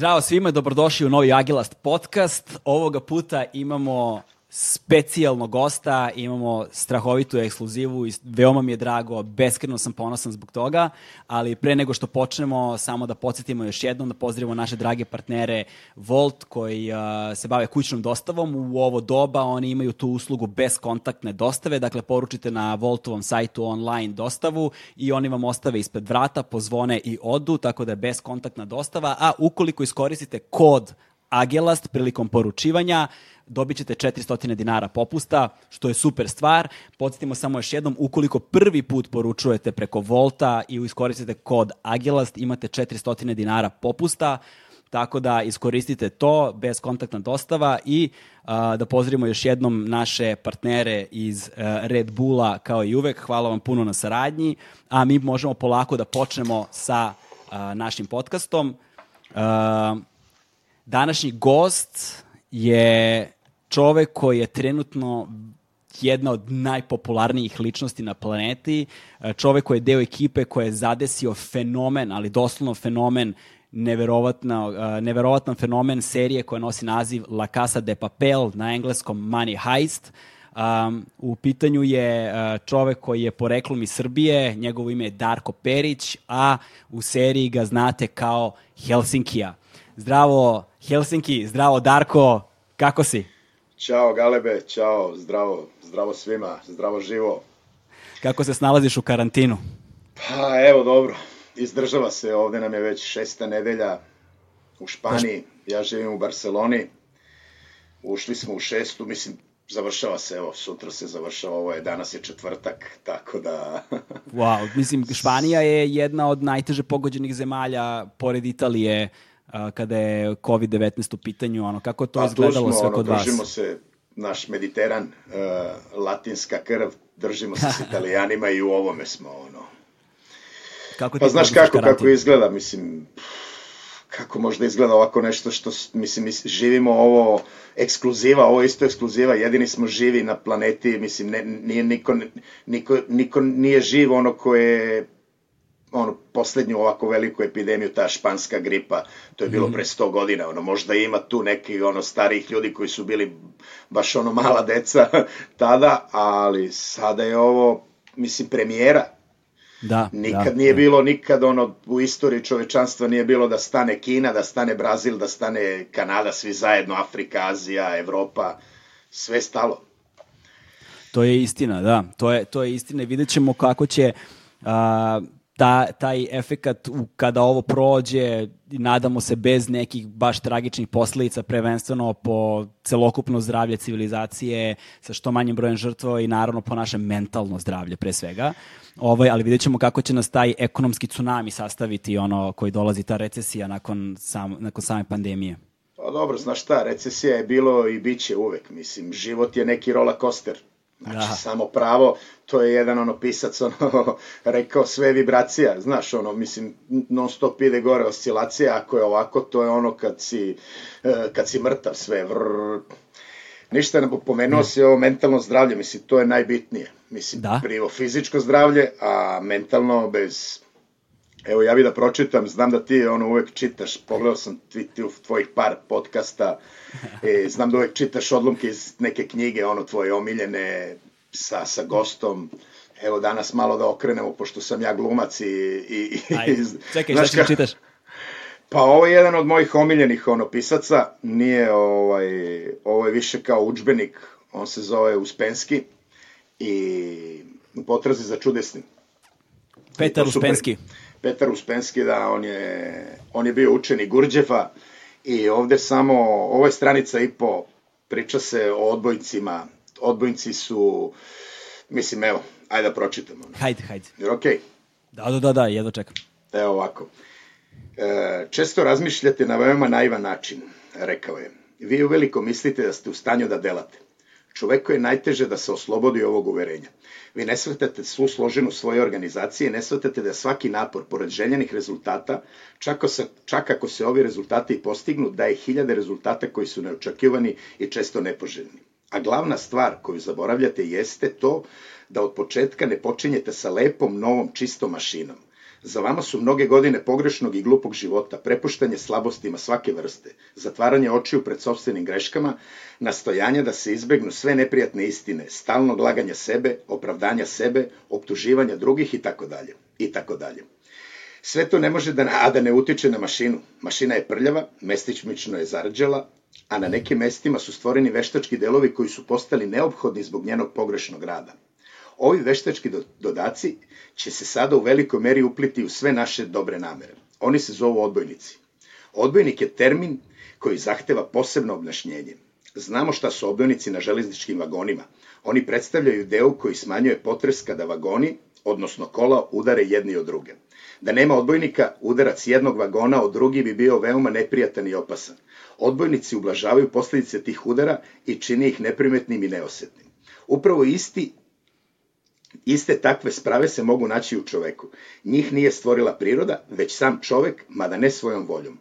Zdravo svima, dobrodošli u novi Agilast podcast. Ovoga puta imamo specijalnog gosta, imamo strahovitu ekskluzivu i veoma mi je drago, beskreno sam ponosan zbog toga, ali pre nego što počnemo, samo da podsjetimo još jednom da pozdravimo naše drage partnere Volt koji uh, se bave kućnom dostavom. U ovo doba oni imaju tu uslugu beskontaktne dostave, dakle poručite na Voltovom sajtu online dostavu i oni vam ostave ispred vrata, pozvone i odu, tako da je beskontaktna dostava, a ukoliko iskoristite kod Agelast prilikom poručivanja, dobit ćete 400 dinara popusta, što je super stvar. Podsjetimo samo još jednom, ukoliko prvi put poručujete preko Volta i iskoristite kod Agilast, imate 400 dinara popusta, tako da iskoristite to, bez kontaktna dostava i a, da pozdravimo još jednom naše partnere iz a, Red Bulla kao i uvek. Hvala vam puno na saradnji, a mi možemo polako da počnemo sa a, našim podcastom. A, današnji gost je čovek koji je trenutno jedna od najpopularnijih ličnosti na planeti, čovek koji je deo ekipe koja je zadesio fenomen, ali doslovno fenomen neverovatno, neverovatan fenomen serije koja nosi naziv La Casa de Papel, na engleskom Money Heist. Um, u pitanju je uh, čovek koji je poreklom iz Srbije, njegovo ime je Darko Perić, a u seriji ga znate kao Helsinkija. Zdravo Helsinki, zdravo Darko, kako si? Ćao Galebe, ćao, zdravo, zdravo svima, zdravo živo. Kako se snalaziš u karantinu? Pa evo dobro, izdržava se, ovde nam je već šesta nedelja u Španiji, ja živim u Barceloni, ušli smo u šestu, mislim, završava se, evo, sutra se završava, ovo je, danas je četvrtak, tako da... wow, mislim, Španija je jedna od najteže pogođenih zemalja, pored Italije, kada je COVID-19 u pitanju, ono, kako to pa, izgledalo sve ono, kod vas? Držimo se, naš Mediteran, uh, latinska krv, držimo se s italijanima i u ovome smo, ono. Kako pa znaš kako, karantin? kako izgleda, mislim, kako možda izgleda ovako nešto što, mislim, mi živimo ovo ekskluziva, ovo isto ekskluziva, jedini smo živi na planeti, mislim, ne, nije niko, niko, niko nije živ ono ko je ono, poslednju ovako veliku epidemiju, ta španska gripa, to je bilo mm. pre 100 godina, ono, možda ima tu neki, ono, starih ljudi koji su bili baš, ono, mala deca tada, ali sada je ovo, mislim, premijera. Da, nikad da, nije da. bilo, nikad ono, u istoriji čovečanstva nije bilo da stane Kina, da stane Brazil, da stane Kanada, svi zajedno, Afrika, Azija, Evropa, sve stalo. To je istina, da, to je, to je istina i vidjet ćemo kako će a, ta, taj efekat u, kada ovo prođe, nadamo se bez nekih baš tragičnih posledica, prvenstveno po celokupno zdravlje civilizacije sa što manjim brojem žrtva i naravno po naše mentalno zdravlje pre svega. Ovaj, ali vidjet ćemo kako će nas taj ekonomski tsunami sastaviti ono koji dolazi ta recesija nakon, sam, nakon same pandemije. Pa dobro, znaš šta, recesija je bilo i bit će uvek, mislim, život je neki roller coaster Znači, da. samo pravo, to je jedan ono pisac ono rekao sve vibracija, znaš ono, mislim non stop ide gore oscilacija, ako je ovako, to je ono kad si, e, kad si mrtav sve, vrr, ništa ne pomenuo mm. si ovo mentalno zdravlje, mislim, to je najbitnije. Mislim, da. prvo fizičko zdravlje, a mentalno bez... Evo, ja bih da pročitam, znam da ti ono uvek čitaš, pogledao sam ti, ti tvojih par podcasta, E, znam da uvek čitaš odlomke iz neke knjige, ono tvoje omiljene sa, sa gostom. Evo danas malo da okrenemo, pošto sam ja glumac i... i, i čekaj, šta ćeš čitaš? Pa ovo je jedan od mojih omiljenih ono, pisaca, nije ovaj, ovo je više kao učbenik, on se zove Uspenski i u potrazi za čudesnim. Petar Uspenski. Petar Uspenski, da, on je, on je bio učenik Gurđefa, I ovde samo, ovo je stranica i po, priča se o odbojcima. Odbojnici su, mislim, evo, ajde da pročitamo. Hajde, hajde. Jer okej? Okay? Da, da, da, da, jedno čekam. Evo ovako. E, često razmišljate na veoma naivan način, rekao je. Vi uveliko mislite da ste u stanju da delate. Čoveku je najteže da se oslobodi ovog uverenja. Vi ne shvatate svu složenu svoje organizacije, ne shvatate da svaki napor, pored željenih rezultata, čak, se, čak ako se ovi rezultati postignu, daje hiljade rezultata koji su neočekivani i često nepoželjni. A glavna stvar koju zaboravljate jeste to da od početka ne počinjete sa lepom, novom, čistom mašinom. Za vama su mnoge godine pogrešnog i glupog života, prepuštanje slabostima svake vrste, zatvaranje očiju pred sobstvenim greškama, nastojanja da se izbegnu sve neprijatne istine, stalnog laganja sebe, opravdanja sebe, optuživanja drugih i tako dalje, i tako dalje. Sve to ne može da, a da ne utiče na mašinu. Mašina je prljava, mestičmično je zarđala, a na nekim mestima su stvoreni veštački delovi koji su postali neophodni zbog njenog pogrešnog rada. Ovi veštački dodaci će se sada u velikoj meri upliti u sve naše dobre namere. Oni se zovu odbojnici. Odbojnik je termin koji zahteva posebno obnašnjenje. Znamo šta su odbojnici na železničkim vagonima. Oni predstavljaju deo koji smanjuje potres kada vagoni, odnosno kola, udare jedni od druge. Da nema odbojnika, udarac jednog vagona od drugi bi bio veoma neprijatan i opasan. Odbojnici ublažavaju posledice tih udara i čini ih neprimetnim i neosetnim. Upravo isti Iste takve sprave se mogu naći u čoveku. Njih nije stvorila priroda, već sam čovek, mada ne svojom voljom.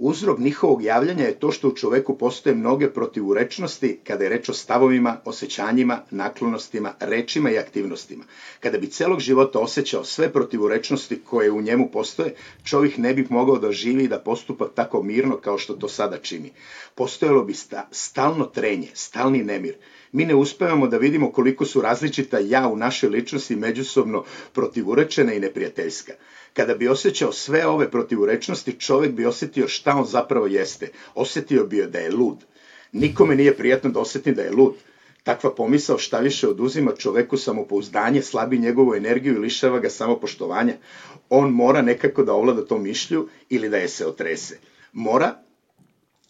Uzrok njihovog javljanja je to što u čoveku postoje mnoge protivurečnosti kada je reč o stavovima, osjećanjima, naklonostima, rečima i aktivnostima. Kada bi celog života osjećao sve protivurečnosti koje u njemu postoje, čovjek ne bi mogao da živi i da postupa tako mirno kao što to sada čini. Postojalo bi sta, stalno trenje, stalni nemir mi ne uspevamo da vidimo koliko su različita ja u našoj ličnosti međusobno protivurečena i neprijateljska. Kada bi osjećao sve ove protivurečnosti, čovek bi osetio šta on zapravo jeste. Osetio bi da je lud. Nikome nije prijatno da oseti da je lud. Takva pomisao šta više oduzima čoveku samopouzdanje, slabi njegovu energiju i lišava ga samopoštovanja. On mora nekako da ovlada to mišlju ili da je se otrese. Mora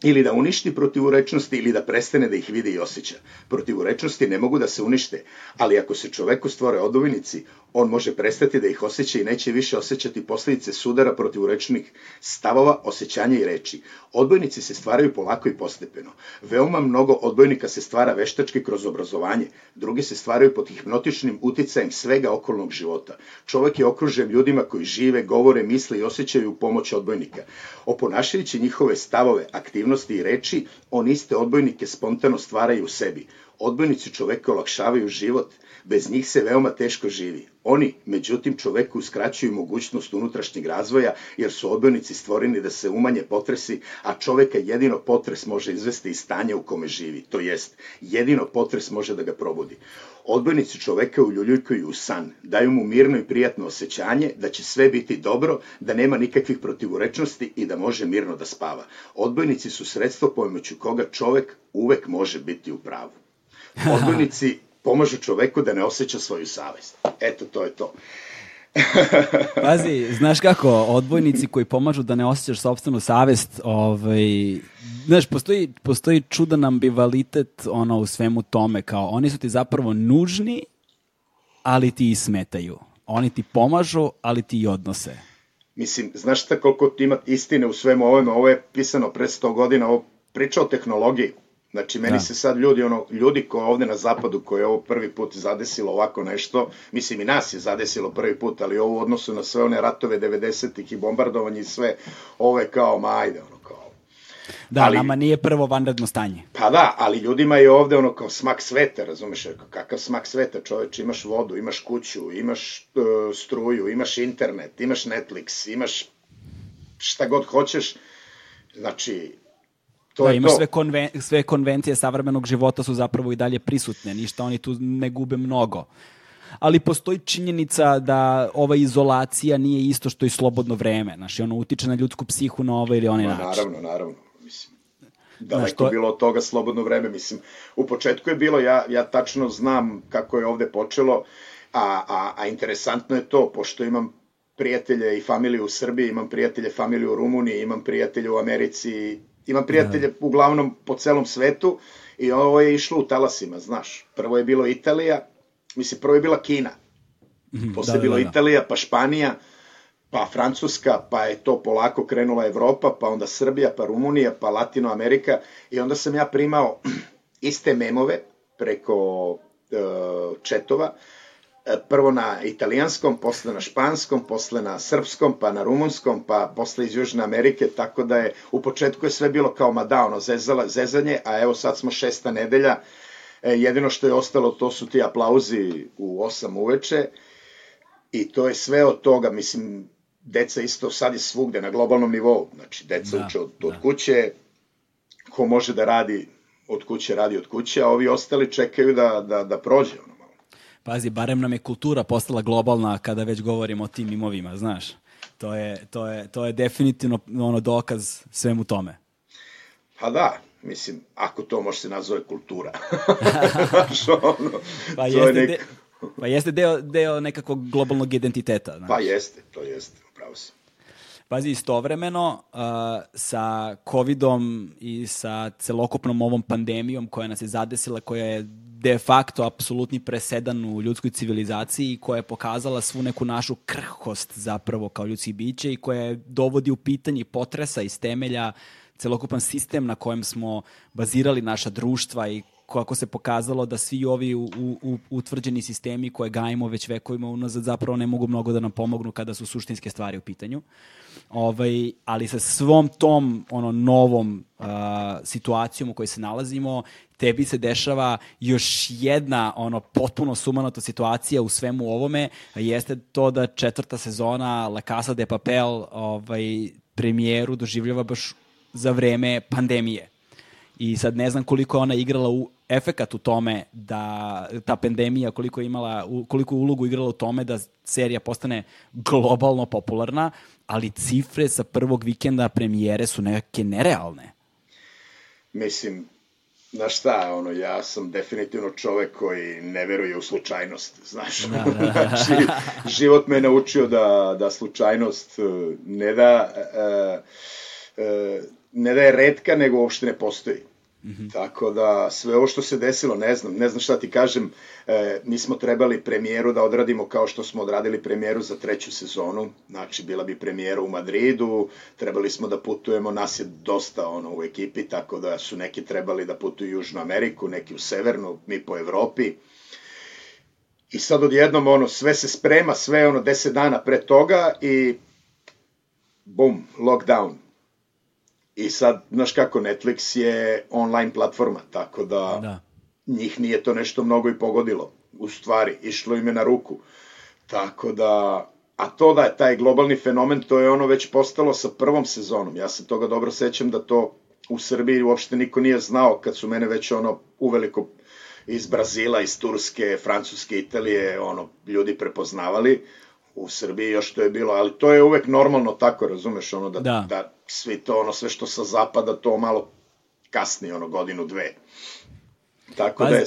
ili da uništi protivurečnosti ili da prestane da ih vidi i osjeća. Protivurečnosti ne mogu da se unište, ali ako se čoveku stvore odovinici, on može prestati da ih osjeća i neće više osjećati posledice sudara protivurečnih stavova, osjećanja i reči. Odbojnici se stvaraju polako i postepeno. Veoma mnogo odbojnika se stvara veštački kroz obrazovanje, drugi se stvaraju pod hipnotičnim uticajem svega okolnog života. Čovek je okružen ljudima koji žive, govore, misle i osjećaju pomoć odbojnika. Oponašajući njihove stavove, aktivnosti i reči, on iste odbojnike spontano stvaraju u sebi. Odbojnici čoveka olakšavaju život, bez njih se veoma teško živi. Oni, međutim, čoveku uskraćuju mogućnost unutrašnjeg razvoja, jer su odbojnici stvoreni da se umanje potresi, a čoveka jedino potres može izvesti iz stanja u kome živi, to jest, jedino potres može da ga probudi. Odbojnici čoveka uljuljujkuju u san, daju mu mirno i prijatno osjećanje da će sve biti dobro, da nema nikakvih protivurečnosti i da može mirno da spava. Odbojnici su sredstvo pomoću koga čovek uvek može biti u pravu. Odbojnici pomažu čoveku da ne osjeća svoju savest. Eto, to je to. Pazi, znaš kako, odbojnici koji pomažu da ne osjećaš sobstvenu savest, ovaj, znaš, postoji, postoji čudan ambivalitet ono, u svemu tome, kao oni su ti zapravo nužni, ali ti i smetaju. Oni ti pomažu, ali ti i odnose. Mislim, znaš šta koliko ima istine u svemu ovome, ovo je pisano pre 100 godina, ovo priča o tehnologiji. Znači, meni da. se sad ljudi, ono, ljudi ko ovde na zapadu, koji je ovo prvi put zadesilo ovako nešto, mislim i nas je zadesilo prvi put, ali ovo u odnosu na sve one ratove 90-ih i bombardovanje i sve, ovo je kao, ma ajde, ono, Da, ali, nama nije prvo vanredno stanje. Pa da, ali ljudima je ovde ono kao smak sveta, razumeš, kakav smak sveta, čoveč, imaš vodu, imaš kuću, imaš uh, struju, imaš internet, imaš Netflix, imaš šta god hoćeš, znači, To da, imaš to. sve, konven, sve konvencije savremenog života su zapravo i dalje prisutne, ništa oni tu ne gube mnogo. Ali postoji činjenica da ova izolacija nije isto što i slobodno vreme. Znaš, ono utiče na ljudsku psihu na ovaj ili onaj način. Naravno, naravno. Daleko Znaš, to... bilo od toga slobodno vreme. Mislim, u početku je bilo, ja, ja tačno znam kako je ovde počelo, a, a, a interesantno je to, pošto imam prijatelje i familiju u Srbiji, imam prijatelje familiju u Rumuniji, imam prijatelje u Americi, Imam prijatelje da. uglavnom po celom svetu i ovo je išlo u talasima, znaš. Prvo je bilo Italija, mislim, prvo je bila Kina, mhm, posle da, bilo da, da. Italija, pa Španija, pa Francuska, pa je to polako krenula Evropa, pa onda Srbija, pa Rumunija, pa Latinoamerika i onda sam ja primao iste memove preko uh, četova, e, prvo na italijanskom, posle na španskom, posle na srpskom, pa na rumunskom, pa posle iz Južne Amerike, tako da je u početku je sve bilo kao mada, ono, zezala, zezanje, a evo sad smo šesta nedelja, e, jedino što je ostalo to su ti aplauzi u 8 uveče i to je sve od toga, mislim, deca isto sad je svugde na globalnom nivou, znači deca da, uče od, od da. kuće, ko može da radi od kuće, radi od kuće, a ovi ostali čekaju da, da, da prođe ono malo. Pazi, barem nam je kultura postala globalna kada već govorimo o tim imovima, znaš. To je, to je, to je definitivno ono dokaz svemu tome. Pa da, mislim, ako to može se nazove kultura. Znaš, ono, pa jeste, nek... de, pa jeste deo, deo nekakvog globalnog identiteta. Znaš. Pa jeste, to jeste, upravo se. Pazi, istovremeno uh, sa covidom i sa celokupnom ovom pandemijom koja nas je zadesila, koja je de facto apsolutni presedan u ljudskoj civilizaciji i koja je pokazala svu neku našu krhkost zapravo kao ljudski biće i koja dovodi u pitanje potresa iz temelja celokupan sistem na kojem smo bazirali naša društva i kako se pokazalo da svi ovi u, u, utvrđeni sistemi koje gajimo već vekovima unazad zapravo ne mogu mnogo da nam pomognu kada su suštinske stvari u pitanju. Ovaj, ali sa svom tom ono novom uh, situacijom u kojoj se nalazimo, tebi se dešava još jedna ono potpuno sumanuta situacija u svemu ovome, jeste to da četvrta sezona La Casa de Papel ovaj, premijeru doživljava baš za vreme pandemije. I sad ne znam koliko je ona igrala u efekat u tome da ta pandemija koliko je imala koliko je ulogu igrala u tome da serija postane globalno popularna, ali cifre sa prvog vikenda premijere su neke nerealne. Mislim, Znaš šta, ono, ja sam definitivno čovek koji ne veruje u slučajnost, znaš. Da, da. da. znači, život me naučio da, da slučajnost e, ne da, uh, uh, ne da je redka, nego uopšte ne postoji. Mm -hmm. Tako da sve ovo što se desilo, ne znam, ne znam šta ti kažem, e, mi smo trebali premijeru da odradimo kao što smo odradili premijeru za treću sezonu, znači bila bi premijera u Madridu, trebali smo da putujemo, nas je dosta ono u ekipi, tako da su neki trebali da putuju u Južnu Ameriku, neki u Severnu, mi po Evropi. I sad odjednom ono, sve se sprema, sve ono 10 dana pre toga i bum, lockdown I sad, znaš kako, Netflix je online platforma, tako da, da. njih nije to nešto mnogo i pogodilo. U stvari, išlo im je na ruku. Tako da, a to da je taj globalni fenomen, to je ono već postalo sa prvom sezonom. Ja se toga dobro sećam da to u Srbiji uopšte niko nije znao kad su mene već ono uveliko iz Brazila, iz Turske, Francuske, Italije, ono, ljudi prepoznavali u Srbiji još to je bilo, ali to je uvek normalno tako, razumeš, ono da, da. da svi to, ono sve što sa zapada, to malo kasnije, ono godinu, dve. Tako da je...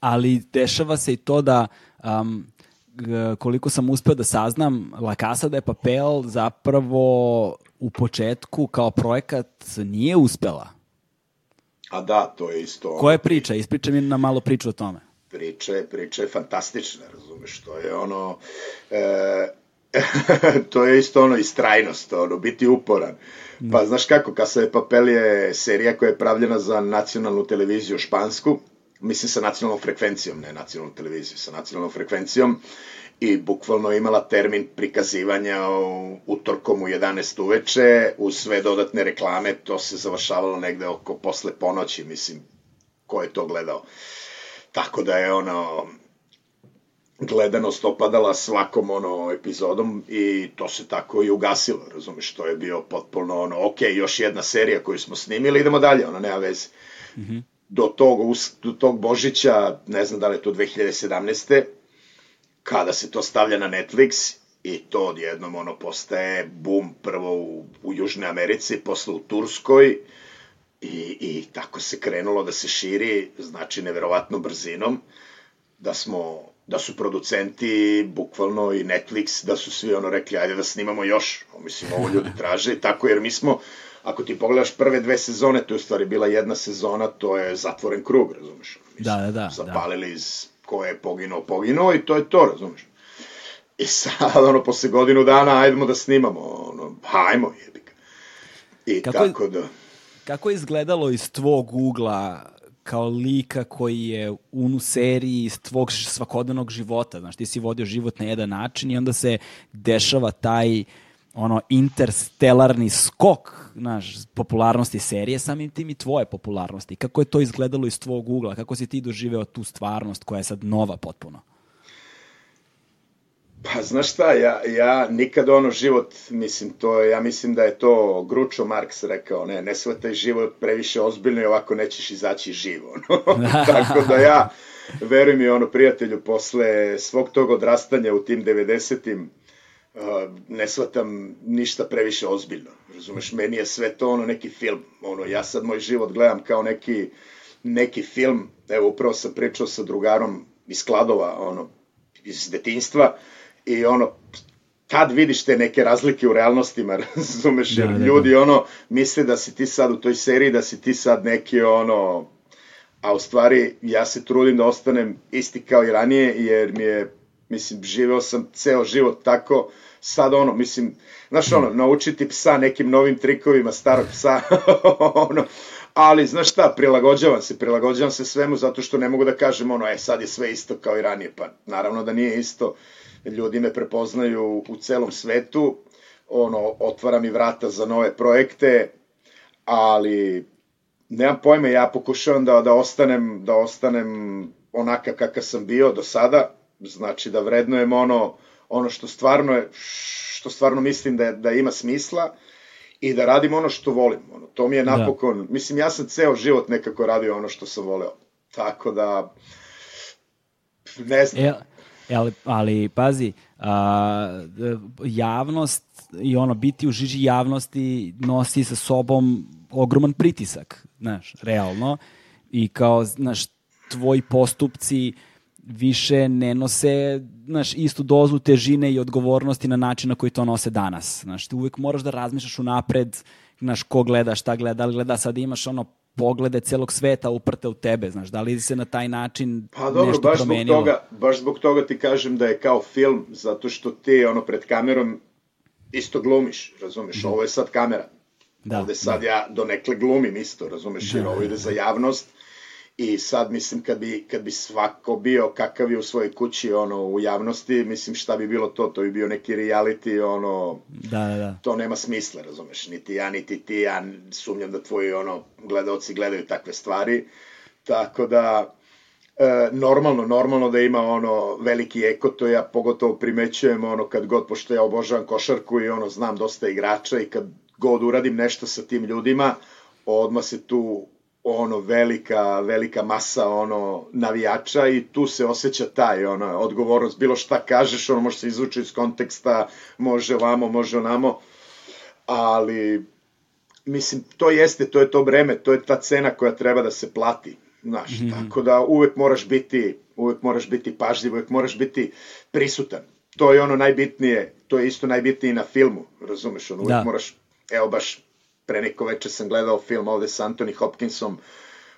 Ali dešava se i to da um, koliko sam uspeo da saznam, La Casa de Papel zapravo u početku kao projekat nije uspela. A da, to je isto... Koja je priča? Ispričaj mi na malo priču o tome priča je, priča je fantastična, razumeš, to je ono, e, to je isto ono istrajnost, ono, biti uporan. Pa znaš kako, Casa de Papel je serija koja je pravljena za nacionalnu televiziju špansku, mislim sa nacionalnom frekvencijom, ne nacionalnu televiziju, sa nacionalnom frekvencijom i bukvalno imala termin prikazivanja utorkom u 11 uveče, uz sve dodatne reklame, to se završavalo negde oko posle ponoći, mislim, ko je to gledao. Tako da je ono gledanost opadala svakom ono epizodom i to se tako i ugasilo, razumeš, to je bio potpuno ono, ok, još jedna serija koju smo snimili, idemo dalje, ono, nema veze. Mm -hmm. do, tog, do tog Božića, ne znam da li je to 2017. kada se to stavlja na Netflix i to odjednom ono postaje bum prvo u, u Južnoj Americi, posle u Turskoj, I, I tako se krenulo da se širi, znači neverovatno brzinom, da smo da su producenti, bukvalno i Netflix, da su svi ono rekli, ajde da snimamo još, mislim, ovo ljudi traže, i tako, jer mi smo, ako ti pogledaš prve dve sezone, to je u stvari bila jedna sezona, to je zatvoren krug, razumeš? Mi da, da, da. Zapalili da. iz ko je poginuo, poginuo i to je to, razumeš? I sad, ono, posle godinu dana, ajdemo da snimamo, ono, hajmo, jebika. I Kako tako da... Kako je izgledalo iz tvog ugla kao lika koji je unu seriji iz tvog svakodnevnog života. Znaš, ti si vodio život na jedan način i onda se dešava taj ono interstelarni skok naš, popularnosti serije, samim tim i tvoje popularnosti. Kako je to izgledalo iz tvog ugla? Kako si ti doživeo tu stvarnost koja je sad nova potpuno? Pa znaš šta, ja, ja nikad ono život, mislim, to, ja mislim da je to Gručo Marks rekao, ne, ne shvataj život previše ozbiljno i ovako nećeš izaći živo. No? Tako da ja, veruj mi, ono, prijatelju, posle svog tog odrastanja u tim 90-im, uh, ne shvatam ništa previše ozbiljno. Razumeš, meni je sve to ono neki film. Ono, ja sad moj život gledam kao neki, neki film. Evo, upravo sam pričao sa drugarom iz Kladova, ono, iz detinjstva, i ono, kad vidiš te neke razlike u realnostima, razumeš, jer da, da, ljudi da. ono, misle da si ti sad u toj seriji, da si ti sad neki ono, a u stvari ja se trudim da ostanem isti kao i ranije, jer mi je, mislim, živeo sam ceo život tako, sad ono, mislim, znaš ono, naučiti psa nekim novim trikovima starog psa, ono, ali znaš šta, prilagođavam se, prilagođavam se svemu zato što ne mogu da kažem ono, e sad je sve isto kao i ranije, pa naravno da nije isto, ljudi me prepoznaju u celom svetu, ono, otvara mi vrata za nove projekte, ali nemam pojma, ja pokušavam da, da ostanem, da ostanem onaka kakav sam bio do sada, znači da vrednujem ono, ono što stvarno je, što stvarno mislim da, da ima smisla i da radim ono što volim. Ono, to mi je da. napokon, da. mislim, ja sam ceo život nekako radio ono što sam voleo. Tako da, ne znam. Ja E, ali, ali pazi, a, javnost i ono, biti u žiži javnosti nosi sa sobom ogroman pritisak, znaš, realno. I kao, znaš, tvoji postupci više ne nose znaš, istu dozu težine i odgovornosti na način na koji to nose danas. Znaš, ti uvek moraš da razmišljaš unapred, znaš, ko gleda, šta gleda, da li gleda, sad imaš ono poglede celog sveta uprte u tebe, znaš, da li se na taj način pa, dobro, nešto baš promenilo? Zbog toga, baš zbog toga ti kažem da je kao film, zato što ti ono pred kamerom isto glumiš, razumeš, da. ovo je sad kamera. Da, Ovde sad da. ja donekle glumim isto, razumeš, da, jer ovo ide za javnost I sad mislim kad bi, kad bi svako bio kakav je u svojoj kući ono u javnosti, mislim šta bi bilo to, to bi bio neki reality, ono da, da, da. to nema smisla, razumeš, niti ja niti ti, ja sumnjam da tvoji ono gledaoci gledaju takve stvari. Tako da e, normalno, normalno da ima ono veliki eko, to ja pogotovo primećujem ono kad god, pošto ja obožavam košarku i ono znam dosta igrača i kad god uradim nešto sa tim ljudima, odmah se tu ono velika velika masa ono navijača i tu se osjeća taj ono odgovornost bilo šta kažeš ono može se izvući iz konteksta može vamo može onamo ali mislim to jeste to je to breme to je ta cena koja treba da se plati znaš mm -hmm. tako da uvek moraš biti uvek moraš biti pažljiv uvek moraš biti prisutan to je ono najbitnije to je isto najbitnije na filmu razumeš ono uvek da. moraš evo baš pre neko veče sam gledao film ovde sa Anthony Hopkinsom,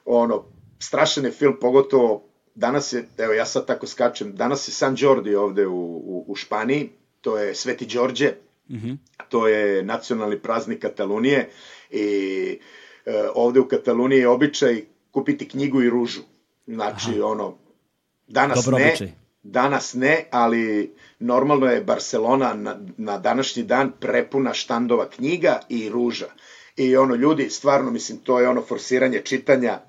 ono, strašan je film, pogotovo danas je, evo ja sad tako skačem, danas je San Jordi ovde u, u, u Španiji, to je Sveti Đorđe, mm -hmm. to je nacionalni praznik Katalunije i e, ovde u Kataluniji je običaj kupiti knjigu i ružu. Znači, Aha. ono, danas Dobro ne, običaj. danas ne, ali normalno je Barcelona na, na današnji dan prepuna štandova knjiga i ruža i ono ljudi, stvarno mislim to je ono forsiranje čitanja.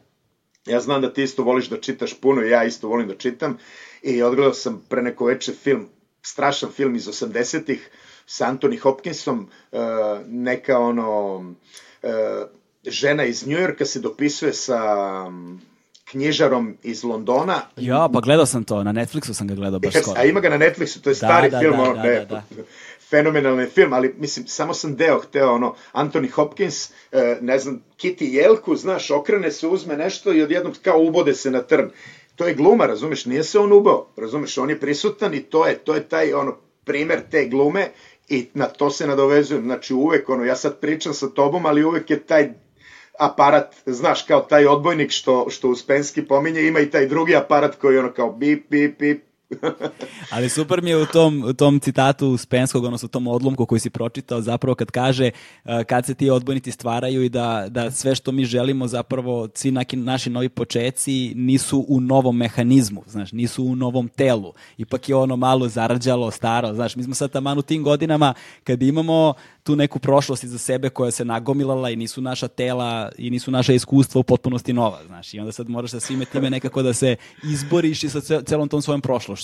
Ja znam da ti isto voliš da čitaš puno i ja isto volim da čitam i odgledao sam pre neko veče film, strašan film iz 80-ih sa Anthony Hopkinsom, uh, neka ono uh, žena iz Njujorka se dopisuje sa knjižarom iz Londona. Ja, pa gledao sam to, na Netflixu sam ga gledao baš skoro. A ima ga na Netflixu, to je da, stari da, film, da, ono, da, ne, da, da fenomenalni film, ali mislim, samo sam deo hteo, ono, Anthony Hopkins, e, ne znam, Kitty Jelku, znaš, okrene se, uzme nešto i odjednom kao ubode se na trn. To je gluma, razumeš, nije se on ubao, razumeš, on je prisutan i to je, to je taj, ono, primer te glume i na to se nadovezujem, znači uvek, ono, ja sad pričam sa tobom, ali uvek je taj aparat, znaš, kao taj odbojnik što, što Uspenski pominje, ima i taj drugi aparat koji ono kao bip, bip, bip, Ali super mi je u tom, u tom citatu Spenskog, odnosno u tom odlomku koji si pročitao, zapravo kad kaže uh, kad se ti odbojnici stvaraju i da, da sve što mi želimo zapravo, svi naki, naši novi počeci nisu u novom mehanizmu, znaš, nisu u novom telu. Ipak je ono malo zarađalo, staro, znaš, mi smo sad taman u tim godinama kad imamo tu neku prošlost iza sebe koja se nagomilala i nisu naša tela i nisu naša iskustva u potpunosti nova, znaš, i onda sad moraš sa svime time nekako da se izboriš i sa celom tom svojom prošlošću.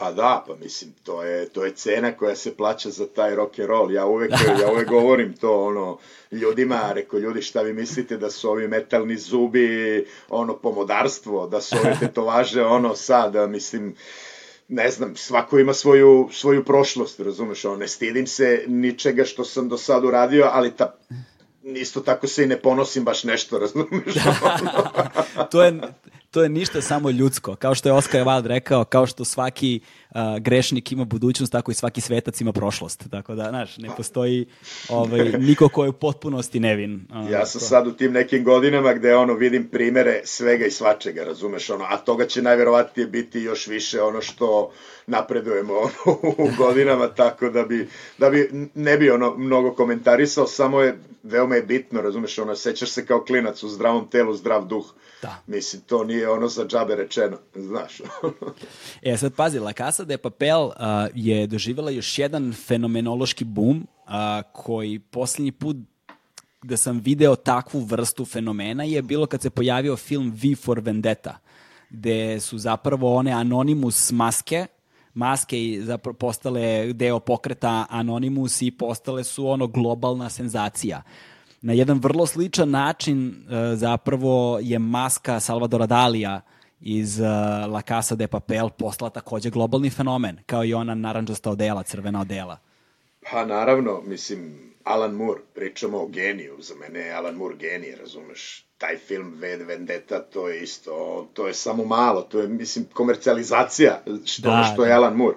Pa da, pa mislim, to je, to je cena koja se plaća za taj rock and roll. Ja uvek, ja uvek govorim to ono, ljudima, reko ljudi šta vi mislite da su ovi metalni zubi ono pomodarstvo, da su ove tetovaže ono sada, mislim, ne znam, svako ima svoju, svoju prošlost, razumeš, ono, ne stidim se ničega što sam do sada uradio, ali ta, isto tako se i ne ponosim baš nešto, razumeš? to je, to je ništa samo ljudsko. Kao što je Oscar Wilde rekao, kao što svaki uh, grešnik ima budućnost, tako i svaki svetac ima prošlost. Tako da, znaš, ne postoji ovaj, niko ko je u potpunosti nevin. Uh, ja sam to. sad u tim nekim godinama gde ono vidim primere svega i svačega, razumeš, ono, a toga će najverovatnije biti još više ono što napredujemo ono, u godinama, tako da bi, da bi ne bi ono mnogo komentarisao, samo je veoma je bitno, razumeš, ono, sećaš se kao klinac u zdravom telu, zdrav duh. Da. Mislim, to nije ono za džabe rečeno, znaš. e, sad pazi, La Casa de Papel uh, je doživjela još jedan fenomenološki boom uh, koji posljednji put da sam video takvu vrstu fenomena je bilo kad se pojavio film V for Vendetta, gde su zapravo one Anonymous maske maske i zapravo postale deo pokreta Anonymous i postale su ono globalna senzacija. Na jedan vrlo sličan način e, zapravo je maska Salvadora Dalija iz uh, La Casa de Papel postala takođe globalni fenomen, kao i ona naranđasta odela, crvena odela. Pa naravno, mislim, Alan Moore, pričamo o geniju, za mene je Alan Moore genije, razumeš? taj film Ved Vendetta, to je isto, to je samo malo, to je, mislim, komercijalizacija, što, da, što da. je Alan Moore.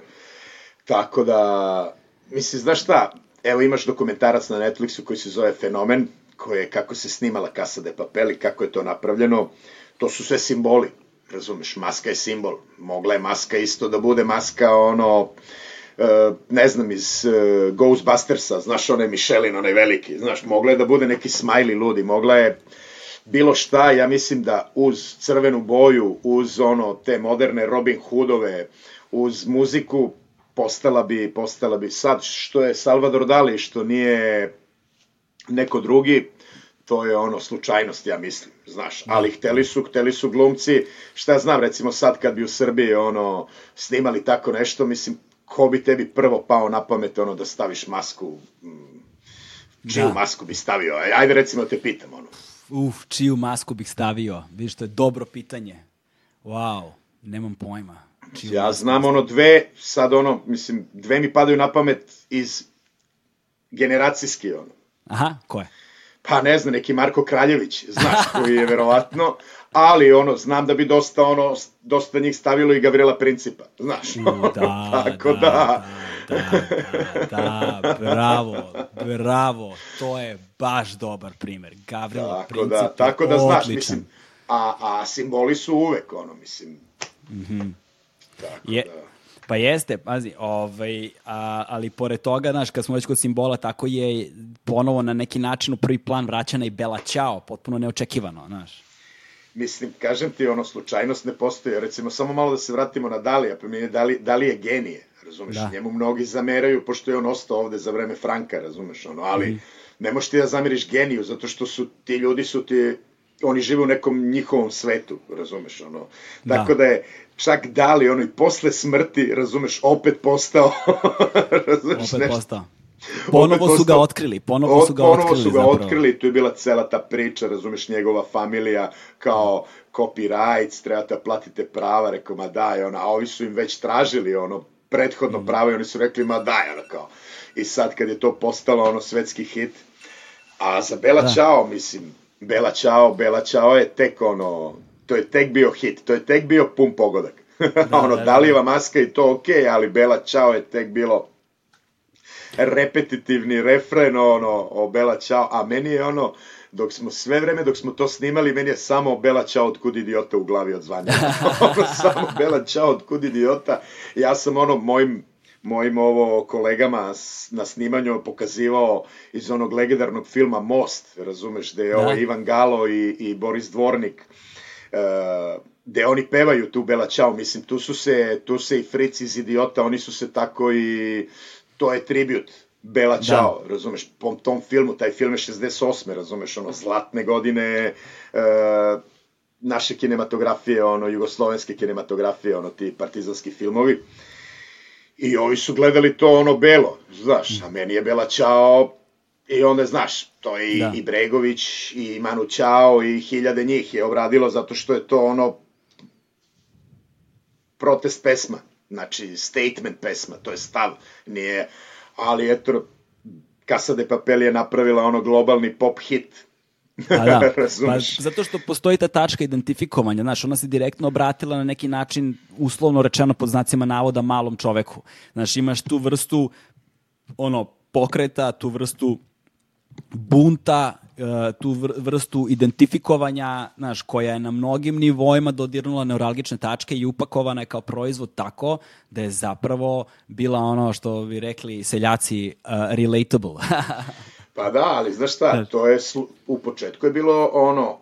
Tako da, mislim, znaš šta, evo imaš dokumentarac na Netflixu koji se zove Fenomen, koji je kako se snimala Casa de Papel i kako je to napravljeno, to su sve simboli, razumeš, maska je simbol, mogla je maska isto da bude maska, ono, Uh, ne znam, iz uh, Ghostbustersa, znaš, onaj Michelin, onaj veliki, znaš, mogla je da bude neki smiley ludi, mogla je bilo šta, ja mislim da uz crvenu boju, uz ono te moderne Robin Hoodove, uz muziku postala bi, postala bi sad što je Salvador Dali, što nije neko drugi, to je ono slučajnost, ja mislim, znaš, ali hteli su, hteli su glumci, šta znam, recimo sad kad bi u Srbiji ono snimali tako nešto, mislim, ko bi tebi prvo pao na pamet ono da staviš masku, čiju da. masku bi stavio, ajde recimo te pitam ono. Uf, čiju masku bih stavio? Vidiš, to je dobro pitanje. Wow, nemam pojma. Čiju ja znam ono dve, sad ono, mislim, dve mi padaju na pamet iz generacijski ono. Aha, ko je? Pa ne znam, neki Marko Kraljević, znaš, koji je verovatno, ali ono, znam da bi dosta ono, dosta njih stavilo i Gavrila Principa, znaš. Da, Tako da, da. Da, da, da, bravo, bravo, to je baš dobar primer. Gavrilo tako Princip da, Tako da, znaš, mislim, a, a simboli su uvek, ono, mislim. Mm -hmm. Tako je, da... Pa jeste, pazi, ovaj, a, ali pored toga, znaš, kad smo već kod simbola, tako je ponovo na neki način u prvi plan vraćana i Bela Ćao, potpuno neočekivano, znaš. Mislim, kažem ti, ono, slučajnost ne postoji. Recimo, samo malo da se vratimo na Dalija, pa mi je Dali, Dali je genije, razumeš? Da. Njemu mnogi zameraju, pošto je on ostao ovde za vreme Franka, razumeš? Ono, ali mm. ne možeš ti da zameriš geniju, zato što su ti ljudi su ti oni žive u nekom njihovom svetu, razumeš, ono. Da. Tako da je čak Dali, ono, i posle smrti, razumeš, opet postao, razumeš, opet nešto. postao. Ponovo su ga otkrili, ponovo su ga ponovo otkrili. Ponovo su ga zapravo. otkrili, tu je bila cela ta priča, razumeš, njegova familija, kao copyrights, trebate da platite prava, rekao, ma daj, ona, a ovi su im već tražili, ono, prethodno mm. pravo i oni su rekli, ma daj, ono, kao. I sad kad je to postalo, ono, svetski hit, a za Bela da. Ćao, mislim, Bela Ćao, Bela Ćao je tek, ono, to je tek bio hit, to je tek bio pun pogodak. Da, ono, da, da, Dalijeva maska i to okay, ali Bela Ćao je tek bilo repetitivni refren, ono, o Bela Ćao, a meni je ono, dok smo sve vreme, dok smo to snimali, meni je samo Bela Ćao od kud idiota u glavi odzvanja. samo Bela Ćao od kud idiota. Ja sam ono, mojim mojim ovo kolegama na snimanju pokazivao iz onog legendarnog filma Most, razumeš, gde je da. ovo Ivan Galo i, i Boris Dvornik, gde oni pevaju tu Bela Ćao, mislim, tu su se, tu se i Fritz iz Idiota, oni su se tako i, to je tribut Bela Ćao, da. razumeš, po tom filmu, taj film je 68. razumeš, ono, zlatne godine uh, naše kinematografije, ono, jugoslovenske kinematografije, ono, ti partizanski filmovi. I ovi su gledali to ono belo, znaš, a meni je Bela Ćao i onda, znaš, to je da. i Bregović i Manu Ćao i hiljade njih je obradilo zato što je to ono protest pesma, znači statement pesma, to je stav, nije, ali eto, Casa de Papel je napravila ono globalni pop hit, Pa da, pa, zato što postoji ta tačka identifikovanja, znaš, ona se direktno obratila na neki način, uslovno rečeno pod znacima navoda, malom čoveku. Znaš, imaš tu vrstu ono, pokreta, tu vrstu bunta, e, tu vrstu identifikovanja, znaš, koja je na mnogim nivoima dodirnula neuralgične tačke i upakovana je kao proizvod tako da je zapravo bila ono što bi rekli seljaci uh, relatable. Pa da, ali znaš šta, to je, u početku je bilo ono,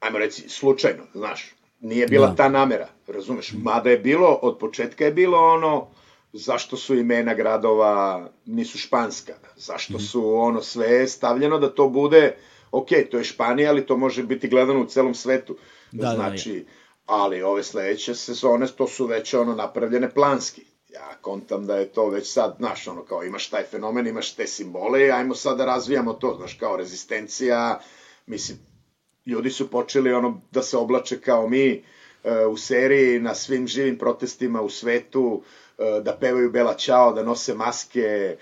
ajmo reći, slučajno, znaš, nije bila da. ta namera, razumeš, mada je bilo, od početka je bilo ono, zašto su imena gradova nisu španska, zašto mm. su ono sve stavljeno da to bude, ok, to je Španija, ali to može biti gledano u celom svetu, da, da znači, da, ali ove sledeće sezone, to su već ono napravljene planski, ja kontam da je to već sad, znaš, ono, kao imaš taj fenomen, imaš te simbole, ajmo sad da razvijamo to, znaš, kao rezistencija, mislim, ljudi su počeli ono da se oblače kao mi u seriji na svim živim protestima u svetu, e, da pevaju Bela Ćao, da nose maske,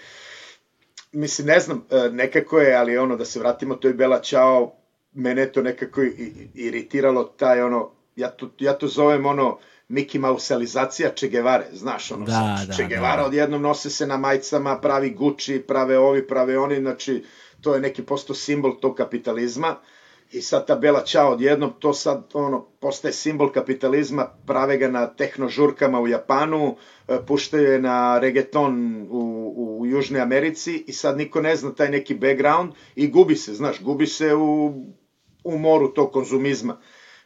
mislim, ne znam, e, nekako je, ali ono, da se vratimo, to je Bela Ćao, mene to nekako iritiralo, taj ono, ja to, ja to zovem ono, Mickey Mousealizacija Che Guevara, znaš, ono, da, da, Che da. Guevara da. odjednom nose se na majicama, pravi Gucci, prave ovi, prave oni, znači, to je neki posto simbol tog kapitalizma, i sad ta Bela Ćao odjednom, to sad, ono, postaje simbol kapitalizma, prave ga na tehnožurkama u Japanu, e, puštaju je na reggaeton u, u Južnoj Americi i sad niko ne zna taj neki background i gubi se, znaš, gubi se u, u moru tog konzumizma.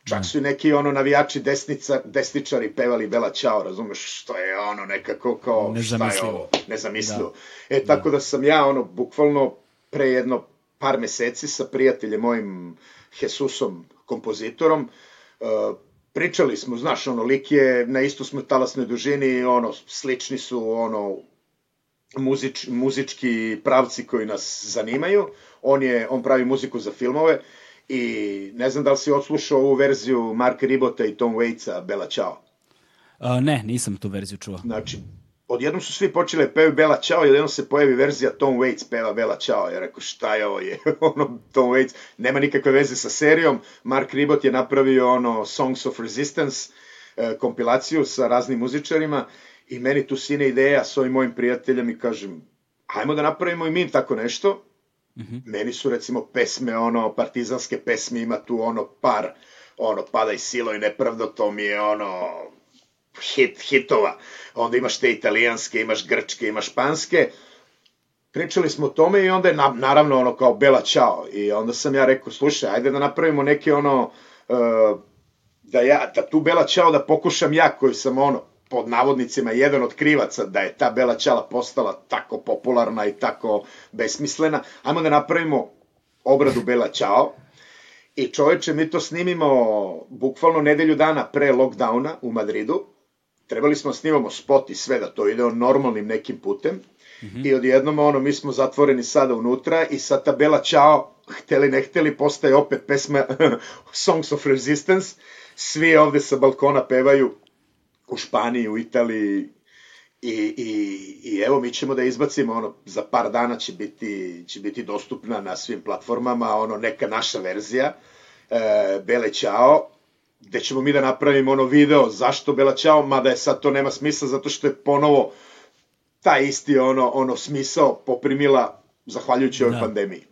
Čak da. su i neki ono navijači desnica, desničari pevali Bela Ćao, razumeš, što je ono nekako kao, šta je ovo, nezamislivo. Da. E, tako da. da sam ja ono, bukvalno pre jedno par meseci sa prijateljem mojim Jesusom, kompozitorom, uh, pričali smo, znaš, ono, lik je na istu smo talasnoj dužini, ono, slični su, ono, muzič, muzički pravci koji nas zanimaju, on je, on pravi muziku za filmove, I ne znam da li si odslušao ovu verziju Marka Ribota i Tom Waitsa, Bela Ćao. Uh, ne, nisam tu verziju čuo. Znači, odjednom su svi počeli da pevaju Bela Ćao i odjednom se pojavi verzija Tom Waits peva Bela Ćao. Ja rekao, šta je ovo je? ono, Tom Waits nema nikakve veze sa serijom. Mark Ribot je napravio ono Songs of Resistance, eh, kompilaciju sa raznim muzičarima i meni tu sine ideja s ovim mojim prijateljem i kažem, hajmo da napravimo i mi tako nešto Mm -hmm. Meni su recimo pesme, ono, partizanske pesme, ima tu ono par, ono, pada i silo i nepravdo, to mi je ono, hit, hitova. Onda imaš te italijanske, imaš grčke, imaš španske. Pričali smo o tome i onda je na, naravno ono kao Bela Ćao. I onda sam ja rekao, slušaj, ajde da napravimo neke ono, uh, da ja, da tu Bela Ćao da pokušam ja koji sam ono, pod navodnicima jedan od krivaca da je ta Bela Ćala postala tako popularna i tako besmislena, ajmo da napravimo obradu Bela Ćao i čoveče mi to snimimo bukvalno nedelju dana pre lockdowna u Madridu, trebali smo da snimamo spot i sve da to ide normalnim nekim putem. Mm -hmm. i odjednom ono mi smo zatvoreni sada unutra i sad ta Bela Ćao hteli ne hteli postaje opet pesma Songs of Resistance. Svi ovde sa balkona pevaju u Španiji, u Italiji i, i, i evo mi ćemo da izbacimo ono za par dana će biti će biti dostupna na svim platformama ono neka naša verzija e, Bele Ćao gde ćemo mi da napravimo ono video zašto Bela Ćao mada je sad to nema smisla zato što je ponovo taj isti ono ono smisao poprimila zahvaljujući ovoj da. pandemiji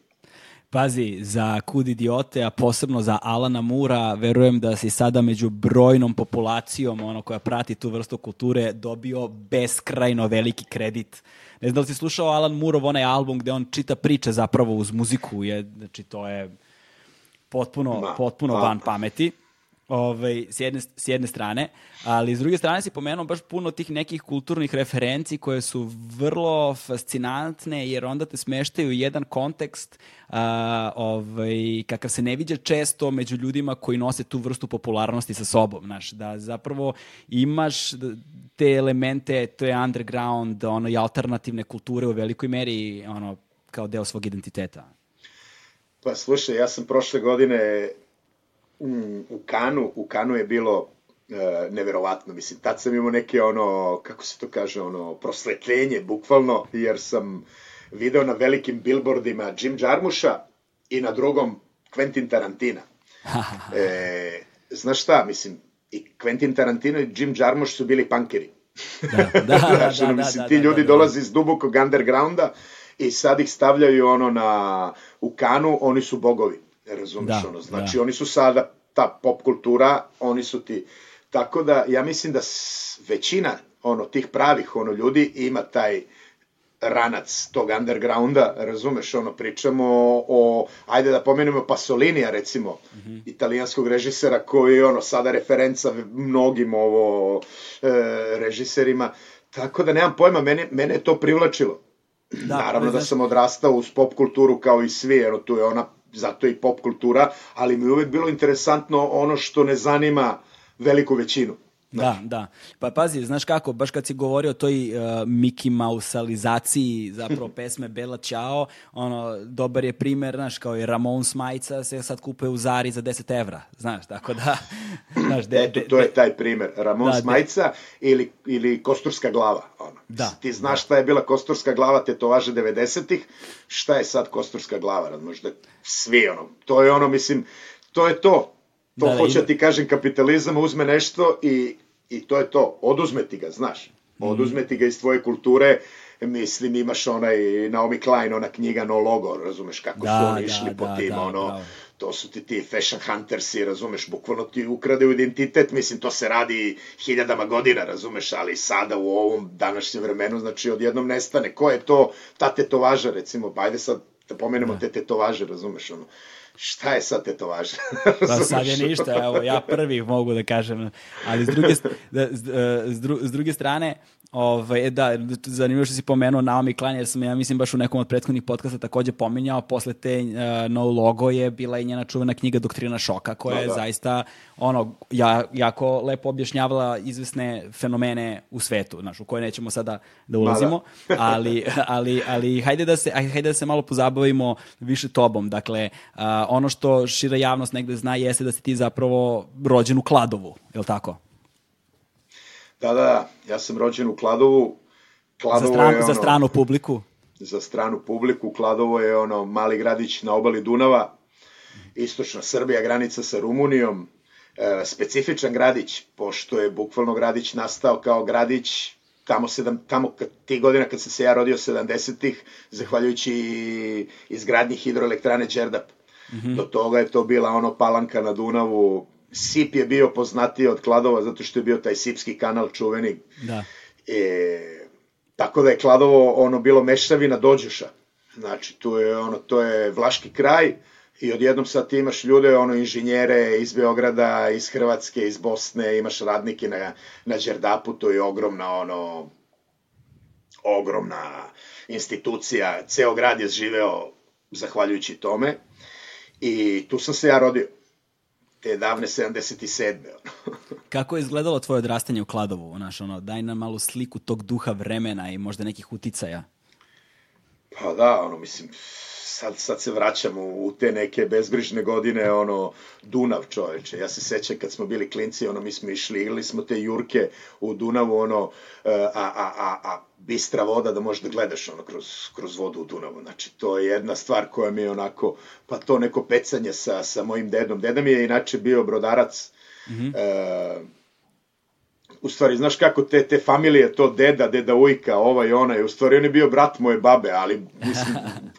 Pazi, za Kud idiote, a posebno za Alana Mura, verujem da si sada među brojnom populacijom ono koja prati tu vrstu kulture dobio beskrajno veliki kredit. Ne znam da li si slušao Alan Murov onaj album gde on čita priče zapravo uz muziku, je, znači to je potpuno, Ma, potpuno van pameti ovaj, s, jedne, s jedne strane, ali s druge strane si pomenuo baš puno tih nekih kulturnih referenci koje su vrlo fascinantne jer onda te smeštaju u jedan kontekst a, ovaj, kakav se ne viđa često među ljudima koji nose tu vrstu popularnosti sa sobom, znaš, da zapravo imaš te elemente, to je underground, ono, i alternativne kulture u velikoj meri, ono, kao deo svog identiteta. Pa slušaj, ja sam prošle godine u Kanu, u Kanu je bilo e, neverovatno, mislim, tad sam imao neke ono, kako se to kaže, ono, prosvetljenje, bukvalno, jer sam video na velikim billboardima Jim Jarmusha i na drugom Quentin Tarantina. e, znaš šta, mislim, i Quentin Tarantino i Jim Jarmusch su bili punkeri. Da, da, da, da, da, mislim, da, ti da, ljudi da, da. dolaze iz dubokog undergrounda i sad ih stavljaju ono na, u kanu, oni su bogovi. Razumiješ da, ono, znači da. oni su sada ta pop kultura, oni su ti tako da ja mislim da većina ono tih pravih ono ljudi ima taj ranac tog undergrounda, razumeš, ono, pričamo o, ajde da pomenemo Pasolinija, recimo, mm -hmm. italijanskog režisera koji je, ono, sada referenca mnogim ovo e, režiserima, tako da nemam pojma, mene, mene je to privlačilo. Da, Naravno da sam odrastao uz pop kulturu kao i svi, jer tu je ona zato i pop kultura, ali mi je uvek bilo interesantno ono što ne zanima veliku većinu. Da, da. Pa pazi, znaš kako, baš kad si govorio o toj uh, Mickey Mouse-alizaciji zapravo pesme Bela Ćao, ono, dobar je primer, znaš, kao i Ramon Smajca se sad kupuje u Zari za 10 evra, znaš, tako da... Znaš, de, Eto, to je taj primer, Ramon da, Smajca de... ili, ili Kosturska glava, ono. Da. Ti znaš da. šta je bila Kosturska glava tetovaže 90-ih, šta je sad Kosturska glava, možda svi, ono, to je ono, mislim, to je to, To da, da, hoće da ti kažem, kapitalizam uzme nešto i, i to je to. Oduzme ti ga, znaš. Mhm. Oduzme ti ga iz tvoje kulture, mislim imaš onaj Naomi Klein, ona knjiga No Logo, razumeš kako da, su oni da, išli da, po tim, da, ono, bravo. to su ti ti fashion huntersi, razumeš, bukvalno ti ukrade u identitet, mislim, to se radi hiljadama godina, razumeš, ali sada u ovom današnjem vremenu, znači, odjednom nestane. Ko je to, ta tetovaža, recimo, bajde sad da pomenemo da. te tetovaže, razumeš, ono, šta je sad tetovaža? pa sad je ništa, evo, ja prvi mogu da kažem, ali s druge, da, s, s, dru, s druge strane, Ovaj, e, da, zanimljivo što si pomenuo Naomi Klein, jer sam ja mislim baš u nekom od prethodnih podcasta takođe pominjao, posle te uh, No Logo je bila i njena čuvena knjiga Doktrina šoka, koja da, je da. zaista ono, ja, jako lepo objašnjavala izvesne fenomene u svetu, znaš, u koje nećemo sada da ulazimo, da. ali, ali, ali hajde, da se, hajde da se malo pozabavimo više tobom. Dakle, uh, ono što šira javnost negde zna jeste da si ti zapravo rođen u Kladovu, je li tako? Da, da, ja sam rođen u Kladovu. Kladovo za, stranu, je ono, za stranu publiku? Za stranu publiku. Kladovo je ono mali gradić na obali Dunava, istočna Srbija, granica sa Rumunijom. E, specifičan gradić, pošto je bukvalno gradić nastao kao gradić tamo, sedam, tamo kad, ti godina kad sam se ja rodio 70-ih, zahvaljujući izgradnji hidroelektrane Đerdap. Mm -hmm. Do toga je to bila ono palanka na Dunavu, Sip je bio poznatiji od Kladova zato što je bio taj Sipski kanal čuveni. Da. E, tako da je Kladovo ono bilo mešavina dođuša. Znači, tu je ono, to je Vlaški kraj i odjednom sad ti imaš ljude, ono, inženjere iz Beograda, iz Hrvatske, iz Bosne, imaš radnike na, na Đerdapu, to je ogromna, ono, ogromna institucija, ceo grad je živeo zahvaljujući tome i tu sam se ja rodio te davne 77. Kako je izgledalo tvoje odrastanje u Kladovu? Znaš, ono, daj nam malu sliku tog duha vremena i možda nekih uticaja. Pa da, ono, mislim, sad, sad se vraćamo u te neke bezbrižne godine, ono, Dunav čoveče. Ja se sećam kad smo bili klinci, ono, mi smo išli, ili smo te jurke u Dunavu, ono, e, a, a, a, a bistra voda da možeš da gledaš ono kroz, kroz vodu u Dunavu. Znači, to je jedna stvar koja mi je onako, pa to neko pecanje sa, sa mojim dedom. Deda mi je inače bio brodarac, mm -hmm. e, u stvari, znaš kako te, te familije, to deda, deda ujka, ovaj, onaj, u stvari on je bio brat moje babe, ali mislim,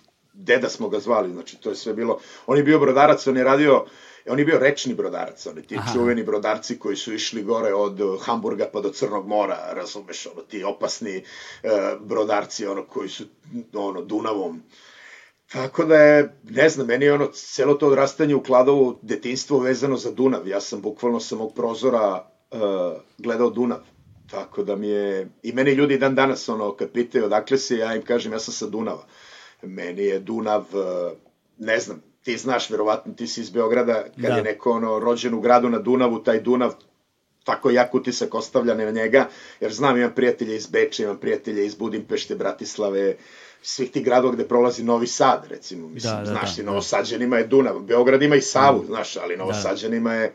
deda smo ga zvali, znači to je sve bilo, on je bio brodarac, on je radio, on je bio rečni brodarac, oni ti Aha. čuveni brodarci koji su išli gore od Hamburga pa do Crnog mora, razumeš, ono, ti opasni uh, brodarci, ono, koji su, ono, Dunavom, Tako da je, ne znam, meni je ono, celo to odrastanje u Kladovu detinstvo vezano za Dunav. Ja sam bukvalno sa mog prozora uh, gledao Dunav. Tako da mi je, i meni ljudi dan danas, ono, kad pitaju odakle se, ja im kažem, ja sam sa Dunava. Meni je Dunav, uh, ne znam, ti znaš, verovatno ti si iz Beograda, kad da. je neko ono, rođen u gradu na Dunavu, taj Dunav tako jak utisak ostavlja na njega, jer znam, imam prijatelje iz Beča, imam prijatelje iz Budimpešte, Bratislave, svih tih gradova gde prolazi Novi Sad, recimo, mislim, da, da, znaš, da, i Novosađanima je Dunav, Beograd ima i Savu, mm. znaš, ali da. Novosađanima je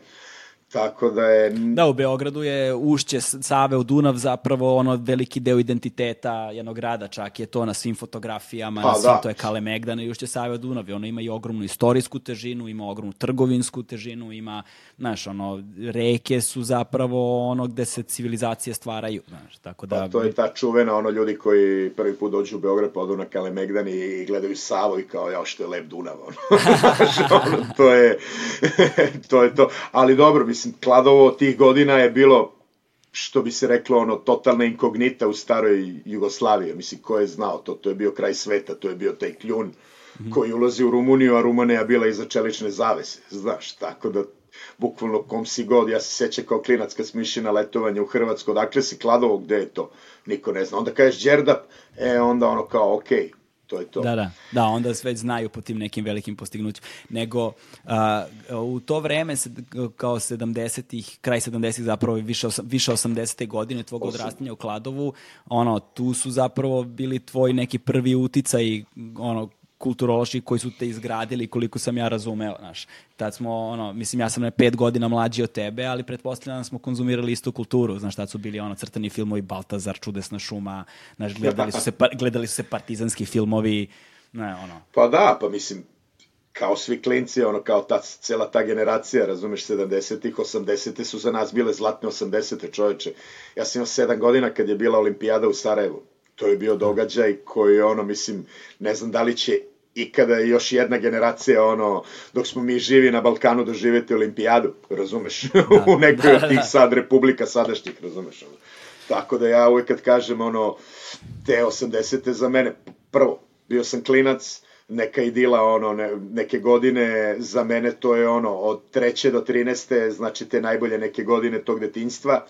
Tako da je... Da, u Beogradu je ušće Save u Dunav zapravo ono veliki deo identiteta jednog grada, čak je to na svim fotografijama, pa, na svim, da. to je Kalemegdan i ušće Save u Dunav. I ono ima i ogromnu istorijsku težinu, ima ogromnu trgovinsku težinu, ima, znaš, ono, reke su zapravo ono gde se civilizacije stvaraju, znaš, tako da... Pa to je ta čuvena, ono, ljudi koji prvi put dođu u Beograd, pa odu na Kalemegdan i gledaju Savo i kao, ja, što je lep Dunav, ono. ono to je, to je to. Ali dobro, mislim, Kladovo tih godina je bilo što bi se reklo, ono, totalna inkognita u staroj Jugoslaviji. Mislim, ko je znao to? To je bio kraj sveta, to je bio taj kljun mm -hmm. koji ulazi u Rumuniju, a Rumunija bila iza čelične zavese, znaš, tako da bukvalno kom si god, ja se sećam kao klinac kad smo išli na letovanje u Hrvatsko, dakle si Kladovo, gde je to? Niko ne zna. Onda kažeš Đerdap, e, onda ono kao, okej, okay, to je to. Da, da, da, onda sve znaju po tim nekim velikim postignućima. Nego, a, u to vreme, se, kao 70-ih, kraj 70-ih, zapravo više, više 80. godine tvog Osam. odrastanja u Kladovu, ono, tu su zapravo bili tvoji neki prvi uticaj, ono, kulturološki koji su te izgradili koliko sam ja razumeo, znaš. Tad smo, ono, mislim, ja sam na pet godina mlađi od tebe, ali pretpostavljam da smo konzumirali istu kulturu, znaš, tad su bili ono crtani filmovi Baltazar, Čudesna šuma, znaš, gledali su se, gledali su se partizanski filmovi, ne, ono. Pa da, pa mislim, kao svi klinci, ono, kao ta, cela ta generacija, razumeš, 70-ih, 80-te su za nas bile zlatne 80-te čoveče. Ja sam imao 7 godina kad je bila olimpijada u Sarajevu. To je bio događaj koji, ono, mislim, ne znam da li će ikada još jedna generacija, ono, dok smo mi živi na Balkanu doživeti olimpijadu, razumeš, da. u nekoj da, od tih da. sad republika sadašnjih, razumeš, ono. Tako da ja uvek kad kažem, ono, te 80. za mene, prvo, bio sam klinac, neka idila, ono, ne, neke godine, za mene to je, ono, od treće do 13. znači te najbolje neke godine tog detinjstva,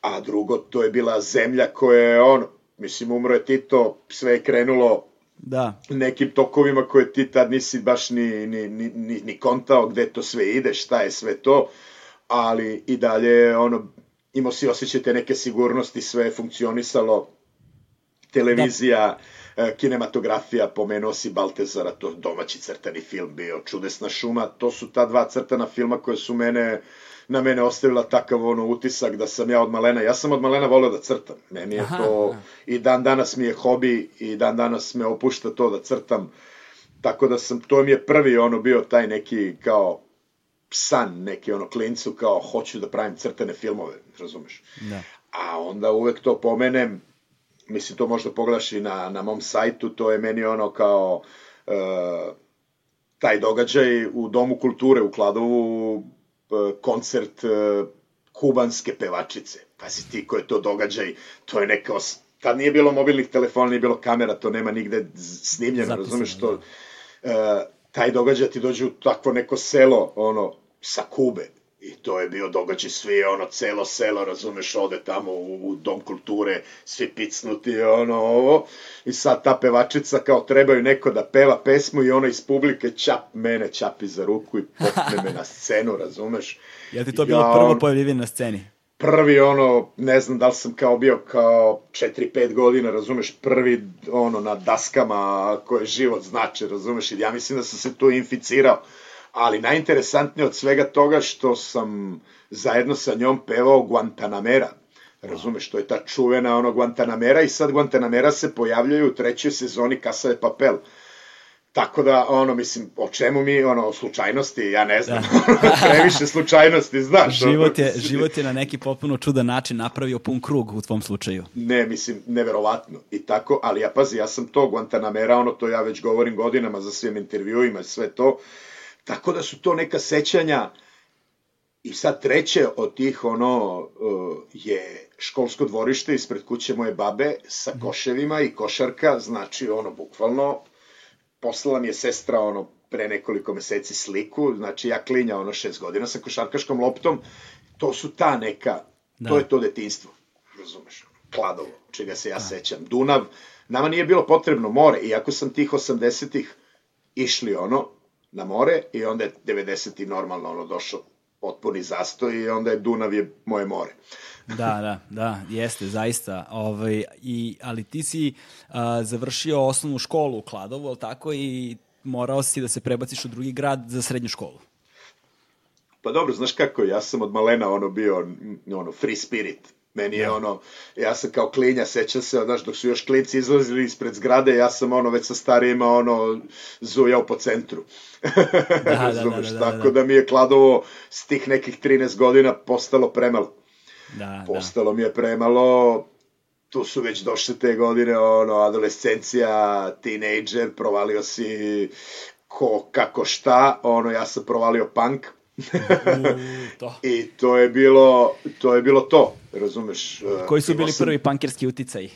a drugo, to je bila zemlja koja je, ono, mislim, umro je Tito, sve je krenulo da. nekim tokovima koje ti tad nisi baš ni, ni, ni, ni, ni kontao gde to sve ide, šta je sve to, ali i dalje ono, imao si osjećate neke sigurnosti, sve je funkcionisalo, televizija, da. E, kinematografija, pomenuo si Baltezara, to domaći crtani film bio, Čudesna šuma, to su ta dva crtana filma koje su mene na mene ostavila takav ono utisak da sam ja od malena, ja sam od malena voleo da crtam. Meni je Aha. to i dan danas mi je hobi i dan danas me opušta to da crtam. Tako da sam, to mi je prvi ono bio taj neki kao san, neki ono klincu kao hoću da pravim crtene filmove, razumeš? Da. A onda uvek to pomenem, mislim to možda pogledaš i na, na mom sajtu, to je meni ono kao uh, taj događaj u Domu kulture u Kladovu koncert e, kubanske pevačice. Pazi ti ko je to događaj, to je neka tad nije bilo mobilnih telefona, nije bilo kamera, to nema nigde snimljeno, Zapisano, razumeš što uh, taj događaj ti dođe u takvo neko selo, ono, sa Kube, I to je bio događaj, svi ono, celo selo, razumeš, ode tamo u, u dom kulture, svi picnuti, ono, ovo. I sad ta pevačica, kao trebaju neko da peva pesmu i ono iz publike čap mene, čapi za ruku i popne me na scenu, razumeš. Ja ti to bilo ja, prvo pojavljivanje na sceni? Prvi, ono, ne znam da li sam kao bio kao 4-5 godina, razumeš, prvi, ono, na daskama koje život znače, razumeš, i ja mislim da sam se tu inficirao ali najinteresantnije od svega toga što sam zajedno sa njom pevao Guantanamera. Razumeš, to je ta čuvena ono Guantanamera i sad Guantanamera se pojavljaju u trećoj sezoni Casa de Papel. Tako da, ono, mislim, o čemu mi, ono, o slučajnosti, ja ne znam, da. previše slučajnosti, znaš. Život je, život je na neki potpuno čudan način napravio pun krug u tvom slučaju. Ne, mislim, neverovatno. I tako, ali ja, pazi, ja sam to Guantanamera, ono, to ja već govorim godinama za svim intervjuima i sve to, tako da su to neka sećanja, i sad treće od tih, ono, uh, je školsko dvorište ispred kuće moje babe sa mhm. koševima i košarka, znači, ono, bukvalno, poslala mi je sestra ono pre nekoliko meseci sliku, znači ja klinja ono šest godina sa košarkaškom loptom, to su ta neka, da. to je to detinstvo, razumeš, Kladovo, čega se ja da. sećam, Dunav, nama nije bilo potrebno more, iako sam tih 80-ih išli ono, na more, i onda je 90-ih normalno ono došao potpuni zastoj i onda je Dunav je moje more. da, da, da, jeste, zaista. Ovaj, i, ali ti si uh, završio osnovnu školu u Kladovu, ali tako, i morao si da se prebaciš u drugi grad za srednju školu. Pa dobro, znaš kako, ja sam od malena ono bio ono free spirit. Meni je. Da. ono, ja sam kao klinja, sećam se, znaš, dok su još klinci izlazili ispred zgrade, ja sam ono već sa starijima ono zujao po centru. Da, da, da, da, da, da, Tako da mi je Kladovo s tih nekih 13 godina postalo premalo. Da, da, Postalo da. mi je premalo, tu su već došle te godine, ono, adolescencija, teenager, provalio si ko, kako šta, ono, ja sam provalio punk, to. I to je bilo to, je bilo to razumeš. Koji su bili sam, prvi pankerski uticaji?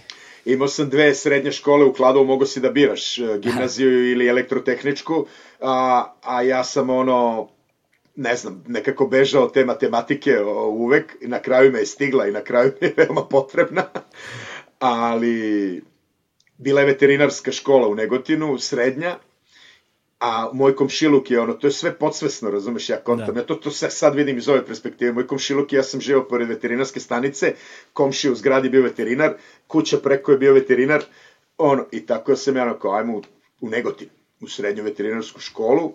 Imao sam dve srednje škole u Kladovu, mogo si da biraš e, gimnaziju ili elektrotehničku, a, a ja sam ono, ne znam, nekako bežao te matematike uvek i na kraju me je stigla i na kraju mi je veoma potrebna. Ali bila je veterinarska škola u Negotinu, srednja, a moj komšiluk je ono, to je sve podsvesno, razumeš, ja kontam, da. ja to, to sad vidim iz ove perspektive, moj komšiluk ja sam živao pored veterinarske stanice, komši u zgradi bio veterinar, kuća preko je bio veterinar, ono, i tako sam ja ono, kao, ajmo u, u Negotin, u srednju veterinarsku školu,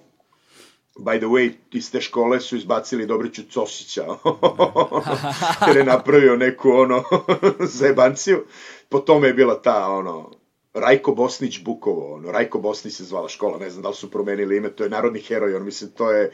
By the way, iz te škole su izbacili Dobriću Cosića, jer je napravio neku ono zebanciju. Po tome je bila ta ono Rajko Bosnić Bukovo, ono, Rajko Bosnić se zvala škola, ne znam da li su promenili ime, to je narodni heroj, on mislim, to je,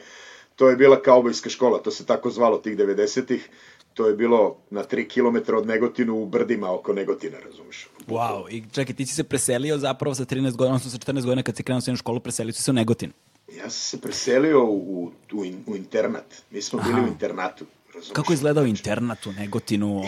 to je bila kaubojska škola, to se tako zvalo tih 90-ih, to je bilo na 3 km od Negotinu u brdima oko Negotina, razumiješ? Wow, i čekaj, ti si se preselio zapravo sa 13 godina, odnosno sa 14 godina kad si krenuo u školu, preselio si se u Negotin. Ja sam se preselio u, u, u internat, mi smo bili Aha. u internatu. Kako izgledao internat u Negotinu? Ono...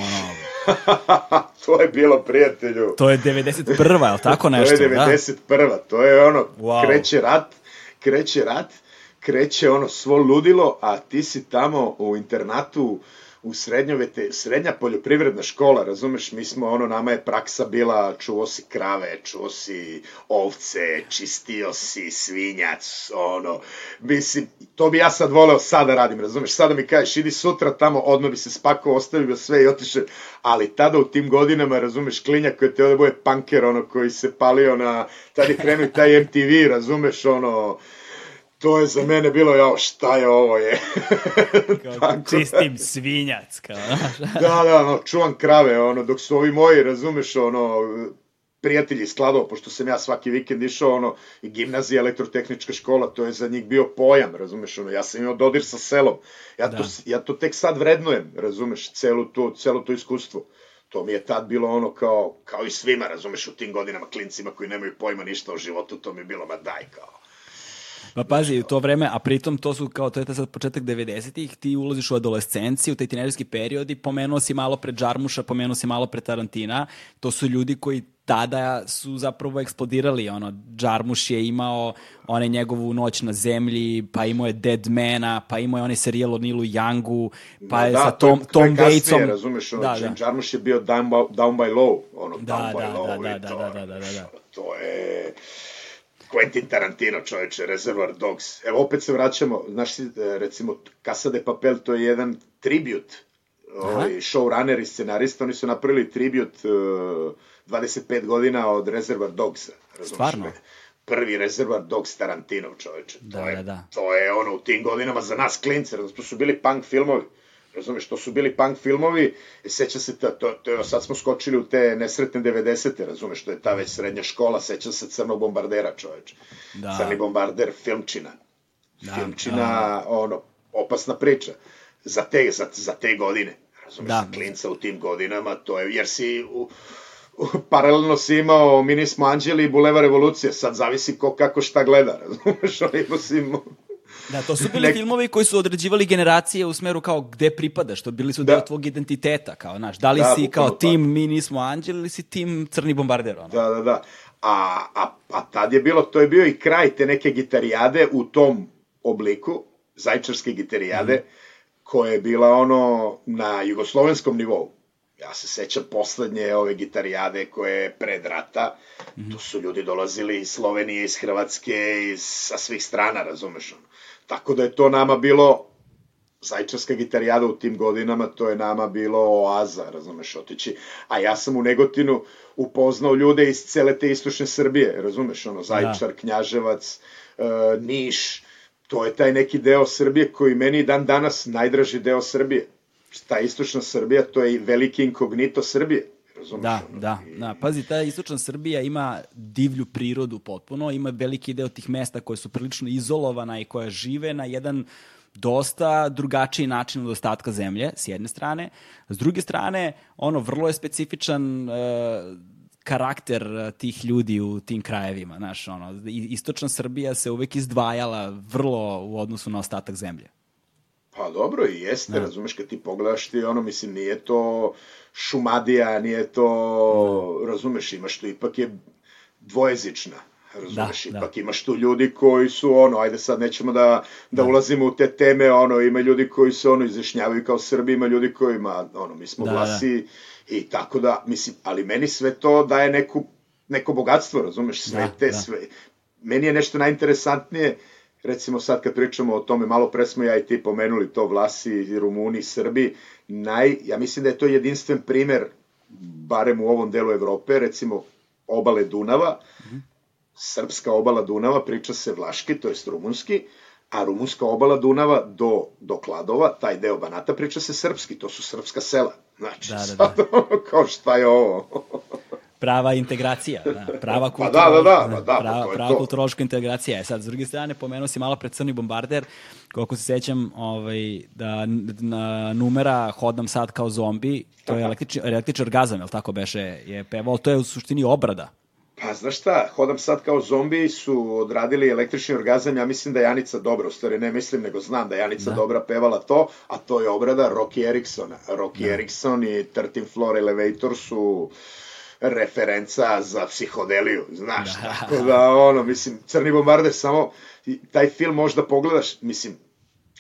to je bilo, prijatelju. To je 91. je li tako nešto? to je 91. Da? To je ono, wow. kreće rat, kreće rat, kreće ono svo ludilo, a ti si tamo u internatu u srednjovete, srednja poljoprivredna škola, razumeš, mi smo, ono, nama je praksa bila, čuo si krave, čuo si ovce, čistio si svinjac, ono, mislim, to bi ja sad voleo sada da radim, razumeš, sada mi kažeš, idi sutra tamo, odmah bi se spakao, ostavio sve i otišao, ali tada u tim godinama, razumeš, klinja koji te ovde bude panker, ono, koji se palio na, tada je krenuo taj MTV, razumeš, ono, to je za mene bilo, jao, šta je ovo je? kao Tako čistim svinjac, kao, da, da, no, čuvam krave, ono, dok su ovi moji, razumeš, ono, prijatelji skladao, pošto sam ja svaki vikend išao, ono, i gimnazija, elektrotehnička škola, to je za njih bio pojam, razumeš, ono, ja sam imao dodir sa selom, ja, da. to, ja to tek sad vrednujem, razumeš, celu to, celo to iskustvo. To mi je tad bilo ono kao, kao i svima, razumeš, u tim godinama, klincima koji nemaju pojma ništa o životu, to mi je bilo, ma daj, kao, Pa pazi, u to vreme, a pritom to su kao, to je sad početak 90-ih, ti ulaziš u adolescenciju, u taj tinerijski period i pomenuo si malo pre Džarmuša, pomenuo si malo pre Tarantina, to su ljudi koji tada su zapravo eksplodirali, ono, Džarmuš je imao one njegovu noć na zemlji, pa imao je Deadmana, pa imao je onaj serijal o Nilu Youngu, pa je da, sa Tom, to Tom Waitsom. razumeš, ono, da, da. Džarmuš je bio down by, down by low, ono, da, down da, by da, low. Da, da, da, da, da, da, da. To je Quentin Tarantino, čoveče, Reservoir Dogs. Evo, opet se vraćamo, znaš, e, recimo, Casa de Papel, to je jedan tribut. Ovaj, showrunner i scenarista, oni su napravili tribut uh, 25 godina od Reservoir Dogsa. Stvarno? Prvi Reservoir Dogs Tarantino, čoveče. Da, to je, da, da. To je ono, u tim godinama za nas klince, to su bili punk filmovi. Razumeš, to su bili punk filmovi, seća se, ta, to, to, sad smo skočili u te nesretne 90. razumeš, to je ta već srednja škola, seća se Crnog bombardera, čoveč. Da. Crni bombarder, filmčina. Da, filmčina, da. ono, opasna priča. Za te, za, za te godine. Razumeš, da. klinca u tim godinama, to je, jer si u, paralelno si imao Mini smo Anđeli i Buleva revolucije, sad zavisi ko kako šta gleda, razumeš, si imao Da, to su bili Nek... filmovi koji su određivali generacije u smeru kao gde pripadaš, to bili su da. deo tvog identiteta, kao, znaš, da li da, si kao tim Mi nismo anđeli ili si tim Crni bombarder, ono? Da, da, da. A, a, a tad je bilo, to je bio i kraj te neke gitarijade u tom obliku, zajčarske gitarijade, mm. koja je bila ono na jugoslovenskom nivou. Ja se sećam poslednje ove gitarijade koje je pred rata, mm. tu su ljudi dolazili iz Slovenije, iz Hrvatske, iz, sa svih strana, razumeš ono. Tako da je to nama bilo Zajčarska gitarijada u tim godinama, to je nama bilo oaza, razumeš, otići. A ja sam u Negotinu upoznao ljude iz cele te istočne Srbije, razumeš, ono, Zajčar, da. Knjaževac, e, Niš, to je taj neki deo Srbije koji meni dan danas najdraži deo Srbije. Ta istočna Srbija, to je veliki inkognito Srbije. Razumeš, da, ono, da, i... da. Pazi, ta istočna Srbija ima divlju prirodu potpuno, ima veliki deo tih mesta koje su prilično izolovana i koja žive na jedan dosta drugačiji način od ostatka zemlje, s jedne strane. S druge strane, ono, vrlo je specifičan uh, karakter e, tih ljudi u tim krajevima, znaš, ono, istočna Srbija se uvek izdvajala vrlo u odnosu na ostatak zemlje. Pa dobro, i jeste, da. razumeš, kad ti pogledaš ti, ono, mislim, nije to šumadija, nije to, da. razumeš, imaš tu, ipak je dvojezična, razumeš, da, da. ipak da. imaš tu ljudi koji su, ono, ajde sad nećemo da, da, da. ulazimo u te teme, ono, ima ljudi koji se, ono, izjašnjavaju kao Srbi, ima ljudi koji, ima, ono, mi smo da, glasi da. i tako da, mislim, ali meni sve to daje neku, neko bogatstvo, razumeš, sve da, te, da. sve, meni je nešto najinteresantnije, recimo sad kad pričamo o tome, malo pre smo ja i ti pomenuli to Vlasi, Rumuni, Srbi, naj, ja mislim da je to jedinstven primer, barem u ovom delu Evrope, recimo obale Dunava, mm -hmm. srpska obala Dunava priča se vlaški, to jest rumunski, a rumunska obala Dunava do, do Kladova, taj deo Banata priča se srpski, to su srpska sela. Znači, da, da, da. sad, kao šta je ovo? Prava integracija, da, prava kultura, pa da, da, da, da, da, prava, prava kulturološka integracija. E sad, s druge strane, pomenuo si malo pred Crni bombarder, koliko se sećam, ovaj, da na numera Hodam sad kao zombi, to je električni, električni orgazam, jel tako beše, je pevao, to je u suštini obrada. Pa znaš šta, hodam sad kao zombi su odradili električni orgazam, ja mislim da Janica Dobra, u stvari ne mislim, nego znam da Janica da. Dobra pevala to, a to je obrada Rocky Eriksona. Rocky da. Erikson i 13 Floor Elevator su referenca za psihodeliju, znaš, da. tako da, ono, mislim, Crni bombarder samo, taj film možda pogledaš, mislim,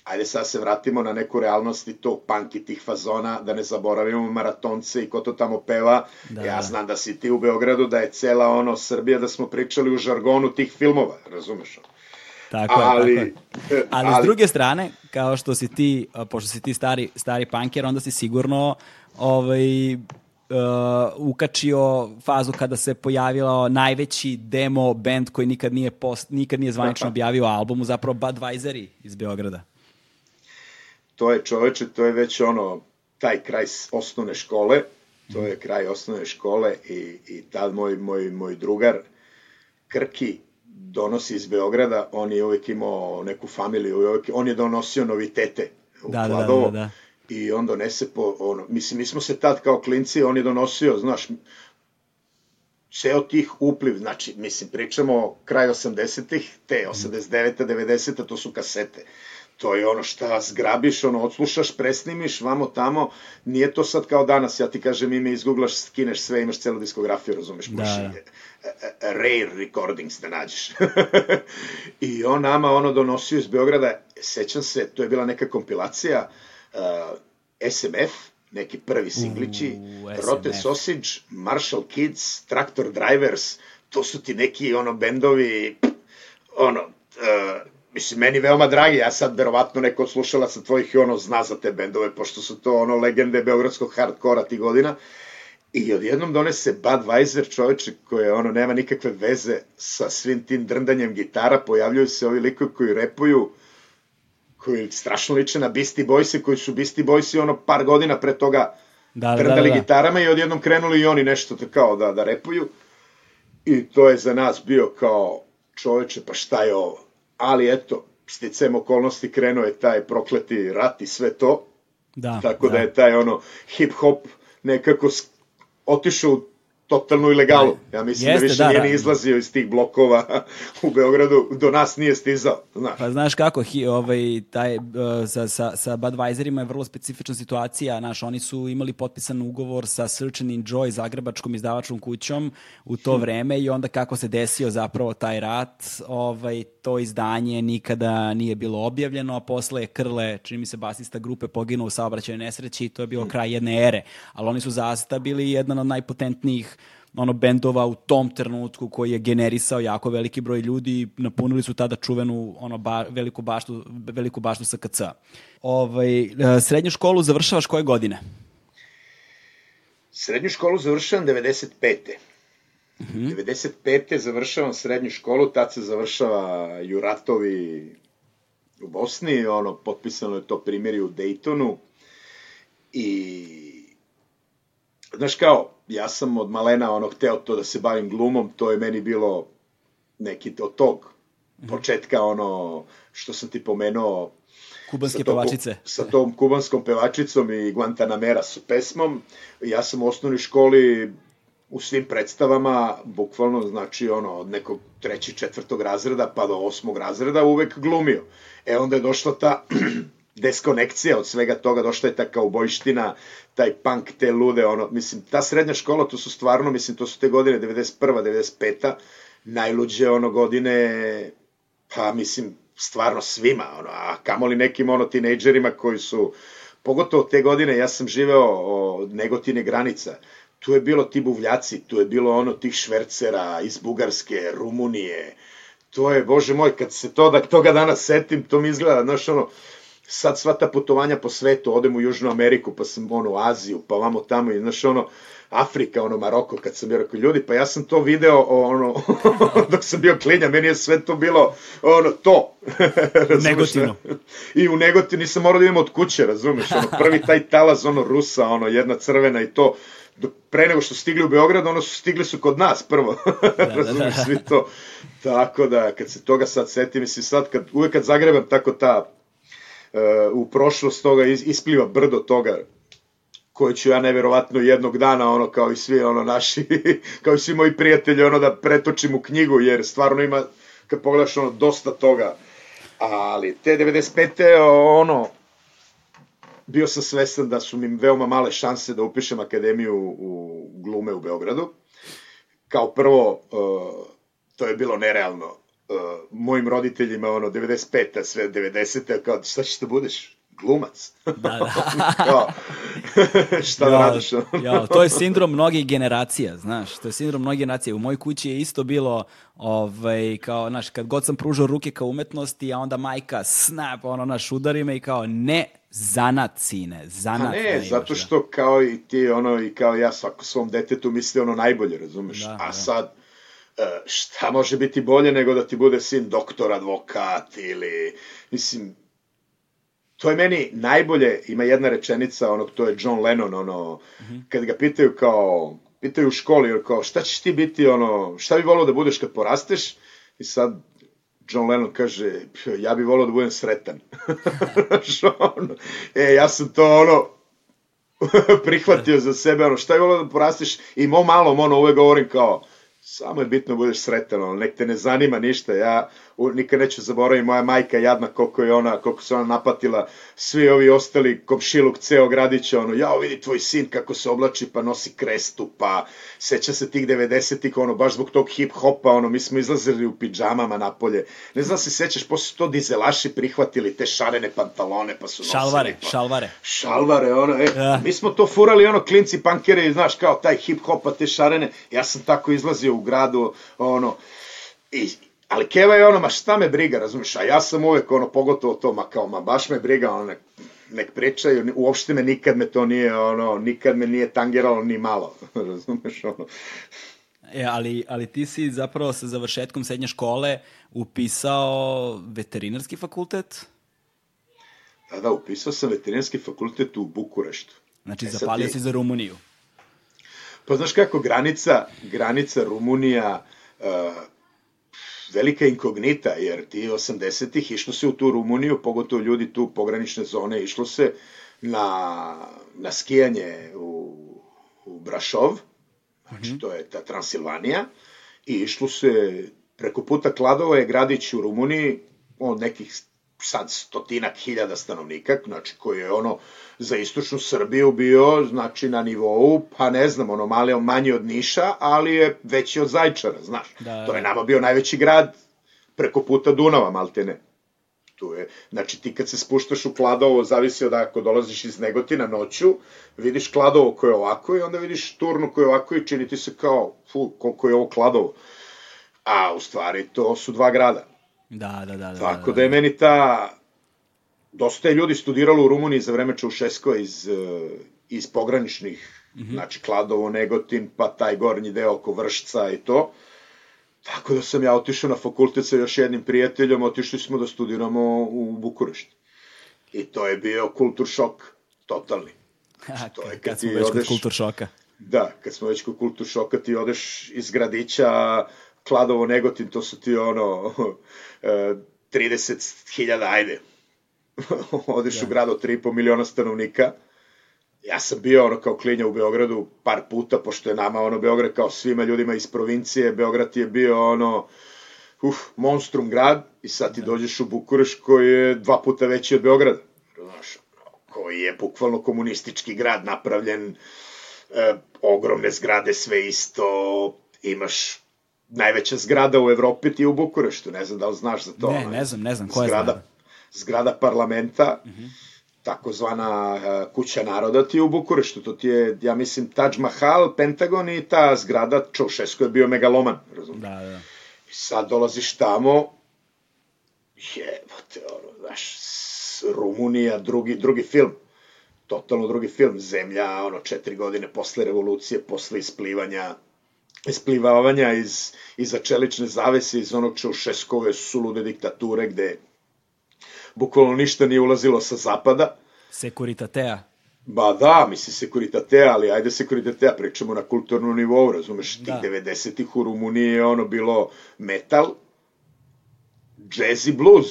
ajde sad se vratimo na neku realnost i to punk i tih fazona, da ne zaboravimo maratonce i ko to tamo peva. Da, ja znam da si ti u Beogradu, da je cela ono Srbija, da smo pričali u žargonu tih filmova, razumeš? Tako ali, je, tako je. Ali, ali, s druge strane, kao što si ti, pošto si ti stari, stari punker, onda si sigurno ovaj, uh, ukačio fazu kada se pojavilo najveći demo band koji nikad nije, post, nikad nije zvanično objavio albumu, zapravo Budweiseri iz Beograda. To je čoveče, to je već ono, taj kraj osnovne škole, to je kraj osnovne škole i, i tad moj, moj, moj drugar Krki donosi iz Beograda, on je uvek imao neku familiju, on je donosio novitete u da, Kladovo. Da, da, da, da i on donese po, ono, mislim, mi smo se tad kao klinci, on je donosio, znaš, ceo tih upliv, znači, mislim, pričamo kraj 80-ih, te 89 90 to su kasete. To je ono šta zgrabiš, ono, odslušaš, presnimiš, vamo tamo, nije to sad kao danas, ja ti kažem ime, izgooglaš, skineš sve, imaš celu diskografiju, razumeš, da. da. rare recordings da nađeš. I on nama ono donosio iz Beograda, sećam se, to je bila neka kompilacija, uh, SMF, neki prvi singlići, uh, Rotten Sausage, Marshall Kids, Tractor Drivers, to su ti neki ono bendovi, ono, uh, mislim, meni veoma dragi, ja sad verovatno neko od slušalaca tvojih i ono zna za te bendove, pošto su to ono legende beogradskog hardkora ti godina, I odjednom donese Budweiser čoveče koje ono nema nikakve veze sa svim tim drndanjem gitara, pojavljuju se ovi likovi koji repuju koji strašno liče na Beastie Boyse, koji su Beastie Boysi ono par godina pre toga Da, da, trndali da, da. gitarama i odjednom krenuli i oni nešto da, kao da, da repuju. I to je za nas bio kao čoveče, pa šta je ovo? Ali eto, sticajem okolnosti krenuo je taj prokleti rat i sve to. Da, Tako da, je taj ono hip hop nekako otišao u totalnu ilegalu. Ja mislim Jeste, da više da, nije da. ni izlazio iz tih blokova u Beogradu, do nas nije stizao, znaš. Pa znaš kako, hi, ovaj, taj, uh, sa, sa, sa Budweiserima je vrlo specifična situacija. Znaš, oni su imali potpisan ugovor sa Search and Enjoy, zagrebačkom izdavačkom kućom u to Hm. vreme i onda kako se desio zapravo taj rat, ovaj, to izdanje nikada nije bilo objavljeno, a posle je Krle, čini mi se basista grupe, poginuo u saobraćajnoj nesreći i to je bilo Hm. kraj jedne ere. Ali oni su zaista bili jedan od najpotentnijih ono bendova u tom trenutku koji je generisao jako veliki broj ljudi i napunili su tada čuvenu ono ba, veliku baštu veliku baštu SKC. Ovaj e, srednju školu završavaš koje godine? Srednju školu završavam 95. Mm -hmm. 95. završavam srednju školu, tad se završava Juratovi u Bosni, ono, potpisano je to primjeri u Daytonu i znaš kao, ja sam od malena ono hteo to da se bavim glumom, to je meni bilo neki od tog početka ono što sam ti pomenuo Kubanske sa tom- pevačice. Sa tom kubanskom pevačicom i Guantanamera su pesmom. Ja sam u osnovnoj školi u svim predstavama, bukvalno, znači, ono, od nekog trećeg, četvrtog razreda pa do osmog razreda uvek glumio. E, onda je došla ta deskonekcija od svega toga, došla je ta kaubojština, taj punk, te lude, ono, mislim, ta srednja škola, to su stvarno, mislim, to su te godine 91. 95. najluđe, ono, godine, pa, mislim, stvarno svima, ono, a kamoli nekim, ono, tinejdžerima koji su, pogotovo te godine, ja sam živeo od Negotine granica, tu je bilo ti buvljaci, tu je bilo ono tih švercera iz Bugarske, Rumunije, to je, bože moj, kad se to, da toga danas setim, to mi izgleda, znaš, ono, sad sva ta putovanja po svetu, odem u Južnu Ameriku, pa sam ono, Aziju, pa vamo tamo, i znaš, ono, Afrika, ono, Maroko, kad sam bio rekao, ljudi, pa ja sam to video, ono, dok sam bio klinja, meni je sve to bilo, ono, to. Negotinu. I u Negotinu nisam morao da idem od kuće, razumeš, ono, prvi taj talaz, ono, Rusa, ono, jedna crvena i to, do, pre nego što stigli u Beograd, ono su stigli su kod nas prvo, razumeš, da. svi to. Tako da, kad se toga sad setim, mislim, sad, kad, uvek kad zagrebam tako ta, uh, u prošlost toga is, ispliva brdo toga, koje ću ja neverovatno jednog dana, ono, kao i svi, ono, naši, kao i svi moji prijatelji, ono, da pretočim u knjigu, jer stvarno ima, kad pogledaš, ono, dosta toga. Ali, te 95. ono, bio sam svestan da su mi veoma male šanse da upišem akademiju u glume u Beogradu. Kao prvo, uh, to je bilo nerealno. Uh, mojim roditeljima, ono, 95. sve 90. kao, šta ćeš da budeš? Glumac. Da, da. kao, šta da Ja, radiš? ono? ja, to je sindrom mnogih generacija, znaš, to je sindrom mnogih generacija. U mojoj kući je isto bilo, ovaj, kao, znaš, kad god sam pružao ruke ka umetnosti, a onda majka snap, ono, naš udari me i kao, ne, zanat, sine, zanat. A da ne, imaš, zato da. što kao i ti, ono, i kao ja svako svom detetu misli ono najbolje, razumeš? Da, A da. sad, e, šta može biti bolje nego da ti bude sin doktor, advokat ili, mislim, to je meni najbolje, ima jedna rečenica, ono, to je John Lennon, ono, kad ga pitaju kao, pitaju u školi, kao, šta ćeš ti biti, ono, šta bi volao da budeš kad porasteš? I sad John Lennon kaže, "Pf, ja bi volao da budem sretan. E, ja sam to, ono, prihvatio za sebe, ono, šta je volao da porasteš i mo malom, ono, uvek govorim kao, samo je bitno da budeš sretan, ono, nek te ne zanima ništa, ja u, nikad neću zaboraviti moja majka jadna koliko je ona, koliko se ona napatila, svi ovi ostali komšiluk ceo gradića, ono, jao vidi tvoj sin kako se oblači, pa nosi krestu, pa seća se tih 90-ih, ono, baš zbog tog hip-hopa, ono, mi smo izlazili u pidžamama napolje, ne znam da se sećaš, posle to dizelaši prihvatili te šarene pantalone, pa su nosili, Šalvare, pa, šalvare. šalvare, ono, e, Da. mi smo to furali, ono, klinci, pankeri, znaš, kao taj hip-hopa, te šarene, ja sam tako izlazio u gradu, ono, i, ali Keva je ono, ma šta me briga, razumiješ, a ja sam uvek, ono, pogotovo to, ma kao, ma baš me briga, ono, nek, nek pričaju, uopšte me nikad me to nije, ono, nikad me nije tangeralo ni malo, razumeš, ono, E, ali, ali ti si zapravo sa završetkom srednje škole upisao veterinarski fakultet? Da, da, upisao sam veterinarski fakultet u Bukureštu. Znači, e, zapalio ti... si za Rumuniju. Pa znaš kako, granica, granica Rumunija, uh, velika inkognita, jer ti 80-ih išlo se u tu Rumuniju, pogotovo ljudi tu pogranične zone, išlo se na, na skijanje u, u Brašov, znači mm -hmm. to je ta Transilvanija, i išlo se preko puta Kladova je gradić u Rumuniji od nekih sad stotinak hiljada stanovnika, znači koji je ono za istočnu Srbiju bio, znači na nivou, pa ne znam, ono mali, manji od Niša, ali je veći od Zajčara, znaš. Da, to je da. nama bio najveći grad preko puta Dunava, maltene. Tu je, znači ti kad se spuštaš u Kladovo, zavisi od ako dolaziš iz Negotina noću, vidiš Kladovo koje je ovako i onda vidiš Turnu koje je ovako i čini ti se kao, fu, koliko je ovo Kladovo. A u stvari to su dva grada. Da, da, da. da Tako da, da, da je meni ta... Dosta je ljudi studiralo u Rumuniji za vreme Čaušesko iz, eh, iz pograničnih, mm -hmm. znači Kladovo, Negotin, pa taj gornji deo oko Vršca i to. Tako da sam ja otišao na fakultet sa još jednim prijateljom, otišli smo da studiramo u Bukurešti. I to je bio kultur šok, totalni. Znači, to je kad, kad smo već odeš, kod kultur šoka. Da, kad smo već kod kultur šoka, ti odeš iz gradića Kladovo, Negotin, to su ti ono 30.000, e, ajde. Odeš da. u grad od 3,5 miliona stanovnika. Ja sam bio ono kao klinja u Beogradu par puta, pošto je nama ono Beograd kao svima ljudima iz provincije, Beograd je bio ono uf, monstrum grad i sad ti da. dođeš u Bukureš koji je dva puta veći od Beograda. Znaš, koji je bukvalno komunistički grad napravljen, e, ogromne zgrade, sve isto, imaš najveća zgrada u Evropi ti je u Bukureštu, ne znam da li znaš za to. Ne, ne znam, ne znam, koja je zgrada? Zgrada parlamenta, uh mhm. -huh. takozvana uh, kuća naroda ti je u Bukureštu, to ti je, ja mislim, Taj Mahal, Pentagon i ta zgrada, Čaušesko je bio megaloman, razumiješ? Da, da. I sad dolaziš tamo, jebote, ono, znaš, Rumunija, drugi, drugi film, totalno drugi film, zemlja, ono, četiri godine posle revolucije, posle isplivanja isplivavanja iz, iza čelične zavese, iz onog Čaušeskove sulude diktature, gde bukvalno ništa nije ulazilo sa zapada. Sekuritatea. Ba da, misli sekuritatea, ali ajde sekuritatea, pričamo na kulturnom nivou, razumeš, tih da. 90-ih u Rumuniji je ono bilo metal, jazz i blues.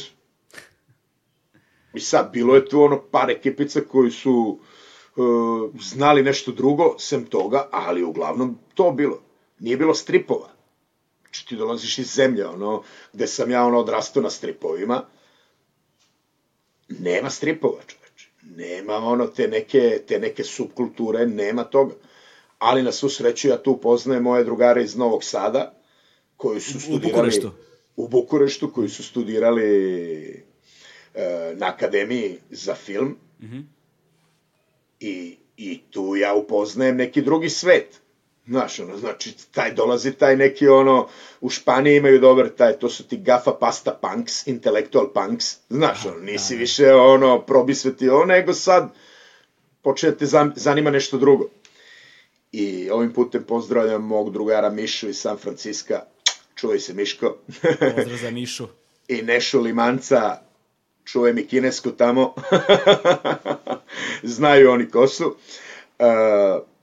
I sad, bilo je tu ono par ekipica koji su uh, znali nešto drugo, sem toga, ali uglavnom to bilo nije bilo stripova. Znači ti dolaziš iz zemlje, ono, gde sam ja ono odrastao na stripovima, nema stripova, čoveče. Nema ono te neke, te neke subkulture, nema toga. Ali na svu sreću ja tu poznajem moje drugare iz Novog Sada, koji su studirali... U Bukureštu. U Bukureštu, koji su studirali e, na Akademiji za film. Mm -hmm. I, I tu ja upoznajem neki drugi svet Znaš, ono, znači, taj dolazi taj neki, ono, u Španiji imaju dobar taj, to su ti gafa pasta punks, intellectual punks, znaš, ono, nisi da, da. više, ono, probisveti ovo, nego sad počne da te zanima nešto drugo. I ovim putem pozdravljam mog drugara Mišu iz San Franciska, čuvaj se Miško. Pozdrav za Mišu. I Nešu Limanca, čuvaj mi kinesku tamo, znaju oni ko su. Uh,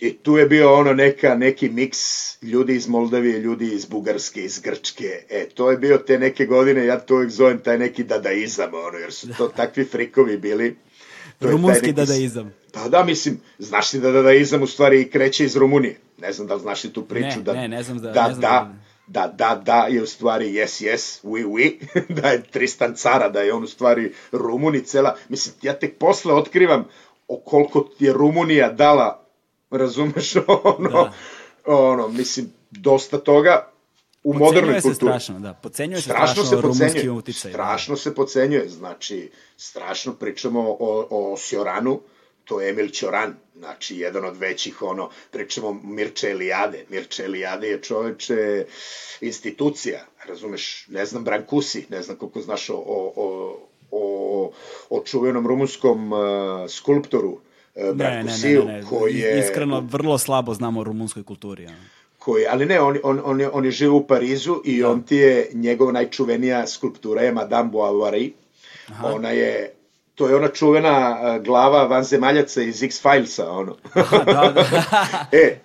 I tu je bio ono neka, neki miks ljudi iz Moldavije, ljudi iz Bugarske, iz Grčke. E, to je bio te neke godine, ja to uvijek zovem taj neki dadaizam, ono, jer su to takvi frikovi bili. To Rumunski neki... dadaizam. Pa da, mislim, znaš ti da dadaizam u stvari kreće iz Rumunije. Ne znam da li znaš ti tu priču. Ne, da, ne, ne znam da... Da, ne znam da, da, da, da, da je u stvari yes, yes, oui, oui, da je Tristan Cara, da je on u stvari Rumuni cela. Mislim, ja tek posle otkrivam o koliko je Rumunija dala razumeš, ono, da. ono, mislim, dosta toga u Pocenjuje modernoj kulturi. se strašno, da. Pocenjuje se strašno, strašno se rumunski uticaj. Da. Strašno da. se pocenjuje, znači, strašno pričamo o, o Sjoranu, to je Emil Ćoran, znači jedan od većih, ono, pričamo Mirče Elijade. Mirče Elijade je čoveče institucija, razumeš, ne znam Brankusi, ne znam koliko znaš o, o, o, o čuvenom rumunskom uh, skulptoru Brankusiju, ne, ne, ne, ne, koji je... Iskreno, vrlo slabo znamo o rumunskoj kulturi. Ja. Koji, ali ne, on, on, on, je, on je živo u Parizu i da. on ti je, njegova najčuvenija skulptura je Madame Bovary. Aha. Ona je to je ona čuvena glava vanzemaljaca iz X-Filesa, ono. da, da. e,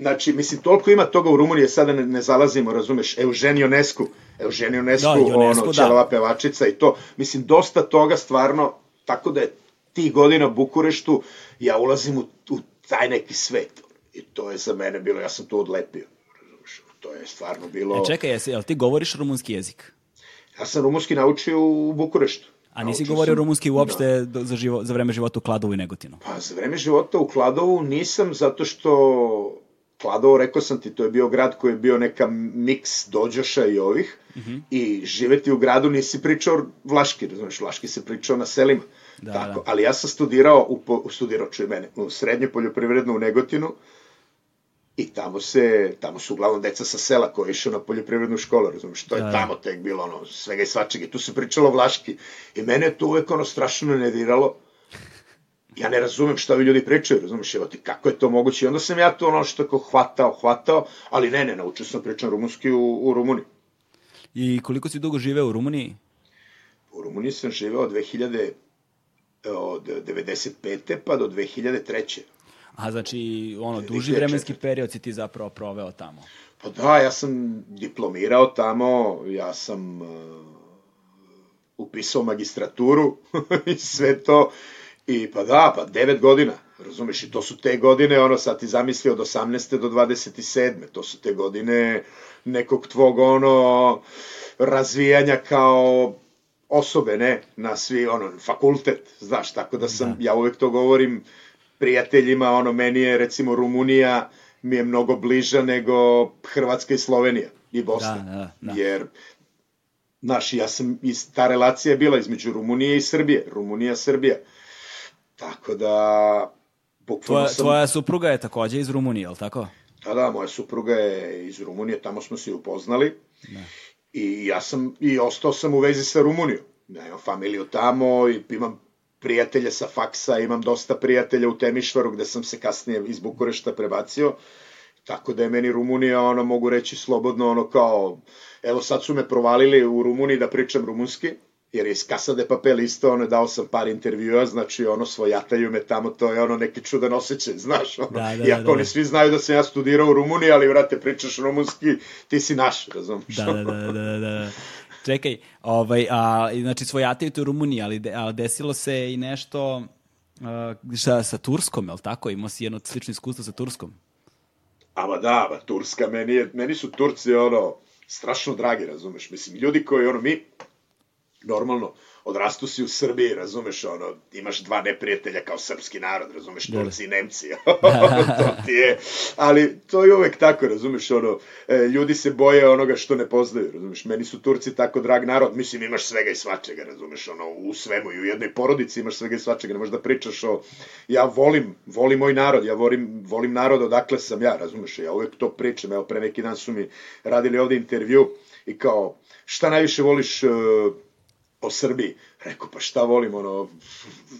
Znači, mislim, toliko ima toga u Rumuniji, sada ne, ne zalazimo, razumeš, Eugenio Nesku, Eugenio Nesku, da, Ionescu, ono, da. pevačica i to, mislim, dosta toga stvarno, tako da je ti godina u Bukureštu, ja ulazim u, u taj neki svet, i to je za mene bilo, ja sam to odlepio, to je stvarno bilo... E, čekaj, jesi, jel ti govoriš rumunski jezik? Ja sam rumunski naučio u Bukureštu. A nisi govorio sam, rumunski uopšte da. za, živo, za vreme života u Kladovu i Negotinu? Pa za vreme života u Kladovu nisam, zato što Kladovo, rekao sam ti, to je bio grad koji je bio neka miks dođoša i ovih mm -hmm. i živeti u gradu nisi pričao vlaški, razumeš, vlaški se pričao na selima. Da, Tako, da. Ali ja sam studirao, u, studirao čuje mene, u srednje poljoprivrednu u Negotinu i tamo se, tamo su uglavnom deca sa sela koji išao na poljoprivrednu školu, razumeš, to je da, da. tamo tek bilo ono, svega i svačega tu se pričalo vlaški i mene je to uvek ono strašno nerviralo ja ne razumem šta vi ljudi pričaju, razumeš, evo ti, kako je to moguće? I onda sam ja to ono što kao hvatao, hvatao, ali ne, ne, naučio sam pričam rumunski u, u Rumuniji. I koliko si dugo živeo u Rumuniji? U Rumuniji sam živeo od 2000, od 95. pa do 2003. A znači, ono, duži vremenski period si ti zapravo proveo tamo? Pa da, ja sam diplomirao tamo, ja sam uh, upisao magistraturu i sve to. I pa da, pa devet godina, razumeš, i to su te godine, ono, sad ti zamisli od 18. do 27. To su te godine nekog tvog, ono, razvijanja kao osobe, ne, na svi, ono, fakultet, znaš, tako da sam, da. ja uvek to govorim prijateljima, ono, meni je, recimo, Rumunija mi je mnogo bliža nego Hrvatska i Slovenija i Bosna, da, da, da. jer Znaš, ja sam, ta relacija je bila između Rumunije i Srbije, Rumunija-Srbija. Tako da... Tvoja, sam... tvoja supruga je takođe iz Rumunije, je li tako? Da, da, moja supruga je iz Rumunije, tamo smo se upoznali. Ne. I ja sam, i ostao sam u vezi sa Rumunijom. Ja imam familiju tamo i imam prijatelje sa faksa, imam dosta prijatelja u Temišvaru gde sam se kasnije iz Bukurešta prebacio. Tako da je meni Rumunija, ono, mogu reći slobodno, ono kao, evo sad su me provalili u Rumuniji da pričam rumunski, jer je iz Casa de Papel isto, ono, dao sam par intervjua, znači, ono, svojataju me tamo, to je ono neki čudan osjećaj, znaš, ono, da, da, iako da, da. oni svi znaju da sam ja studirao u Rumuniji, ali, vrate, pričaš rumunski, ti si naš, razumiješ? Da, da, da, da, da. Čekaj, ovaj, a, znači, svojataju te u Rumuniji, ali, de, ali desilo se i nešto uh, sa, sa Turskom, je li tako? Imao si jedno slično iskustvo sa Turskom? Ama da, ba, Turska, meni, je, meni su Turci, ono, strašno dragi, razumeš, mislim, ljudi koji, ono, mi, normalno, odrastu si u Srbiji, razumeš, ono, imaš dva neprijatelja kao srpski narod, razumeš, da. Turci i Nemci, to ti je, ali to je uvek tako, razumeš, ono, e, ljudi se boje onoga što ne poznaju, razumeš, meni su Turci tako drag narod, mislim, imaš svega i svačega, razumeš, ono, u svemu i u jednoj porodici imaš svega i svačega, ne možeš da pričaš o, ja volim, volim moj narod, ja volim, volim narod odakle sam ja, razumeš, ja uvek to pričam, evo, pre neki dan su mi radili ovde intervju i kao, šta najviše voliš uh, o Srbiji. Rekao, pa šta volim, ono,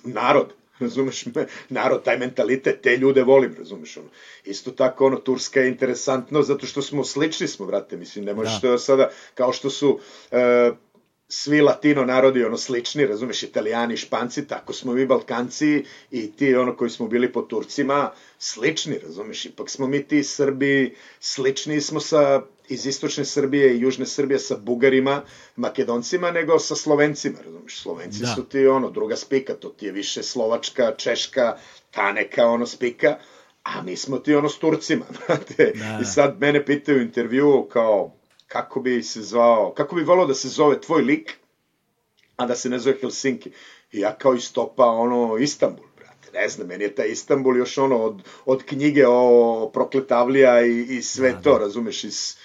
narod, razumeš me, narod, taj mentalitet, te ljude volim, razumeš, ono. Isto tako, ono, Turska je interesantno zato što smo slični smo, vrate, mislim, ne možeš da. sada, kao što su e, svi latino narodi, ono, slični, razumeš, italijani, španci, tako smo mi Balkanci i ti, ono, koji smo bili po Turcima, slični, razumeš, ipak smo mi ti Srbi, slični smo sa iz istočne Srbije i južne Srbije sa Bugarima, Makedoncima, nego sa Slovencima, razumiješ? Slovenci da. su ti ono, druga spika, to ti je više Slovačka, Češka, ta neka ono spika, a mi smo ti ono s Turcima, znate. Da. I sad mene pitaju u intervjuu kao, kako bi se zvao, kako bi volao da se zove tvoj lik, a da se ne zove Helsinki. I ja kao istopa ono Istanbul ne znam, meni je taj Istanbul još ono od, od knjige o prokletavlija i, i sve da, to, da. razumeš, iz,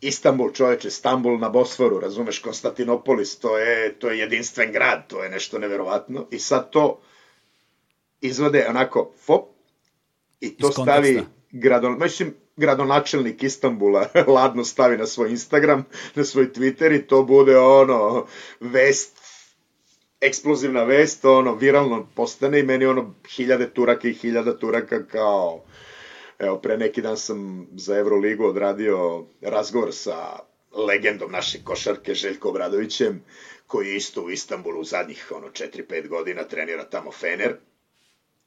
Istanbul, čoveče, Stambul na Bosforu, razumeš, Konstantinopolis, to je, to je jedinstven grad, to je nešto neverovatno. I sad to izvode onako, fop, i to stavi gradon, mislim, gradonačelnik Istambula ladno stavi na svoj Instagram, na svoj Twitter i to bude ono, vest, eksplozivna vest, ono, viralno postane i meni ono, hiljade turaka i hiljada turaka kao, Evo, pre neki dan sam za Euroligu odradio razgovor sa legendom naše košarke Željko Obradovićem, koji isto u Istanbulu zadnjih ono 4-5 godina trenira tamo Fener.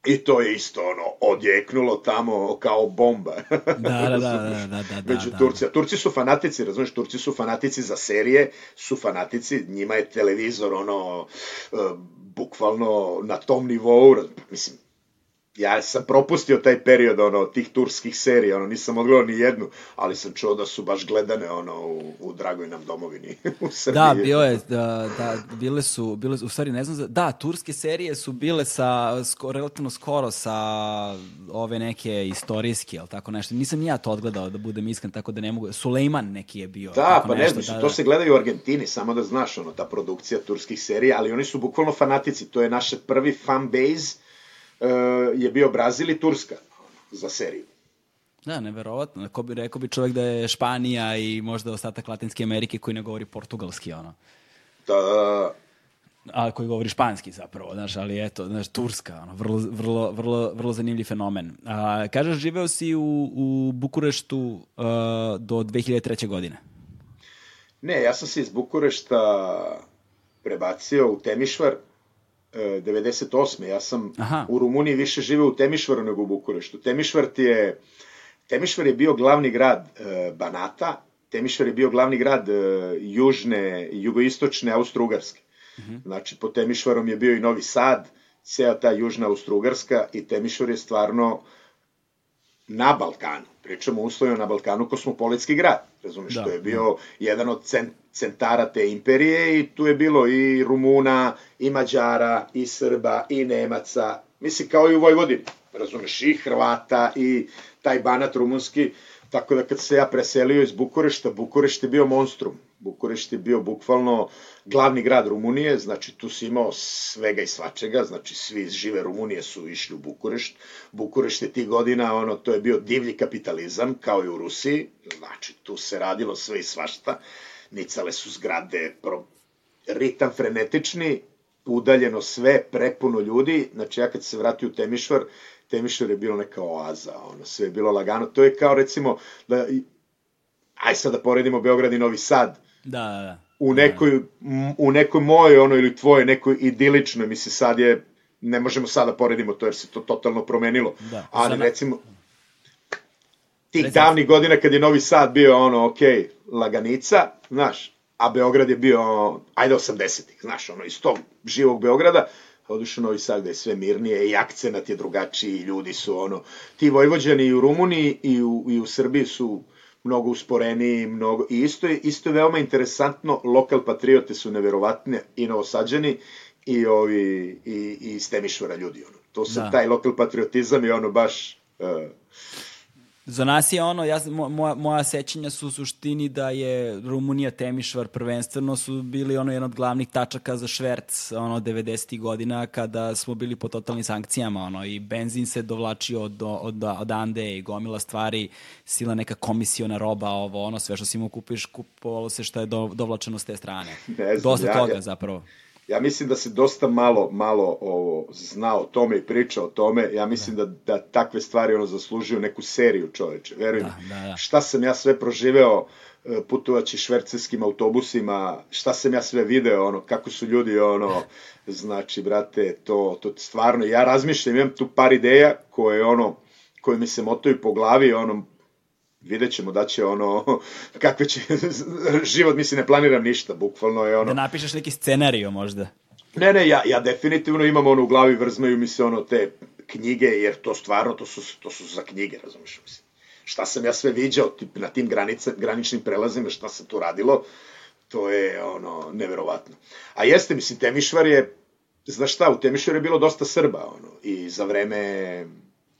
I to je isto ono odjeknulo tamo kao bomba. Da, da, da, da, da, da, Među da. Turci. A Turci su fanatici, razumiješ, Turci su fanatici za serije, su fanatici, njima je televizor ono, uh, bukvalno na tom nivou, mislim, ja sam propustio taj period ono tih turskih serija, ono nisam odgledao ni jednu, ali sam čuo da su baš gledane ono u, u dragoj nam domovini u Srbiji. Da, bio je, da, da, bile su, bile, u stvari ne znam, za, da, turske serije su bile sa, sko, relativno skoro sa ove neke istorijske, ali tako nešto. Nisam ni ja to odgledao, da budem iskren, tako da ne mogu. Sulejman neki je bio. Da, pa ne nešto, znam, da, to da. se gleda u Argentini, samo da znaš, ono, ta produkcija turskih serija, ali oni su bukvalno fanatici, to je naše prvi fan base, je bio Brazil i Turska za seriju. Da, neverovatno. Ko bi rekao bi čovjek da je Španija i možda ostatak Latinske Amerike koji ne govori portugalski, ono. Da, a koji govori španski zapravo, znaš, ali eto, znaš, Turska, ono, vrlo, vrlo, vrlo, vrlo zanimljiv fenomen. A, kažeš, živeo si u, u Bukureštu uh, do 2003. godine. Ne, ja sam se iz Bukurešta prebacio u Temišvar 98. Ja sam Aha. u Rumuniji više živeo u Temišvaru nego u Bukureštu. Temišvar ti je, Temišvar je bio glavni grad e, Banata, Temišvar je bio glavni grad e, južne, jugoistočne Austro-Ugarske. Znači, po Temišvarom je bio i Novi Sad, ceo ta južna Austro-Ugarska i Temišvar je stvarno na Balkanu. Pričamo uslovno na Balkanu kosmopolitski grad. Razumeš, Da, to je bio jedan od cen- centara te imperije i tu je bilo i Rumuna, i Mađara, i Srba, i Nemaca. Mislim, kao i u Vojvodini. Razumeš, i Hrvata, i taj banat rumunski. Tako da kad se ja preselio iz Bukurešta, Bukurešt je bio monstrum. Bukurešt je bio bukvalno glavni grad Rumunije, znači tu si imao svega i svačega, znači svi iz žive Rumunije su išli u Bukurešt. Bukurešt je tih godina, ono, to je bio divlji kapitalizam, kao i u Rusiji, znači tu se radilo sve i svašta, nicale su zgrade, pro... ritam frenetični, udaljeno sve, prepuno ljudi, znači ja kad se vratio u Temišvar, Temišvar je bilo neka oaza, ono, sve je bilo lagano, to je kao recimo, da, aj sad da poredimo Beograd i Novi Sad, Da, da, da. u nekoj, m- u nekoj mojoj ono ili tvojoj nekoj idiličnoj, misli sad je, ne možemo sad da poredimo to jer se to totalno promenilo, Da. ali recimo, tih Recimo- davnih godina kad je Novi Sad bio ono, ok, laganica, znaš, a Beograd je bio, ajde 80-ih, znaš, ono, iz tog živog Beograda, odiš u Novi Sad gde je sve mirnije i akcenat je drugačiji, i ljudi su ono, ti Vojvođani i u Rumuniji i u, i u Srbiji su mnogo usporeniji, mnogo, i isto je, isto je veoma interesantno, lokal patriote su neverovatne i novosađani i ovi, i, i iz Temišvara ljudi, ono. To su Da. taj lokal patriotizam i ono baš, uh, Za nas je ono, ja, moja, moja sećanja su u suštini da je Rumunija Temišvar prvenstveno su bili ono jedan od glavnih tačaka za šverc ono 90. godina kada smo bili pod totalnim sankcijama ono i benzin se dovlačio od, od, od Ande i gomila stvari sila neka komisiona roba ovo ono sve što si mu kupiš kupovalo se što je do, dovlačeno s te strane dosta toga zapravo Ja mislim da se dosta malo, malo ovo, zna o tome i priča o tome. Ja mislim da, da takve stvari ono zaslužuju neku seriju čoveče. Verujem. Da, da, da. Šta sam ja sve proživeo e, putovaći švercerskim autobusima, šta sam ja sve video, ono, kako su ljudi, ono, znači, brate, to, to stvarno, ja razmišljam, imam tu par ideja koje, ono, koje mi se motaju po glavi, ono, vidjet ćemo da će ono, kakve će, život, mislim, ne planiram ništa, bukvalno je ono, da napišeš neki scenario možda Ne, ne, ja, ja definitivno imam ono u glavi, vrzmaju mi se ono te knjige, jer to stvarno, to su, to su za knjige, razumiješ, mislim. Šta sam ja sve viđao tip, na tim granica, graničnim prelazima, šta se tu radilo, to je ono, neverovatno. A jeste, mislim, Temišvar je, znaš šta, u Temišvaru je bilo dosta Srba, ono, i za vreme,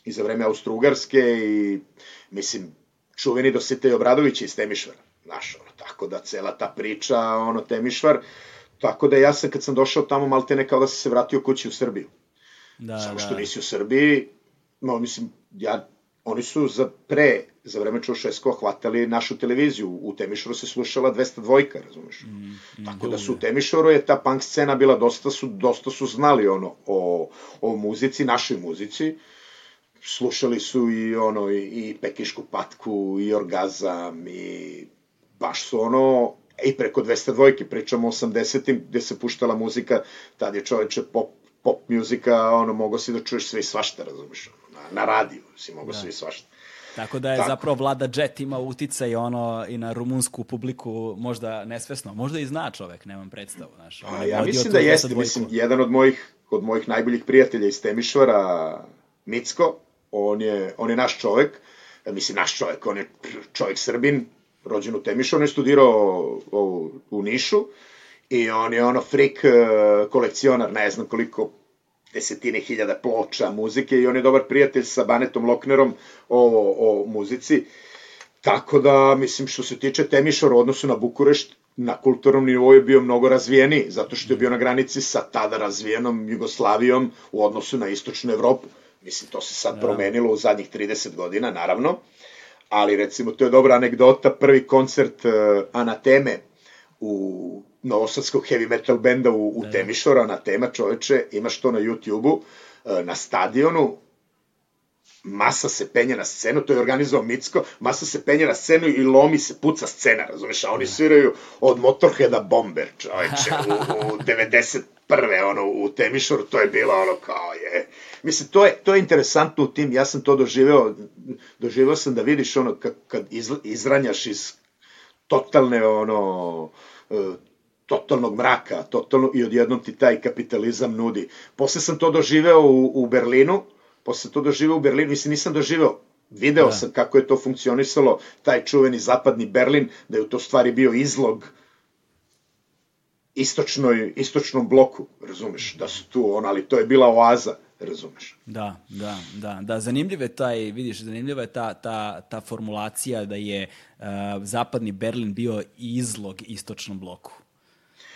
i za vreme Austro-Ugarske i, mislim, čuveni Dositej Obradović iz Temišvara, znaš, ono, tako da cela ta priča, ono, Temišvar, tako da ja sam, kad sam došao tamo, malte ne kao da sam se vratio kući u Srbiju. da, Samo da. što nisi u Srbiji, no, mislim, ja, oni su za pre, za vreme Čaušeskova hvatali našu televiziju. U Temišoru se slušala 202, razumeš? Mm, Tako da su u Temišoru je ta punk scena bila dosta su, dosta su znali ono o, o muzici, našoj muzici. Slušali su i ono i, i Pekišku patku i Orgazam i baš su ono i preko 200 dvojke, pričamo o 80-im, gde se puštala muzika, tad je čoveče pop, pop muzika, ono, mogo si da čuješ sve i svašta, razumiješ, na, na radiju si mogo da. sve i svašta. Tako da je Tako. zapravo Vlada Jet ima uticaj ono i na rumunsku publiku možda nesvesno. Možda i zna čovek, nemam predstavu. Znaš. A, ja mislim da jeste. Mislim, jedan od mojih, od mojih najboljih prijatelja iz Temišvara, Micko, on je, on je naš čovek, mislim naš čovek, on je čovek Srbin, rođen u Temišu, on je studirao u, u Nišu i on je ono frik e, kolekcionar, ne znam koliko desetine hiljada ploča muzike i on je dobar prijatelj sa Banetom Loknerom o, o muzici. Tako da, mislim, što se tiče Temišora u odnosu na Bukurešt, na kulturnom nivou je bio mnogo razvijeniji, zato što je bio na granici sa tada razvijenom Jugoslavijom u odnosu na istočnu Evropu. Mislim, to se sad da. promenilo u zadnjih 30 godina, naravno, ali recimo, to je dobra anegdota, prvi koncert uh, Anateme u novosadskog heavy metal benda u, u da. Temišora na tema čoveče, imaš to na YouTube-u, e, na stadionu, masa se penje na scenu, to je organizovao Micko, masa se penje na scenu i lomi se, puca scena, razumeš, a oni da. sviraju od Motorheada Bomber, čoveče, u, u 91. ono, u Temišoru, to je bilo ono kao je... Mislim, to je, to je interesantno u tim, ja sam to doživeo, doživeo sam da vidiš ono, kad, kad izranjaš iz totalne ono e, totalnog mraka, totalno, i odjednom ti taj kapitalizam nudi. Posle sam to doživeo u, u Berlinu, posle to doživeo u Berlinu, mislim nisam doživeo, video da. sam kako je to funkcionisalo, taj čuveni zapadni Berlin, da je u to stvari bio izlog istočnoj, istočnom bloku, razumeš, da su tu on, ali to je bila oaza, razumeš. Da, da, da, da, zanimljiv je taj, vidiš, zanimljiva je ta, ta, ta formulacija da je uh, zapadni Berlin bio izlog istočnom bloku.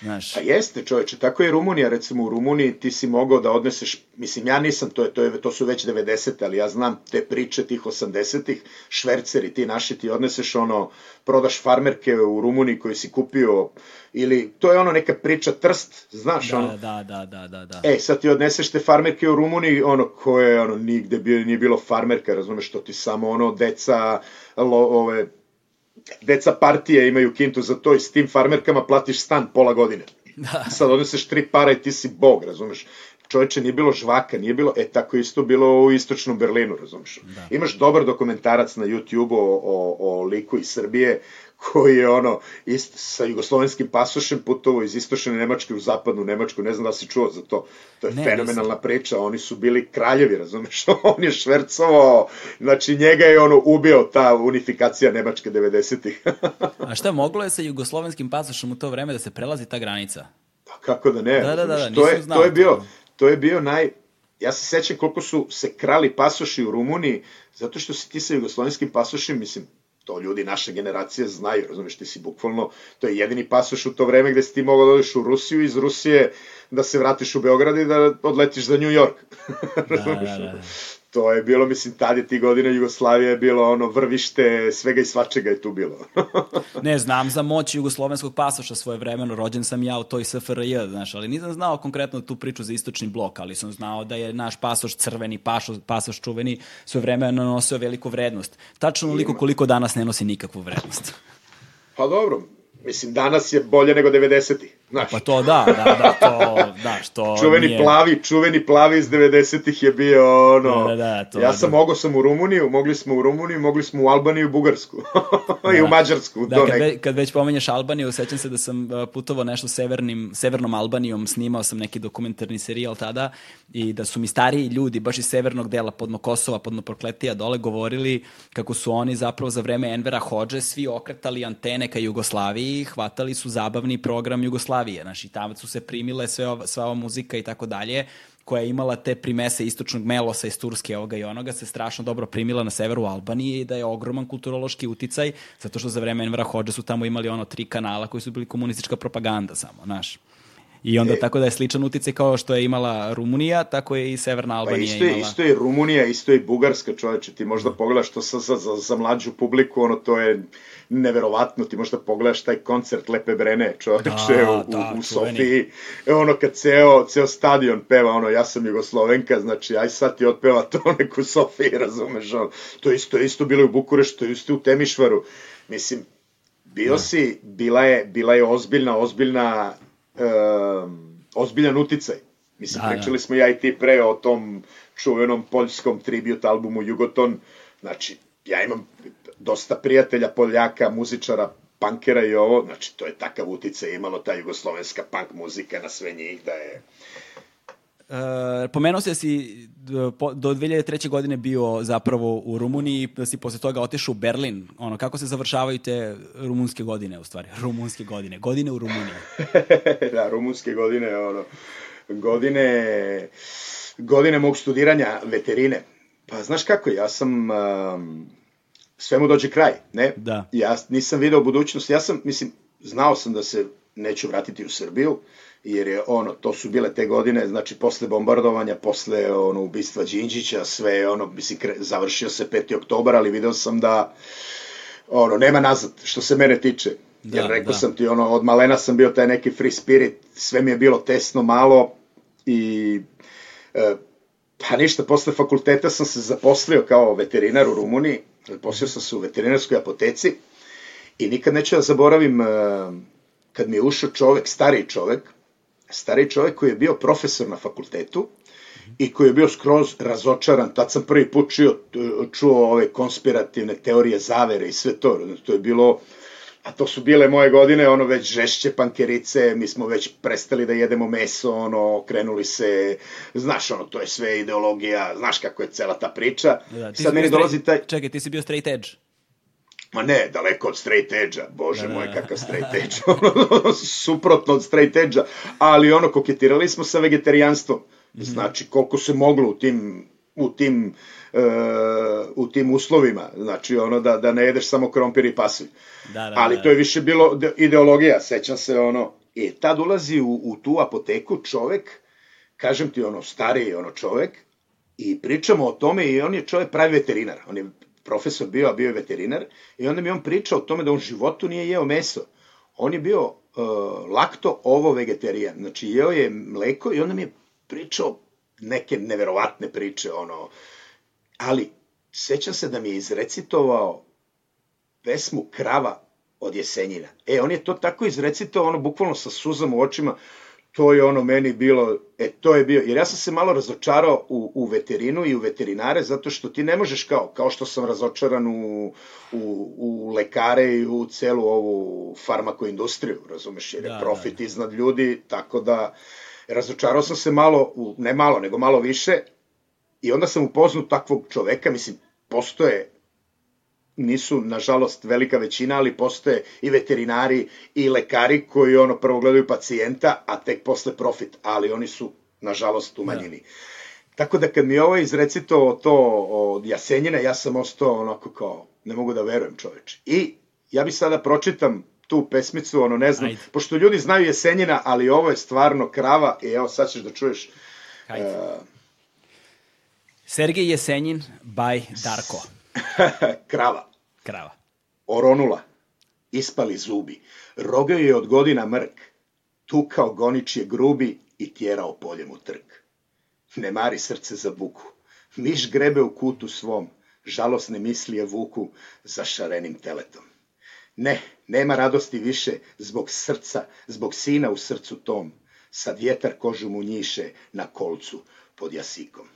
Znaš. Pa jeste, čoveče, tako je Rumunija, recimo u Rumuniji ti si mogao da odneseš, mislim ja nisam, to, je, to, je, to su već 90. ali ja znam te priče tih 80-ih, šverceri, ti naši ti odneseš ono, prodaš farmerke u Rumuniji koji si kupio, ili to je ono neka priča trst, znaš da, ono. Da, da, da, da, da. E, sad ti odneseš te farmerke u Rumuniji, ono koje ono nigde bio, nije bilo farmerka, razumeš, to ti samo ono deca, lo, ove, deca partije imaju kintu za to i s tim farmerkama platiš stan pola godine. Da. Sad odneseš tri para i ti si bog, razumeš? Čoveče, nije bilo žvaka, nije bilo, e tako isto bilo u istočnom Berlinu, razumeš? Da. Imaš dobar dokumentarac na YouTube o, o, o liku iz Srbije koji je ono ist, sa jugoslovenskim pasošem putovo iz istočne Nemačke u zapadnu Nemačku, ne znam da si čuo za to. To je ne, fenomenalna nisam. priča, oni su bili kraljevi, razumeš? On je švercovao, znači njega je ono ubio ta unifikacija Nemačke 90-ih. A šta, moglo je sa jugoslovenskim pasošem u to vreme da se prelazi ta granica? Pa kako da ne? Da, da, da, da to je, znao to je bio, to je bio naj, ja se sećam koliko su se krali pasoši u Rumuniji, zato što si ti sa jugoslovenskim pasošem, mislim, to ljudi naše generacije znaju, razumeš, ti si bukvalno, to je jedini pasoš u to vreme gde si ti mogao da odeš u Rusiju, iz Rusije da se vratiš u Beograd i da odletiš za New York. da, da, da to je bilo, mislim, tad je ti godina Jugoslavije je bilo ono vrvište, svega i svačega je tu bilo. ne, znam za moć jugoslovenskog pasoša svoje vremeno, rođen sam ja u toj SFRJ, znaš, ali nisam znao konkretno tu priču za istočni blok, ali sam znao da je naš pasoš crveni, pasoš, pasoš čuveni, svoje vremeno nosio veliku vrednost. Tačno onoliko koliko danas ne nosi nikakvu vrednost. Pa dobro, Mislim, danas je bolje nego 90-ih. Znaš. Pa to da, da, da, to, da, što Čuveni nije... plavi, čuveni plavi iz 90-ih je bio, ono, da, da, da, to ja sam da. mogao sam u Rumuniju, mogli smo u Rumuniju, mogli smo u Albaniju, Bugarsku da. i u Mađarsku. Da, kad, ve, kad već pomenješ Albaniju, sećam se da sam uh, putovao nešto severnim, severnom Albanijom, snimao sam neki dokumentarni serijal tada i da su mi stariji ljudi, baš iz severnog dela podno Kosova, podno Prokletija dole, govorili kako su oni zapravo za vreme Envera Hođe svi okretali antene ka Jugoslaviji, hvatali su zabavni program Jugoslavije Jugoslavije, znaš, i tamo su se primile sve ova, sva ova muzika i tako dalje, koja je imala te primese istočnog melosa iz Turske ovoga i onoga, se strašno dobro primila na severu Albanije i da je ogroman kulturološki uticaj, zato što za vreme Envera Hođe su tamo imali ono tri kanala koji su bili komunistička propaganda samo, znaš. I onda e, tako da je sličan uticaj kao što je imala Rumunija, tako je i Severna pa Albanija pa isto je, imala. Isto je Rumunija, isto je Bugarska čoveče, ti možda pogledaš to sa, za, za, za mlađu publiku, ono to je neverovatno, ti možda pogledaš taj koncert Lepe Brene, čoveče, da, u, da, u, u Sofiji, e, ono kad ceo, ceo stadion peva, ono, ja sam Jugoslovenka, znači, aj sad ti otpeva to neku Sofiji, razumeš, ono, to isto, isto bilo u Bukureštu, to isto u Temišvaru, mislim, Bio da. si, bila je, bila je ozbiljna, ozbiljna, um, ozbiljan uticaj. Mislim, da, pričali da. smo ja i ti pre o tom čuvenom poljskom tribute albumu Jugoton. Znači, ja imam dosta prijatelja Poljaka, muzičara, pankera i ovo, znači to je takav uticaj imalo ta jugoslovenska punk muzika na sve njih da je Uh, pomenuo se da si do, do 2003. godine bio zapravo u Rumuniji, da si posle toga otišao u Berlin. Ono, kako se završavaju te rumunske godine, u stvari? Rumunske godine. Godine u Rumuniji. da, rumunske godine, ono, godine, godine mog studiranja veterine. Pa, znaš kako, ja sam... Um, sve mu dođe kraj, ne? Da. Ja nisam video budućnost, ja sam, mislim, znao sam da se neću vratiti u Srbiju, jer je ono, to su bile te godine, znači posle bombardovanja, posle ono, ubistva Đinđića, sve ono, mislim, kre, završio se 5. oktobar, ali video sam da ono, nema nazad, što se mene tiče. Da, jer rekao da. sam ti, ono, od malena sam bio taj neki free spirit, sve mi je bilo tesno, malo i e, pa ništa, posle fakulteta sam se zaposlio kao veterinar u Rumuniji, zaposlio sam se u veterinarskoj apoteci i nikad neću da zaboravim e, kad mi je ušao čovek, stariji čovek, stari čovjek koji je bio profesor na fakultetu i koji je bio skroz razočaran, tad sam prvi put čuo, čuo ove konspirativne teorije zavere i sve to, to je bilo, a to su bile moje godine, ono već žešće pankerice, mi smo već prestali da jedemo meso, ono, krenuli se, znaš, ono, to je sve ideologija, znaš kako je cela ta priča. Da, ti Sad meni dolazi taj... Čekaj, ti si bio straight edge. Ma ne, daleko od straight edge-a, bože da, moj, da. kakav straight edge, suprotno od straight edge-a, ali ono, koketirali smo sa vegetarijanstvom, -hmm. znači koliko se moglo u tim, u tim, uh, u tim uslovima, znači ono da, da ne jedeš samo krompir i pasulj. Da, da, ali da, to je više bilo ideologija, sećam se ono, e, tad ulazi u, u tu apoteku čovek, kažem ti ono, stariji ono čovek, i pričamo o tome i on je čovek pravi veterinar, on je profesor bio, a bio je veterinar, i onda mi on pričao o tome da on životu nije jeo meso. On je bio uh, lakto ovo vegetarijan, znači jeo je mleko i onda mi je pričao neke neverovatne priče, ono, ali sećam se da mi je izrecitovao pesmu Krava od Jesenjina. E, on je to tako izrecitovao, ono, bukvalno sa suzama u očima, to je ono meni bilo, e to je bio, jer ja sam se malo razočarao u, u veterinu i u veterinare, zato što ti ne možeš kao, kao što sam razočaran u, u, u lekare i u celu ovu farmakoindustriju, razumeš, jer je da, profit da, da. iznad ljudi, tako da razočarao sam se malo, u, ne malo, nego malo više, i onda sam upoznao takvog čoveka, mislim, postoje nisu, nažalost, velika većina, ali postoje i veterinari i lekari koji ono prvo gledaju pacijenta, a tek posle profit, ali oni su, nažalost, u da. manjini. Da. Tako da kad mi ovo izrecito to od Jasenjina, ja sam ostao onako kao, ne mogu da verujem čoveče. I ja bi sada pročitam tu pesmicu, ono ne znam, Ajde. pošto ljudi znaju Jesenjina, ali ovo je stvarno krava i evo sad ćeš da čuješ. Ajde. Uh, Sergej Jesenjin by Darko. Krava. Krava. Oronula. Ispali zubi. Rogao je od godina mrk. Tukao gonič je grubi i tjerao poljem u trk. Ne mari srce za buku. Miš grebe u kutu svom. Žalosne mislije vuku za šarenim teletom. Ne, nema radosti više zbog srca, zbog sina u srcu tom. Sad vjetar kožu mu njiše na kolcu pod jasikom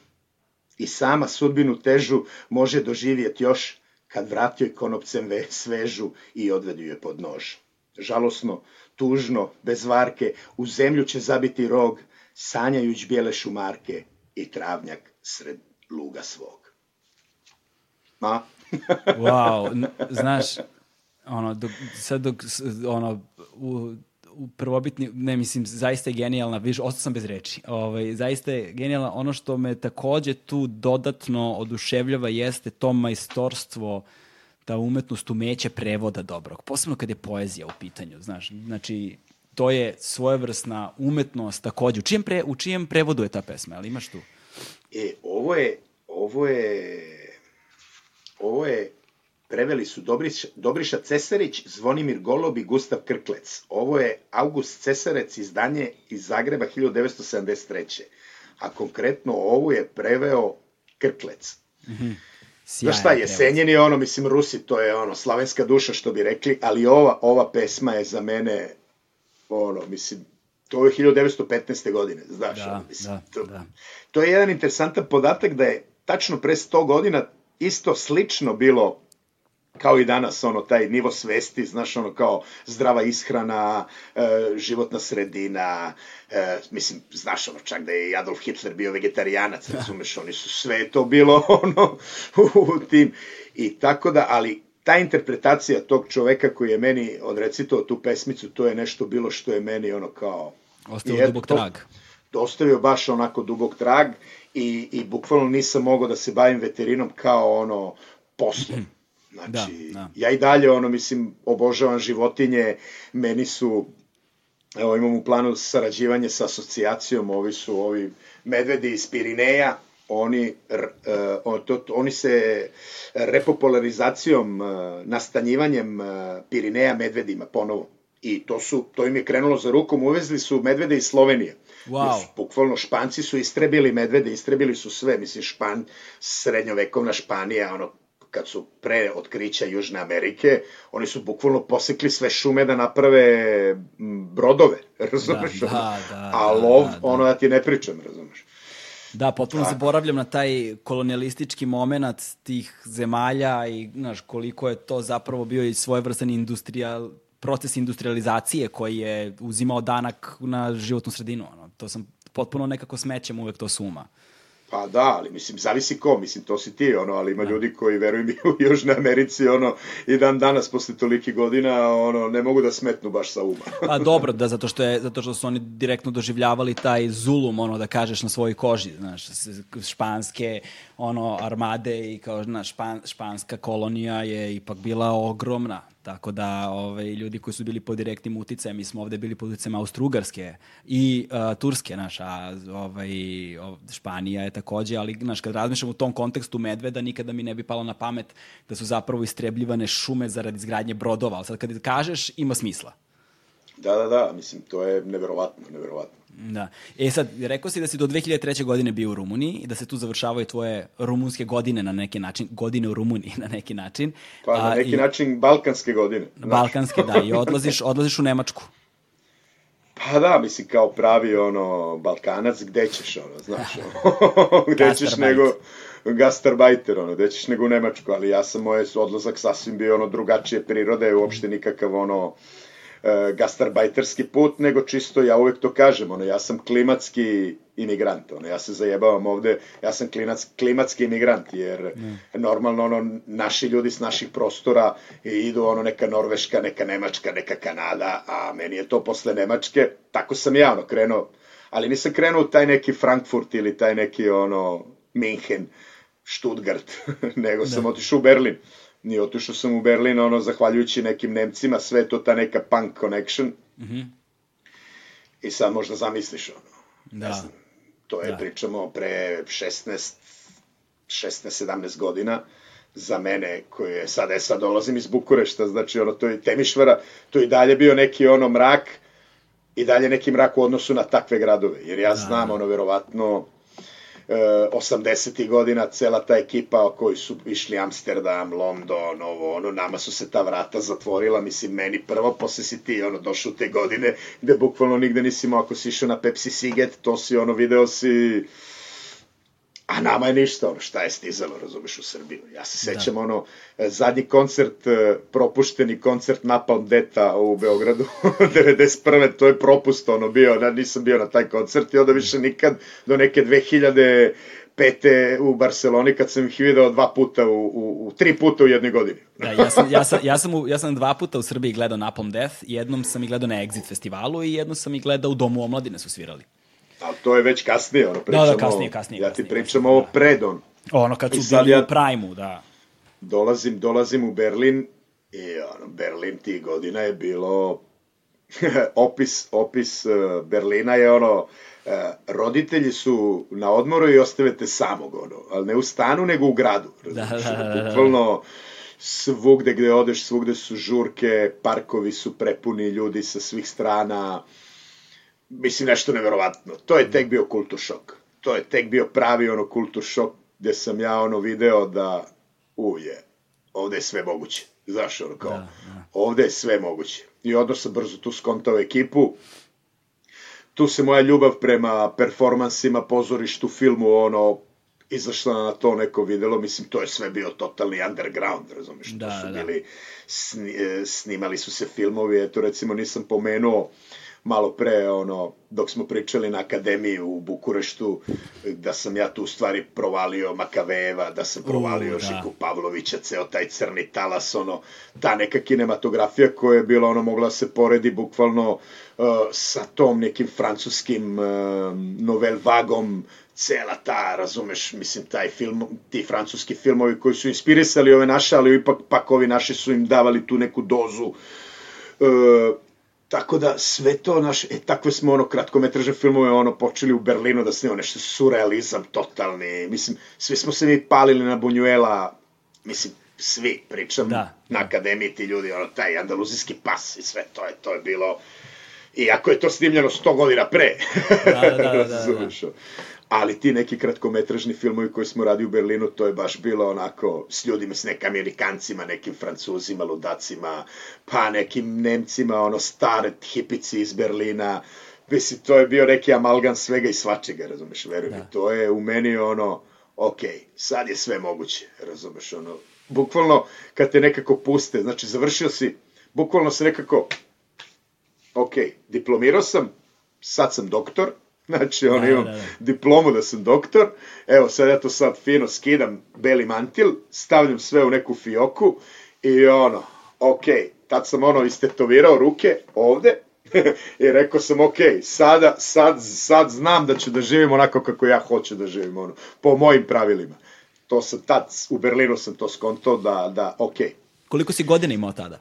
i sama sudbinu težu može doživjeti još kad vratio je konopcem ve, svežu i odvedu je pod nož. Žalosno, tužno, bez varke, u zemlju će zabiti rog, sanjajuć bijele šumarke i travnjak sred luga svog. Ma? wow, znaš, ono, dok, sad dok, ono, u, prvobitni, ne mislim, zaista je genijalna, viš, ostao sam bez reči. Ovaj, zaista je genijalna. Ono što me takođe tu dodatno oduševljava jeste to majstorstvo, ta umetnost umeće prevoda dobrog. Posebno kad je poezija u pitanju, znaš. Znači, to je svojevrsna umetnost takođe. U čijem, pre, u čijem prevodu je ta pesma? Ali imaš tu? E, ovo je, ovo je, ovo je Preveli su Dobriša, Dobriša Cesarić, Zvonimir Golob i Gustav Krklec. Ovo je August Cesarec izdanje iz Zagreba 1973. A konkretno ovo je preveo Krklec. Mm -hmm. Znaš šta, Jesenjen je ono, mislim, Rusi, to je ono, slavenska duša, što bi rekli, ali ova, ova pesma je za mene, ono, mislim, to je 1915. godine, znaš, da, ono, mislim, da, to, da. to je jedan interesantan podatak da je tačno pre 100 godina isto slično bilo kao i danas, ono, taj nivo svesti, znaš, ono, kao zdrava ishrana, e, životna sredina, e, mislim, znaš, ono, čak da je Adolf Hitler bio vegetarijanac, razumeš, oni su sve to bilo, ono, u tim, i tako da, ali ta interpretacija tog čoveka koji je meni odrecitao tu pesmicu, to je nešto bilo što je meni, ono, kao... Ostavio dubog trag. Ostavio baš onako dubog trag i, i bukvalno nisam mogao da se bavim veterinom kao, ono, poslom. Znači, da, da. ja i dalje, ono, mislim, obožavam životinje, meni su, evo, imam u planu sarađivanje sa asocijacijom, ovi su ovi medvedi iz Pirineja, oni, uh, to, oni se repopularizacijom, uh, nastanjivanjem uh, Pirineja medvedima ponovo. I to su, to im je krenulo za rukom, uvezli su medvede iz Slovenije. Wow. Bukvalno Španci su istrebili medvede, istrebili su sve, mislim Špan, srednjovekovna Španija, ono kad su pre otkrića Južne Amerike, oni su bukvalno posekli sve šume da naprave brodove, razumeš? Da, da, da, A lov, da, da. ono da ti ne pričam, razumeš? Da, potpuno Tako. zaboravljam na taj kolonialistički moment tih zemalja i znaš, koliko je to zapravo bio i svojevrstan industrijal, proces industrializacije koji je uzimao danak na životnu sredinu. Ono. To sam potpuno nekako smećem uvek to suma. Pa da, ali mislim, zavisi ko, mislim, to si ti, ono, ali ima da. ljudi koji, veruj mi, u Južnoj Americi, ono, i dan danas, posle toliki godina, ono, ne mogu da smetnu baš sa uma. pa dobro, da, zato što, je, zato što su oni direktno doživljavali taj zulum, ono, da kažeš na svojoj koži, znaš, španske, ono, armade i kao, znaš, špan, španska kolonija je ipak bila ogromna, Tako da ovaj, ljudi koji su bili pod direktnim uticajem, mi smo ovde bili pod uticajem Austrougarske i uh, Turske, naš, a ovaj, Španija je takođe, ali znaš, kad razmišljam u tom kontekstu medveda, nikada mi ne bi palo na pamet da su zapravo istrebljivane šume zarad izgradnje brodova, ali sad kad kažeš, ima smisla. Da, da, da, mislim, to je neverovatno, neverovatno. Da. E sad, rekao si da si do 2003. godine bio u Rumuniji i da se tu završavaju tvoje rumunske godine na neki način, godine u Rumuniji na neki način. Pa na neki A, i, način balkanske godine. Balkanske, da, i odlaziš, odlaziš u Nemačku. Pa da, mislim, kao pravi, ono, Balkanac, gde ćeš, ono, znaš, ono, gde ćeš nego, gastarbajter, ono, gde ćeš nego u Nemačku, ali ja sam, moj odlazak sasvim bio, ono, drugačije prirode, uopšte nikakav, ono, e, gastarbajterski put, nego čisto, ja uvek to kažem, ono, ja sam klimatski imigrant, ono, ja se zajebavam ovde, ja sam klinac, klimatski imigrant, jer mm. normalno, ono, naši ljudi s naših prostora idu, ono, neka Norveška, neka Nemačka, neka Kanada, a meni je to posle Nemačke, tako sam ja, ono, krenuo, ali nisam krenuo taj neki Frankfurt ili taj neki, ono, Minhen, Stuttgart, nego sam da. otišao u Berlin ni otišao sam u Berlin, ono, zahvaljujući nekim Nemcima, sve to ta neka punk connection. Mm -hmm. I sad možda zamisliš, ono, da. ne znam, to je, da. pričamo, pre 16, 16-17 godina, za mene, koji je sad, e sad dolazim iz Bukurešta, znači, ono, to je Temišvara, to je dalje bio neki, ono, mrak, i dalje neki mrak u odnosu na takve gradove, jer ja da. znam, ono, verovatno, 80. godina cela ta ekipa koji su išli Amsterdam, London, ovo, ono, nama su se ta vrata zatvorila, mislim, meni prvo, posle si ti, ono, došao te godine, gde bukvalno nigde nisi imao, ako si išao na Pepsi Siget, to si, ono, video si A nama je ništa, ono, šta je stizalo, razumeš, u Srbiju. Ja se da. sećam, da. ono, zadnji koncert, e, propušteni koncert Napalm Deta u Beogradu, 91. to je propust, ono, bio, ja nisam bio na taj koncert i onda više nikad, do neke 2000 pete u Barceloni kad sam ih video dva puta u, u, u tri puta u jednoj godini. da, ja sam, ja, sam, ja, sam u, ja sam dva puta u Srbiji gledao Napalm Death, jednom sam ih gledao na Exit festivalu i jednom sam ih gledao u Domu omladine su svirali. Ali to je već kasnije, ono, pričamo... Da, da, kasnije, kasnije. Ja ti pričam ovo pred on. Ono, kad su bili ja u Prime-u, da. Dolazim, dolazim u Berlin i ono, Berlin tih godina je bilo... opis, opis uh, Berlina je ono... Uh, roditelji su na odmoru i ostavete samog, ono, ali ne u stanu, nego u gradu. Da, da, da, da. Bukvalno svugde gde odeš, svugde su žurke, parkovi su prepuni ljudi sa svih strana, mislim, nešto neverovatno. To je tek bio kultur šok. To je tek bio pravi ono kultur šok gde sam ja ono video da uje, ovde je sve moguće. Znaš, ono kao, da, da. ovde je sve moguće. I odmah sam brzo tu skontao ekipu. Tu se moja ljubav prema performansima, pozorištu, filmu, ono, izašla na to neko videlo, mislim, to je sve bio totalni underground, razumiješ, da, to su da. bili, sni, e, snimali su se filmovi, eto, recimo, nisam pomenuo, uh, malo pre, ono, dok smo pričali na akademiji u Bukureštu, da sam ja tu u stvari provalio Makaveva, da sam provalio uh, da. Žiku Pavlovića, ceo taj crni talas, ono, ta neka kinematografija koja je bila, ono, mogla se poredi bukvalno uh, sa tom nekim francuskim uh, novel vagom, cela ta, razumeš, mislim, taj film, ti francuski filmovi koji su inspirisali ove naše, ali ipak pak ovi naši su im davali tu neku dozu uh, Tako da sve to naš, e, takve smo ono kratkometražne filmove ono počeli u Berlinu da snimamo nešto surrealizam totalni. Mislim, svi smo se mi palili na Bunjuela, mislim, svi pričam da. na akademiji ti ljudi, ono, taj andaluzijski pas i sve to je, to je bilo, iako je to snimljeno 100 godina pre. Da, da, da. da, da. ali ti neki kratkometražni filmovi koji smo radili u Berlinu, to je baš bilo onako s ljudima, s nekim Amerikancima, nekim Francuzima, ludacima, pa nekim Nemcima, ono stare hipici iz Berlina, Mislim, to je bio neki amalgam svega i svačega, razumeš, veruj da. to je u meni ono, ok, sad je sve moguće, razumeš, ono, bukvalno kad te nekako puste, znači završio si, bukvalno se nekako, ok, diplomirao sam, sad sam doktor, Znači, on da, imam da, da. diplomu da sam doktor, evo sad ja to sad fino skidam beli mantil, stavljam sve u neku fioku i ono, ok, tad sam ono istetovirao ruke ovde i rekao sam, ok, sada, sad, sad znam da ću da živim onako kako ja hoću da živim, ono, po mojim pravilima. To sam tad, u Berlinu sam to skontao da, da, ok. Koliko si godina imao tada?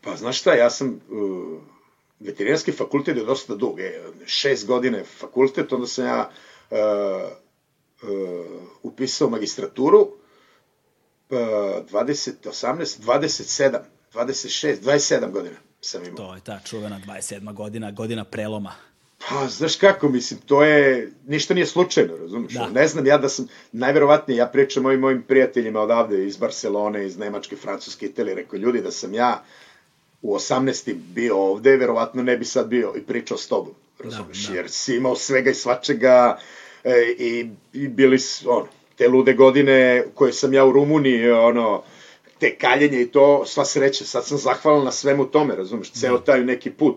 Pa znaš šta, ja sam... Uh, veterinarski fakultet je dosta dug, je, šest godine fakultet, onda sam ja uh, uh, upisao magistraturu, uh, 20, 18, 27, 26, 27 godina sam imao. To je ta čuvena 27. godina, godina preloma. Pa, znaš kako, mislim, to je, ništa nije slučajno, razumiješ? Da. Ne znam, ja da sam, najverovatnije, ja pričam ovim mojim prijateljima odavde, iz Barcelone, iz Nemačke, Francuske, Italije, rekao, ljudi, da sam ja u 18. bio ovde, verovatno ne bi sad bio i pričao s tobom, razumiješ, da, da. jer si imao svega i svačega e, i, i bili, ono, te lude godine koje sam ja u Rumuniji, ono, te kaljenje i to, sva sreća, sad sam zahvalan na svemu tome, razumiješ, ceo da. taj neki put.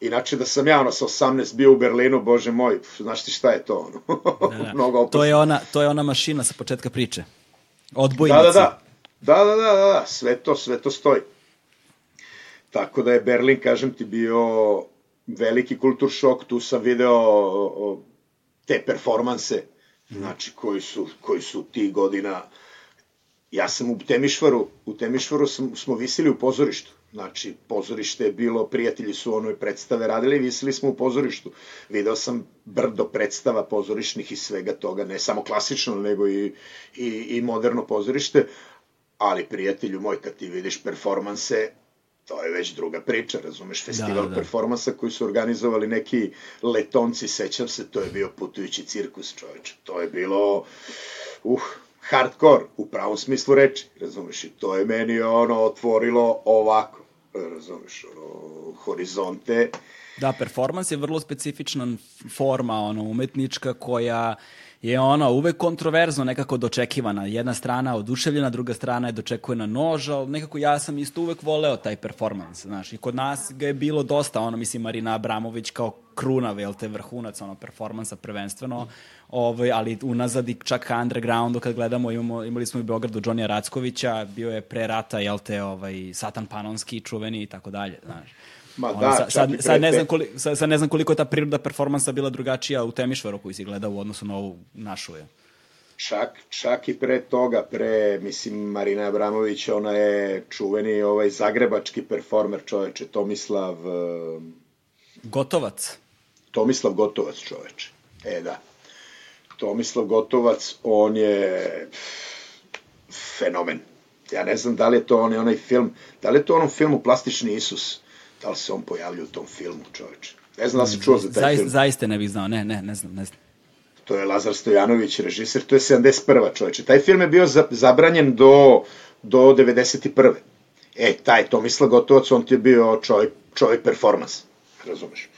Inače da sam ja ono sa 18 bio u Berlinu, bože moj, znaš ti šta je to ono? Da, da. Mnogo to je ona to je ona mašina sa početka priče. Odbojnica. Da, da, da. Da, da, da, da, sve to, sve to stoji. Tako da je Berlin, kažem ti, bio veliki kultur šok, tu sam video te performanse, znači koji su, koji su ti godina, ja sam u Temišvaru, u Temišvaru sam, smo visili u pozorištu, znači pozorište je bilo, prijatelji su onoj predstave radili, visili smo u pozorištu, video sam brdo predstava pozorišnih i svega toga, ne samo klasično, nego i, i, i moderno pozorište, ali prijatelju moj, kad ti vidiš performanse, to je već druga priča, razumeš, festival da, da. performansa koji su organizovali neki letonci, sećam se, to je bio putujući cirkus, čoveče, to je bilo, uh, hardcore, u pravom smislu reči, razumeš, i to je meni ono otvorilo ovako, razumeš, ono, horizonte. Da, performans je vrlo specifična forma, ono, umetnička koja je ona uvek kontroverzno nekako dočekivana. Jedna strana oduševljena, druga strana je dočekuje na nož, ali nekako ja sam isto uvek voleo taj performans, znaš. I kod nas ga je bilo dosta, ono, mislim, Marina Abramović kao kruna, vel te, vrhunac, ono, performansa prvenstveno, ovaj, ali unazad i čak undergroundu kad gledamo, imamo, imali smo i u Beogradu Johnny Rackovića, bio je pre rata, jel te, ovaj, Satan Panonski, čuveni i tako dalje, znaš. Ma da, sad, sad, sad, ne znam koliko, sad, sad ne znam koliko je ta priroda performansa bila drugačija u Temišvaru koji si gledao u odnosu na ovu našu je. Čak, čak i pre toga, pre, mislim, Marina Abramović, ona je čuveni ovaj zagrebački performer čoveče, Tomislav... Gotovac. Tomislav Gotovac čoveče, e da. Tomislav Gotovac, on je fenomen. Ja ne znam da li je to on, onaj film, da li je to onom filmu Plastični Isus, da li se on pojavlja u tom filmu, čoveče. Ne znam da si čuo za taj zaista, film. Zaista ne bih znao, ne, ne, ne znam, ne znam. to je Lazar Stojanović, režiser, to je 71. čoveče. Taj film je bio zabranjen do, do 91. E, taj Tomislav Gotovac, on ti je bio čovjek, čovjek performans, razumeš?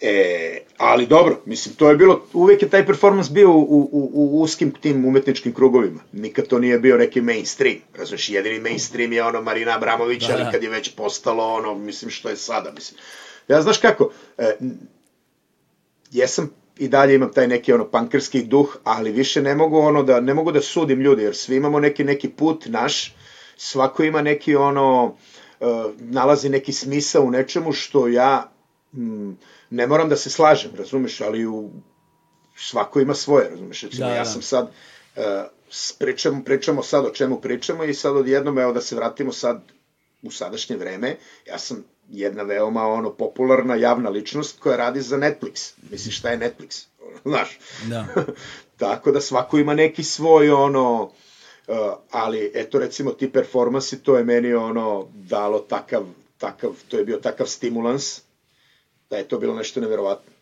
E, ali dobro, mislim, to je bilo, uvek je taj performans bio u, u, u uskim tim umetničkim krugovima. Nikad to nije bio neki mainstream. Razumeš, jedini mainstream je ono Marina Abramović, da, ali da. kad je već postalo ono, mislim, što je sada, mislim. Ja znaš kako, e, jesam i dalje imam taj neki ono pankerski duh, ali više ne mogu ono da ne mogu da sudim ljudi jer svi imamo neki neki put naš, svako ima neki ono uh, nalazi neki smisao u nečemu što ja mm, ne moram da se slažem, razumeš, ali u svako ima svoje, razumeš, recimo, da, ja da. sam sad uh, pričamo, pričamo sad o čemu pričamo i sad odjednom, evo da se vratimo sad u sadašnje vreme, ja sam jedna veoma ono popularna javna ličnost koja radi za Netflix. Misliš šta je Netflix? Znaš. Da. Tako da svako ima neki svoj ono uh, ali eto recimo ti performansi to je meni ono dalo takav takav to je bio takav stimulans da je to bilo nešto neverovatno.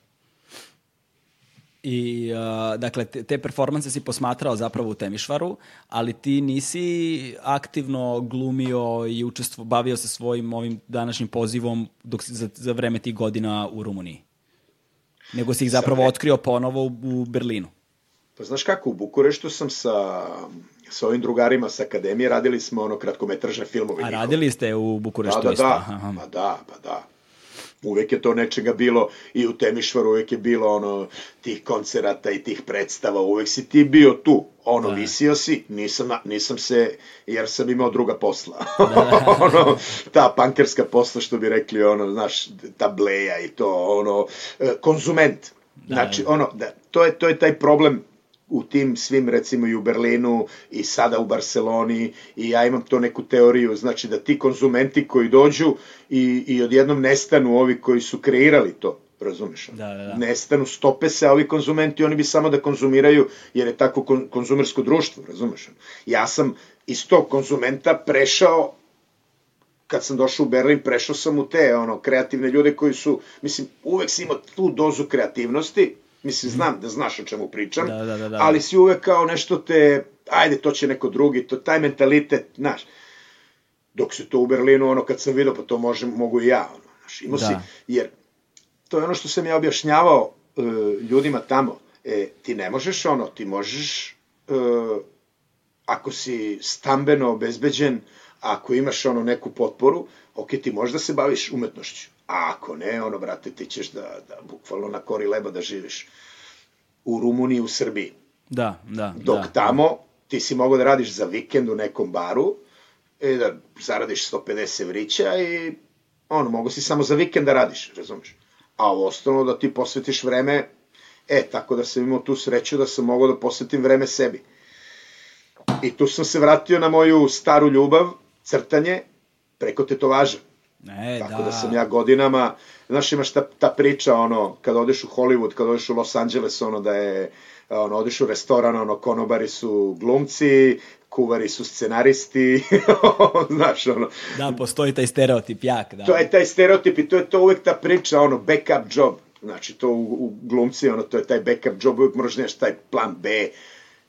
I, uh, dakle, te, te performanse si posmatrao zapravo u Temišvaru, ali ti nisi aktivno glumio i učestvo, bavio se svojim ovim današnjim pozivom dok, za, za vreme tih godina u Rumuniji. Nego si ih zapravo Sam, otkrio ponovo u, u Berlinu. Pa znaš kako, u Bukureštu sam sa, sa ovim drugarima sa akademije radili smo ono kratkometražne filmove. A radili ste u Bukureštu da, da, isto? Da, Aha. pa da, pa da uvek je to nečega bilo i u Temišvaru uvek je bilo ono tih koncerata i tih predstava, uvek si ti bio tu, ono, da. visio si, nisam, nisam se, jer sam imao druga posla. Da, ono, ta pankerska posla, što bi rekli, ono, znaš, tableja i to, ono, e, konzument. Da, znači, da. ono, da, to je, to je taj problem u tim svim, recimo i u Berlinu i sada u Barceloni i ja imam to neku teoriju, znači da ti konzumenti koji dođu i, i odjednom nestanu ovi koji su kreirali to, razumeš? Da, da, da. Nestanu, stope se, a ovi konzumenti, oni bi samo da konzumiraju, jer je tako kon, konzumersko društvo, razumeš? Ja sam iz tog konzumenta prešao kad sam došao u Berlin, prešao sam u te ono kreativne ljude koji su, mislim, uvek si imao tu dozu kreativnosti, Mislim, znam da znaš o čemu pričam, da, da, da, da. ali si uvek kao nešto te, ajde, to će neko drugi, to, taj mentalitet, znaš. Dok se to u Berlinu, ono, kad sam vidio, pa to može, mogu i ja, ono, znaš, imao da. si, jer to je ono što sam ja objašnjavao uh, ljudima tamo, e, ti ne možeš, ono, ti možeš, uh, ako si stambeno obezbeđen, ako imaš, ono, neku potporu, ok, ti možeš da se baviš umetnošću, A ako ne, ono, brate, ti ćeš da, da bukvalno na kori leba da živiš u Rumuniji, u Srbiji. Da, da. Dok da. tamo ti si mogao da radiš za vikend u nekom baru i da zaradiš 150 evrića i ono, mogo si samo za vikend da radiš, razumeš? A ovo ostalo da ti posvetiš vreme, e, tako da sam imao tu sreću da sam mogao da posvetim vreme sebi. I tu sam se vratio na moju staru ljubav, crtanje, preko tetovaža. E, Tako da. da sam ja godinama, znaš imaš ta, ta priča, ono, kad odeš u Hollywood, kad odeš u Los Angeles, ono da je, ono, odeš u restoran, ono, konobari su glumci, kuvari su scenaristi, znaš, ono. Da, postoji taj stereotip jak, da. To je taj stereotip i to je to uvek ta priča, ono, backup job, znači, to u, u glumci, ono, to je taj backup job, uvek moraš nešto taj plan B.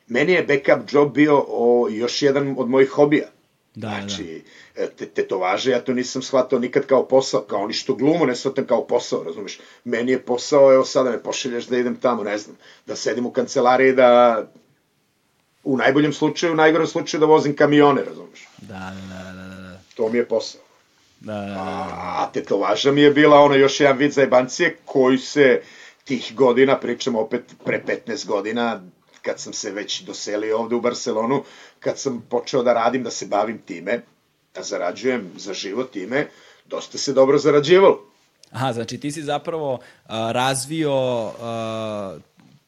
Meni je backup job bio o, još jedan od mojih hobija. Da, znači, da E, te, tetovaže, ja to nisam shvatao nikad kao posao, kao oni što glumu ne shvatam kao posao, razumeš? Meni je posao, evo sada me pošelješ da idem tamo, ne znam, da sedim u kancelariji, da u najboljem slučaju, u najgorem slučaju da vozim kamione, razumeš? Da, da, da, da. da. To mi je posao. Da, da, da. A, a tetovaža mi je bila ono još jedan vid zajebancije koji se tih godina, pričamo opet pre 15 godina, kad sam se već doselio ovde u Barcelonu, kad sam počeo da radim, da se bavim time, da zarađujem za život time, dosta se dobro zarađivalo. Aha, znači ti si zapravo uh, razvio uh,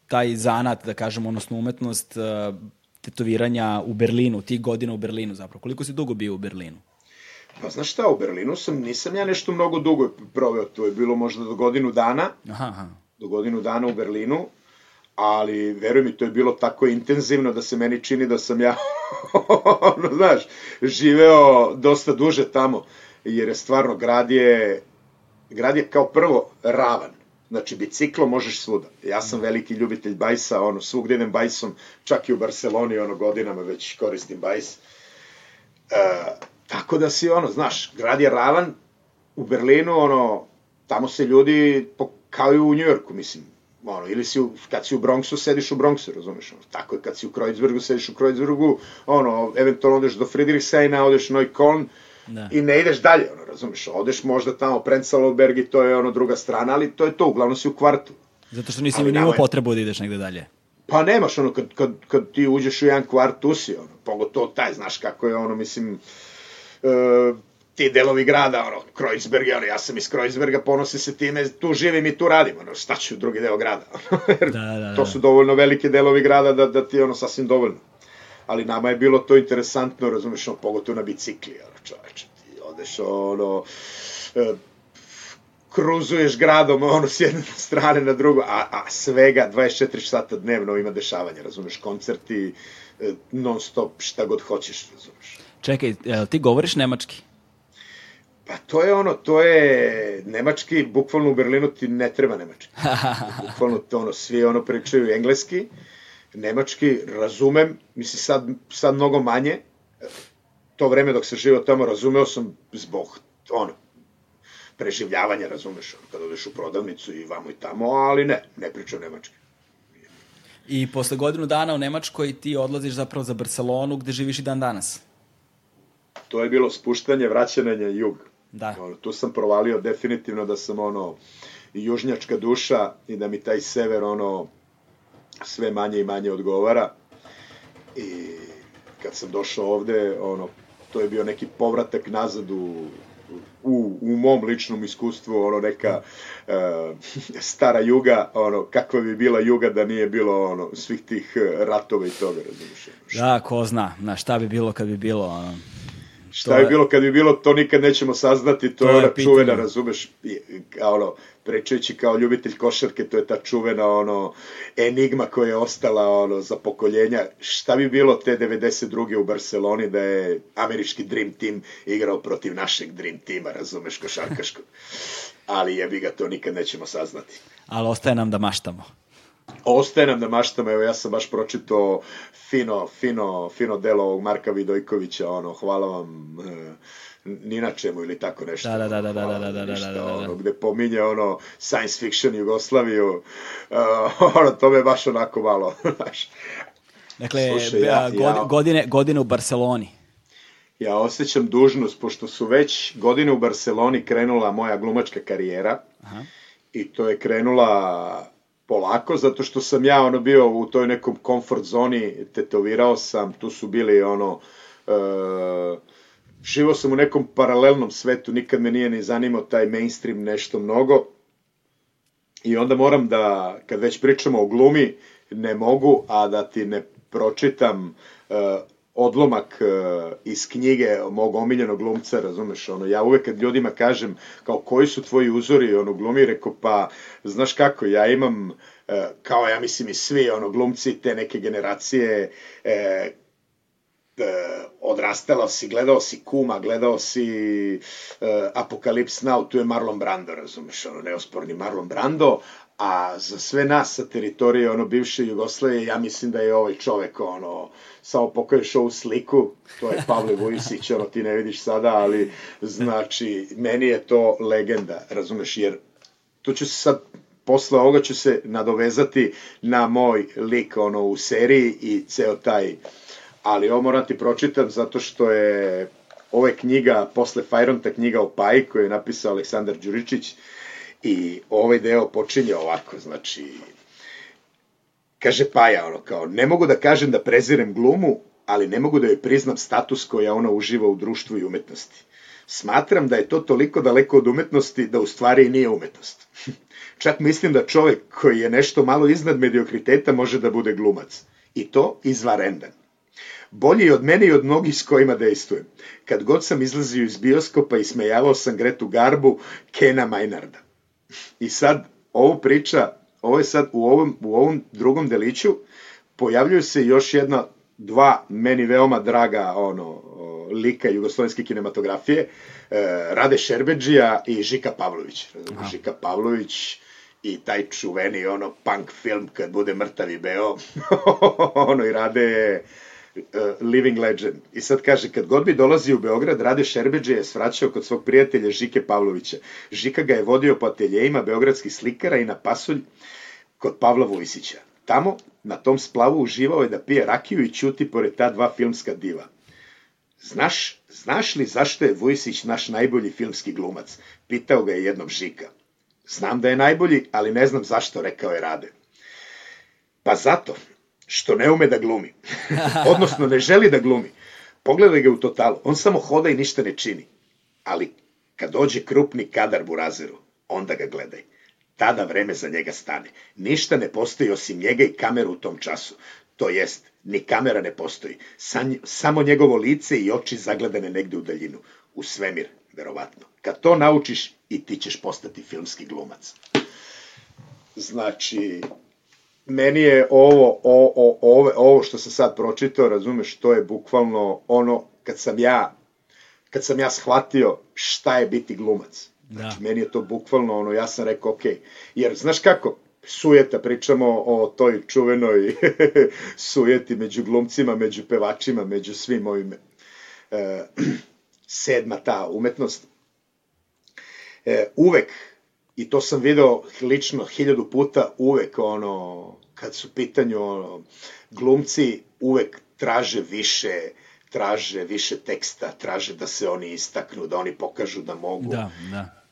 taj zanat, da kažem, odnosno umetnost uh, tetoviranja u Berlinu, tih godina u Berlinu zapravo. Koliko si dugo bio u Berlinu? Pa znaš šta, u Berlinu sam, nisam ja nešto mnogo dugo proveo, to je bilo možda do godinu dana, aha, aha. do godinu dana u Berlinu, ali veruj mi, to je bilo tako intenzivno da se meni čini da sam ja, ono, znaš, živeo dosta duže tamo, jer je stvarno grad je, grad je kao prvo ravan, Znači, biciklo možeš svuda. Ja sam veliki ljubitelj bajsa, ono, svugde idem bajsom, čak i u Barceloni, ono, godinama već koristim bajs. E, tako da si, ono, znaš, grad je ravan, u Berlinu, ono, tamo se ljudi, kao i u Njujorku, mislim, ono, ili si u, kad si u Bronxu, sediš u Bronxu, razumeš, ono, tako je, kad si u Kreuzbergu, sediš u Kreuzbergu, ono, eventualno odeš do Friedrichshaina, odeš Neukölln, da. i ne ideš dalje, ono, razumeš, odeš možda tamo Prenzlauberg i to je ono druga strana, ali to je to, uglavnom si u kvartu. Zato što nisi imao potrebu da ideš negde dalje. Pa nemaš, ono, kad, kad, kad ti uđeš u jedan kvart, tu si, ono, pogotovo taj, znaš kako je, ono, mislim, uh, ti delovi grada, ono, Kreuzberg, ono, ja sam iz Kreuzberga, ponosi se time, tu živim i tu radim, ono, šta ću drugi deo grada, Jer da, da, da. to su dovoljno velike delovi grada da, da ti, ono, sasvim dovoljno. Ali nama je bilo to interesantno, razumeš, ono, pogotovo na bicikli, ono, čoveče, ti odeš, ono, e, kruzuješ gradom, ono, s jedne strane na drugo, a, a svega 24 sata dnevno ima dešavanja, razumeš, koncerti, e, non stop, šta god hoćeš, razumeš. Čekaj, ti govoriš nemački? Pa to je ono, to je nemački, bukvalno u Berlinu ti ne treba nemački. Bukvalno to ono, svi ono pričaju engleski, nemački, razumem, mislim sad, sad mnogo manje, to vreme dok sam živao tamo razumeo sam zbog, ono, preživljavanja, razumeš, kada odeš u prodavnicu i vamo i tamo, ali ne, ne pričam nemački. I posle godinu dana u Nemačkoj ti odlaziš zapravo za Barcelonu gde živiš i dan danas. To je bilo spuštanje, vraćanje jug. Da. Ono, tu sam provalio definitivno da sam ono južnjačka duša i da mi taj sever ono sve manje i manje odgovara. I kad sam došao ovde, ono, to je bio neki povratak nazad u, u, u mom ličnom iskustvu, ono, neka uh, stara juga, ono, kakva bi bila juga da nije bilo, ono, svih tih ratova i toga, razumiješ? Da, ko zna, na šta bi bilo kad bi bilo, ono. Šta je bilo kad bi bilo, to nikad nećemo saznati, to, to je ona čuvena, razumeš, ono, pričajući kao ljubitelj košarke, to je ta čuvena ono enigma koja je ostala ono za pokoljenja. Šta bi bilo te 92. u Barceloni da je američki Dream Team igrao protiv našeg Dream Teama, razumeš, košarkaškog. Ali jebi ga, to nikad nećemo saznati. Ali ostaje nam da maštamo. Ostaje nam da maštamo, evo ja sam baš pročitao fino, fino, fino delo ovog Marka Vidojkovića, ono, hvala vam, e, ni na čemu ili tako nešto. Da, da, da, da, da, da, da, da, da, da, ono, gde pominje ono science fiction Jugoslaviju, uh, ono, to me baš onako malo, znaš. Dakle, Slušaj, ja, godine, ja, godine, godine u Barceloni. Ja osjećam dužnost, pošto su već godine u Barceloni krenula moja glumačka karijera, Aha. i to je krenula polako, zato što sam ja ono bio u toj nekom comfort zoni, tetovirao sam, tu su bili ono, uh, živo sam u nekom paralelnom svetu, nikad me nije ni zanimao taj mainstream nešto mnogo. I onda moram da, kad već pričamo o glumi, ne mogu, a da ti ne pročitam uh, odlomak uh, iz knjige mog omiljenog glumca, razumeš, ono, ja uvek kad ljudima kažem kao koji su tvoji uzori, ono, glumi, reko, pa, znaš kako, ja imam, uh, kao ja mislim i svi, ono, glumci te neke generacije, uh, e, odrastala si, gledao si Kuma, gledao si e, Apokalips Now, tu je Marlon Brando, razumeš, ono, neosporni Marlon Brando, a za sve nas sa teritorije ono bivše Jugoslavije, ja mislim da je ovaj čovek ono samo pokažeš ovu sliku, to je Pavle Vujisić, ono ti ne vidiš sada, ali znači meni je to legenda, razumeš, jer tu ću se sad posle ovoga ću se nadovezati na moj lik ono u seriji i ceo taj ali ovo moram ti pročitam zato što je ova knjiga, posle Fajronta knjiga o Paji koju je napisao Aleksandar Đuričić i ovaj deo počinje ovako, znači kaže Paja ono kao, ne mogu da kažem da prezirem glumu, ali ne mogu da joj priznam status koja ona uživa u društvu i umetnosti. Smatram da je to toliko daleko od umetnosti da u stvari nije umetnost. Čak mislim da čovek koji je nešto malo iznad mediokriteta može da bude glumac. I to izvarendan. Bolji od mene i od mnogih s kojima dejstvujem. Kad god sam izlazio iz bioskopa i smejavao sam Gretu Garbu, Kena Majnarda. I sad, ovo priča, ovo je sad u ovom, u ovom drugom deliću, pojavljuju se još jedna, dva meni veoma draga ono, lika jugoslovenske kinematografije, e, Rade Šerbeđija i Žika Pavlović. Aha. Žika Pavlović i taj čuveni ono punk film kad bude mrtavi beo, ono i rade Living Legend. I sad kaže, kad god bi dolazi u Beograd, Rade Šerbeđe je svraćao kod svog prijatelja Žike Pavlovića. Žika ga je vodio po ateljejima beogradskih slikara i na pasulj kod Pavla Vujsića. Tamo, na tom splavu, uživao je da pije rakiju i ćuti pored ta dva filmska diva. Znaš, znaš li zašto je Vujsić naš najbolji filmski glumac? Pitao ga je jednom Žika. Znam da je najbolji, ali ne znam zašto, rekao je Rade. Pa zato, što ne ume da glumi. Odnosno, ne želi da glumi. Pogledaj ga u totalu. On samo hoda i ništa ne čini. Ali, kad dođe krupni kadar Burazeru, onda ga gledaj. Tada vreme za njega stane. Ništa ne postoji osim njega i kameru u tom času. To jest, ni kamera ne postoji. samo njegovo lice i oči zagledane negde u daljinu. U svemir, verovatno. Kad to naučiš, i ti ćeš postati filmski glumac. Znači, meni je ovo, o, o, ovo, ovo što sam sad pročitao, razumeš, to je bukvalno ono, kad sam ja, kad sam ja shvatio šta je biti glumac. Znači, da. meni je to bukvalno ono, ja sam rekao, ok, jer znaš kako, sujeta, pričamo o toj čuvenoj sujeti među glumcima, među pevačima, među svim ovim e, sedma ta umetnost. E, uvek, i to sam video lično hiljadu puta, uvek ono, kad su pitanju ono, glumci, uvek traže više, traže više teksta, traže da se oni istaknu, da oni pokažu da mogu. Da, da.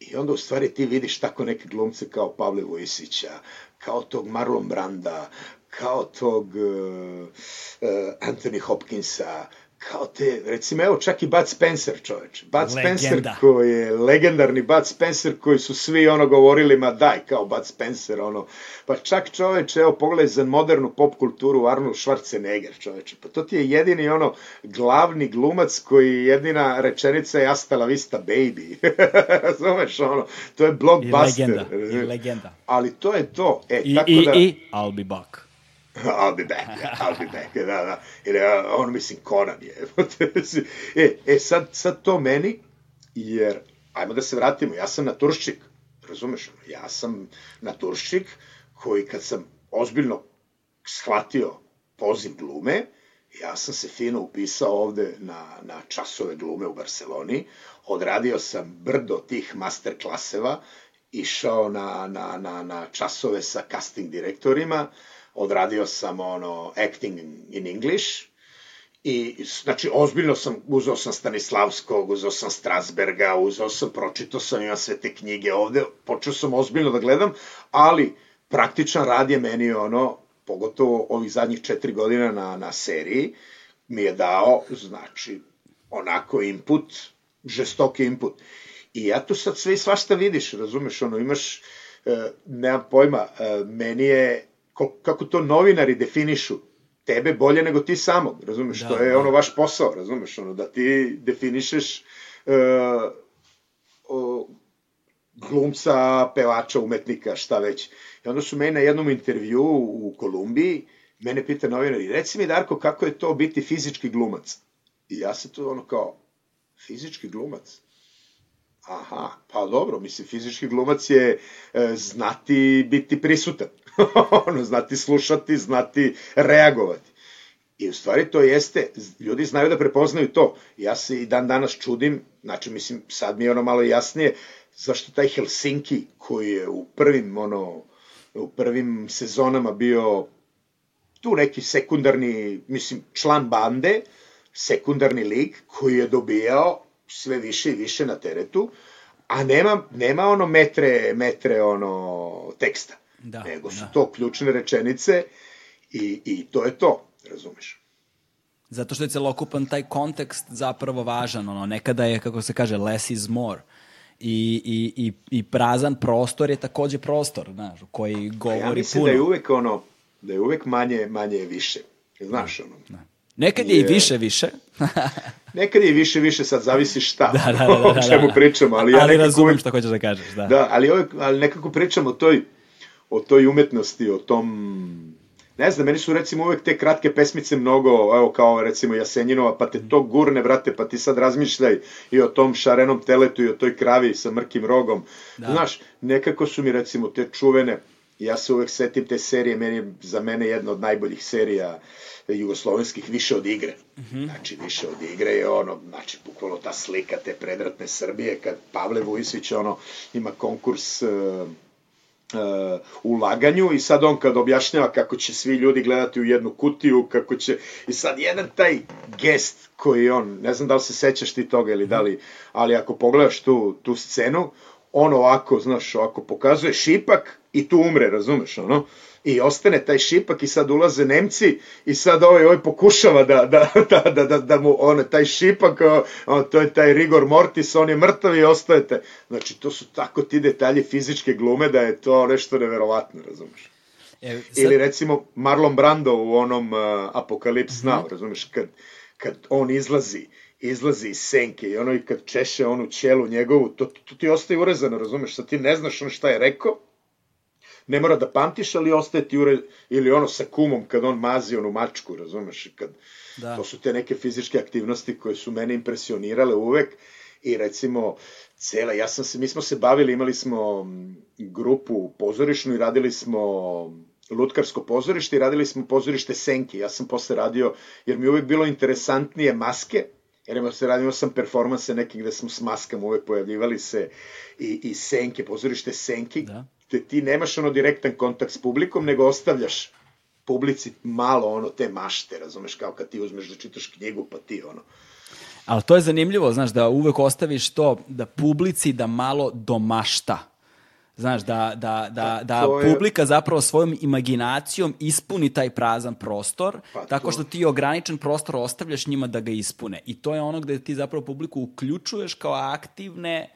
I onda u stvari ti vidiš tako neke glumce kao Pavle Vojsića, kao tog Marlon Branda, kao tog uh, uh, Anthony Hopkinsa, kao te, recimo, evo čak i Bud Spencer, čoveč. Bud Legenda. Spencer koji je legendarni Bud Spencer koji su svi ono govorili, ma daj, kao Bud Spencer, ono. Pa čak čoveč, evo pogledaj za modernu pop kulturu Arnold Schwarzenegger, čoveče. Pa to ti je jedini ono glavni glumac koji jedina rečenica je Asta la vista baby. Razumeš, ono, to je blockbuster. I legenda, i legenda. Ali to je to. E, I, tako i, da... i I'll be back. I'll be back, I'll be back, da, da. Ili, on mislim, Conan je. e, e sad, sad to meni, jer, ajmo da se vratimo, ja sam naturščik, razumeš, ja sam naturščik koji kad sam ozbiljno shvatio poziv glume, ja sam se fino upisao ovde na, na časove glume u Barceloni, odradio sam brdo tih master klaseva, išao na, na, na, na časove sa casting direktorima, odradio sam ono acting in English i znači ozbiljno sam uzeo sam Stanislavskog, uzeo sam Strasberga, uzeo sam, pročitao sam ima sve te knjige ovde, počeo sam ozbiljno da gledam, ali praktičan rad je meni ono, pogotovo ovih zadnjih četiri godina na, na seriji, mi je dao, znači, onako input, žestoki input. I ja tu sad sve i svašta vidiš, razumeš, ono, imaš, e, nemam pojma, e, meni je kako to novinari definišu tebe bolje nego ti samog, razumeš, da, to je da. ono vaš posao, razumeš, ono da ti definišeš uh, glumca, pevača, umetnika, šta već. I onda su meni na jednom intervju u Kolumbiji, mene pita novinari, reci mi Darko, kako je to biti fizički glumac? I ja se to ono kao, fizički glumac? Aha, pa dobro, mislim, fizički glumac je e, znati biti prisutan. ono, znati slušati, znati reagovati. I u stvari to jeste, ljudi znaju da prepoznaju to. Ja se i dan danas čudim, znači mislim, sad mi je ono malo jasnije, zašto taj Helsinki, koji je u prvim, ono, u prvim sezonama bio tu neki sekundarni, mislim, član bande, sekundarni lik koji je dobijao sve više i više na teretu, a nema, nema ono metre, metre ono teksta. Da, nego su da. to ključne rečenice i, i to je to, razumeš? Zato što je celokupan taj kontekst zapravo važan, ono, nekada je, kako se kaže, less is more. I, i, i, i prazan prostor je takođe prostor, znaš, koji govori puno. Ja mislim puno. da je uvek ono, da je uvek manje, manje je više. Znaš, ono. Da. Nekad je, je i više više. nekad je i više više, sad zavisi šta, da, da, da, da, da, o čemu pričamo. Ali, ja ali razumem šta hoćeš da kažeš. Da, da ali, uvek, ali nekako pričamo o toj, o toj umetnosti, o tom ne znam, meni su recimo uvek te kratke pesmice mnogo, evo kao recimo Jasenjinova, pa te to gurne, brate, pa ti sad razmišljaj i o tom šarenom teletu i o toj kravi sa mrkim rogom. Da. Znaš, nekako su mi recimo te čuvene, ja se uvek setim te serije, meni je za mene jedna od najboljih serija jugoslovenskih više od igre. Mm -hmm. Znači, više od igre je ono, znači, bukvalno ta slika te predratne Srbije, kad Pavle Vujsić, ono, ima konkurs uh, uh, ulaganju i sad on kad objašnjava kako će svi ljudi gledati u jednu kutiju, kako će, i sad jedan taj gest koji on, ne znam da li se sećaš ti toga ili da li, ali ako pogledaš tu, tu scenu, on ovako, znaš, ovako pokazuje šipak i tu umre, razumeš, ono, i ostane taj šipak i sad ulaze Nemci i sad ovaj, ovaj pokušava da, da, da, da, da, da mu ono, taj šipak, on, to je taj rigor mortis, on je mrtav i ostajete. Znači, to su tako ti detalji fizičke glume da je to nešto neverovatno, razumeš? E, sad... Ili recimo Marlon Brando u onom uh, Apokalips Now, mm -hmm. razumeš, kad, kad on izlazi izlazi iz senke i ono i kad češe onu ćelu njegovu, to, to ti ostaje urezano, razumeš, sad ti ne znaš on šta je rekao, ne mora da pamtiš, ali ostaje ti ure, ili ono sa kumom kad on mazi onu mačku, razumeš, kad, da. to su te neke fizičke aktivnosti koje su mene impresionirale uvek i recimo cela, ja sam se, mi smo se bavili, imali smo grupu pozorišnu i radili smo lutkarsko pozorište i radili smo pozorište Senke. Ja sam posle radio, jer mi uvek bilo interesantnije maske, jer imao se radimo sam performanse neke gde smo s maskama uvek pojavljivali se i, i Senke, pozorište Senke, da te ti nemaš ono direktan kontakt s publikom, nego ostavljaš publici malo ono te mašte, razumeš, kao kad ti uzmeš da čitaš knjigu, pa ti ono. Ali to je zanimljivo, znaš, da uvek ostaviš to, da publici da malo domašta. Znaš, da, da, da, da je... publika zapravo svojom imaginacijom ispuni taj prazan prostor, pa tako što ti ograničen prostor ostavljaš njima da ga ispune. I to je ono gde ti zapravo publiku uključuješ kao aktivne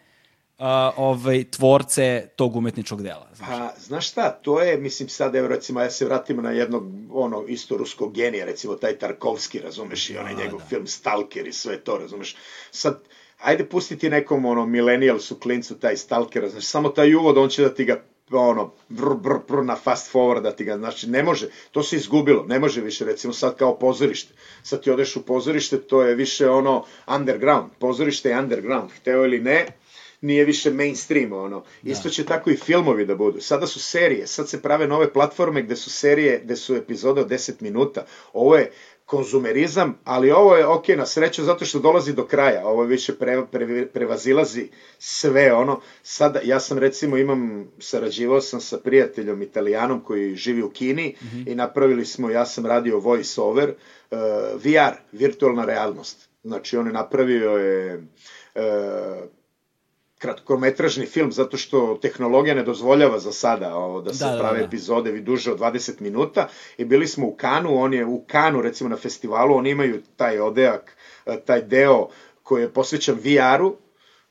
uh, ovaj, tvorce tog umetničkog dela. Znaš. Pa, znaš šta, to je, mislim, sad, evo, recimo, ja se vratim na jednog, ono, isto ruskog genija, recimo, taj Tarkovski, razumeš, i onaj da, njegov da. film Stalker i sve to, razumeš. Sad, ajde pustiti nekom, ono, millennialsu, klincu, taj Stalker, znaš, samo taj uvod, on će da ti ga ono, br, br, br, na fast forward da ti ga, znači ne može, to se izgubilo, ne može više, recimo sad kao pozorište, sad ti odeš u pozorište, to je više ono underground, pozorište je underground, hteo ili ne, nije više mainstream, ono. Da. Isto će tako i filmovi da budu. Sada su serije, sad se prave nove platforme gde su serije, gde su epizode od 10 minuta. Ovo je konzumerizam, ali ovo je ok na sreću zato što dolazi do kraja, ovo više pre, pre, prevazilazi sve ono. Sada, ja sam recimo imam, sarađivao sam sa prijateljom italijanom koji živi u Kini mm -hmm. i napravili smo, ja sam radio voice over, uh, VR, virtualna realnost. Znači on je napravio je uh, kratkometražni film zato što tehnologija ne dozvoljava za sada ovo, da se da, da prave da, da. epizode vi duže od 20 minuta i bili smo u Kanu, on je u Kanu recimo na festivalu, oni imaju taj odeak, e, taj deo koji je posvećan VR-u,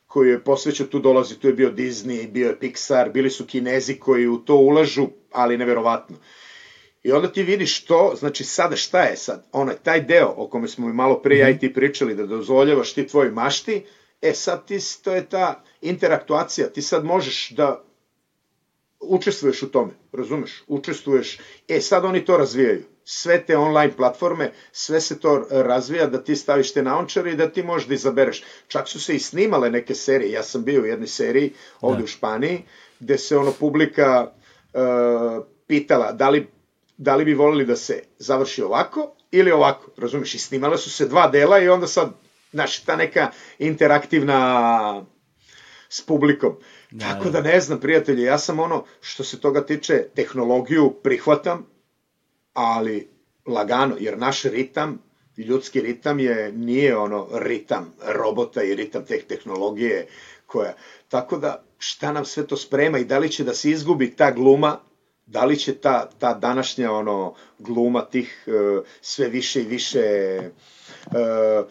koji je posvećan, tu dolazi, tu je bio Disney, bio je Pixar, bili su Kinezi koji u to ulažu, ali neverovatno. I onda ti vidiš to, znači sada šta je sad, onaj, taj deo o kome smo malo pre mm -hmm. ja i ti pričali, da dozvoljavaš ti tvoj mašti, e sad ti, to je ta interaktuacija, ti sad možeš da učestvuješ u tome, razumeš? Učestvuješ, e sad oni to razvijaju. Sve te online platforme, sve se to razvija da ti staviš te naončare i da ti možeš da izabereš. Čak su se i snimale neke serije, ja sam bio u jednoj seriji ovde da. u Španiji, gde se ono publika uh, pitala da li, da li bi volili da se završi ovako ili ovako, razumeš? I snimale su se dva dela i onda sad, znaš, ta neka interaktivna s publikom. Da, Tako da. da ne znam, prijatelji, ja sam ono, što se toga tiče, tehnologiju prihvatam, ali lagano, jer naš ritam, ljudski ritam je, nije ono ritam robota i ritam teh tehnologije koja, tako da šta nam sve to sprema i da li će da se izgubi ta gluma, da li će ta, ta današnja ono gluma tih uh, sve više i više uh,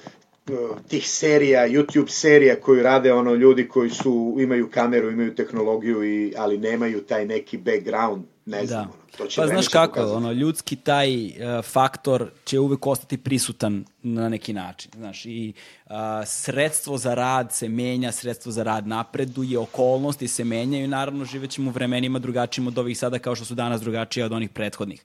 tih serija, YouTube serija koju rade ono ljudi koji su imaju kameru, imaju tehnologiju i ali nemaju taj neki background, ne znam, da. ono, to će Pa znaš kako, pokazati. ono ljudski taj uh, faktor će uvek ostati prisutan na neki način, znaš, i uh, sredstvo za rad se menja, sredstvo za rad napreduje, okolnosti se menjaju, naravno živećemo u vremenima drugačijim od ovih sada kao što su danas drugačije od onih prethodnih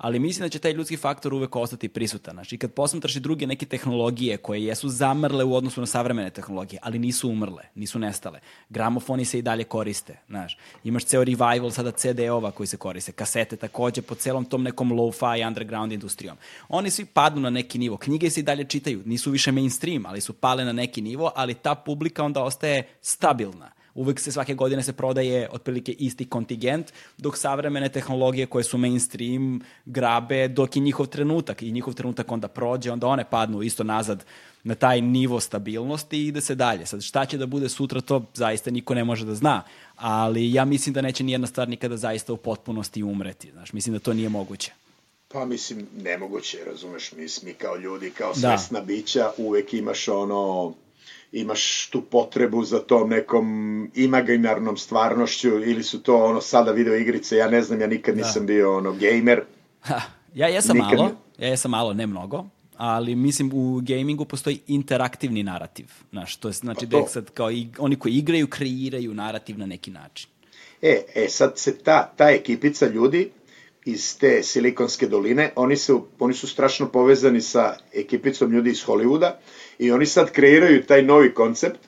ali mislim da će taj ljudski faktor uvek ostati prisutan. Znači, kad posmatraš i druge neke tehnologije koje jesu zamrle u odnosu na savremene tehnologije, ali nisu umrle, nisu nestale. Gramofoni se i dalje koriste, znaš. Imaš ceo revival sada CD-ova koji se koriste, kasete takođe po celom tom nekom low-fi underground industrijom. Oni svi padnu na neki nivo. Knjige se i dalje čitaju, nisu više mainstream, ali su pale na neki nivo, ali ta publika onda ostaje stabilna uvek se svake godine se prodaje otprilike isti kontingent, dok savremene tehnologije koje su mainstream grabe dok je njihov trenutak i njihov trenutak onda prođe, onda one padnu isto nazad na taj nivo stabilnosti i ide se dalje. Sad šta će da bude sutra to zaista niko ne može da zna, ali ja mislim da neće nijedna stvar nikada zaista u potpunosti umreti. Znaš, mislim da to nije moguće. Pa mislim, nemoguće, razumeš, mi, mi kao ljudi, kao da. svesna da. bića, uvek imaš ono imaš tu potrebu za tom nekom imaginarnom stvarnošću ili su to ono sada video igrice, ja ne znam, ja nikad da. nisam bio ono gamer. Ha, ja jesam nikad... malo, ja jesam malo, ne mnogo, ali mislim u gamingu postoji interaktivni narativ. Znaš, to je znači pa da sad kao i, oni koji igraju kreiraju narativ na neki način. E, e sad se ta, ta ekipica ljudi iz te Silikonske doline, oni su, oni su strašno povezani sa ekipicom ljudi iz Hollywooda I oni sad kreiraju taj novi koncept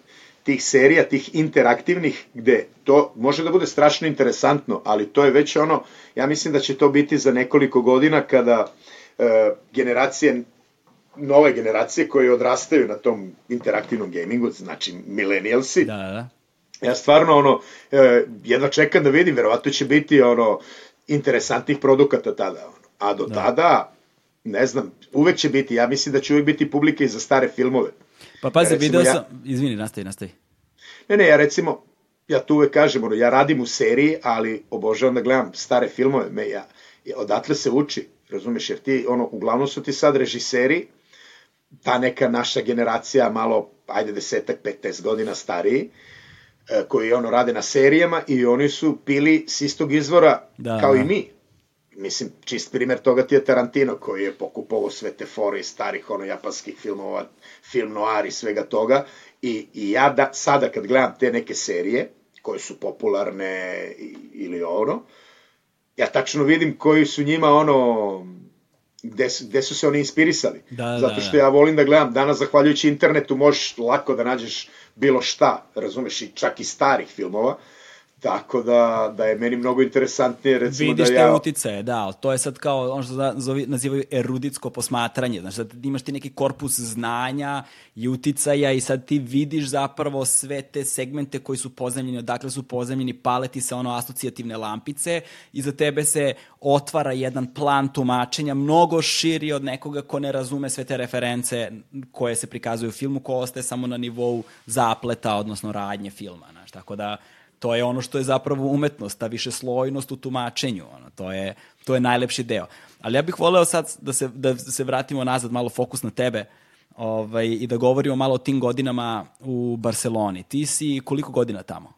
tih serija, tih interaktivnih, gde to može da bude strašno interesantno, ali to je već ono, ja mislim da će to biti za nekoliko godina kada e, generacije nove generacije koje odrastaju na tom interaktivnom gamingu, znači millennialsi. Da, da. Ja stvarno ono e, jedva čekam da vidim, verovatno će biti ono interesantnih produkata tada ono. A do da. tada ne znam, uvek će biti, ja mislim da će uvek biti publika i za stare filmove. Pa pazi, ja, video sam, ja, izvini, nastavi, nastavi. Ne, ne, ja recimo, ja tu uvek kažem, ono, ja radim u seriji, ali obožavam da gledam stare filmove, me, ja, ja, odatle se uči, razumeš, jer ti, ono, uglavnom su ti sad režiseri, ta neka naša generacija, malo, ajde, desetak, 15 godina stariji, e, koji ono rade na serijama i oni su pili s istog izvora da, kao da. i mi mislim, čist primer toga ti je Tarantino koji je pokupovao sve te fore iz starih ono japanskih filmova, film noir i svega toga i, i ja da, sada kad gledam te neke serije koje su popularne ili ono, ja tačno vidim koji su njima ono gde gde su se oni inspirisali. Da, da Zato što da. ja volim da gledam, danas zahvaljujući internetu možeš lako da nađeš bilo šta, razumeš, i čak i starih filmova, Tako da, da je meni mnogo interesantnije recimo Vidiš da ja... Vidiš te uticaje, da, ali to je sad kao ono što nazovi, nazivaju eruditsko posmatranje, znači sad imaš ti neki korpus znanja i uticaja i sad ti vidiš zapravo sve te segmente koji su pozemljeni, odakle su pozemljeni, paleti sa ono asocijativne lampice i za tebe se otvara jedan plan tumačenja mnogo širi od nekoga ko ne razume sve te reference koje se prikazuju u filmu, ko ostaje samo na nivou zapleta, odnosno radnje filma, znači, tako da to je ono što je zapravo umetnost, ta više slojnost u tumačenju, ono, to je, to je najlepši deo. Ali ja bih voleo sad da se, da se vratimo nazad, malo fokus na tebe, ovaj, i da govorimo malo o tim godinama u Barceloni. Ti si koliko godina tamo?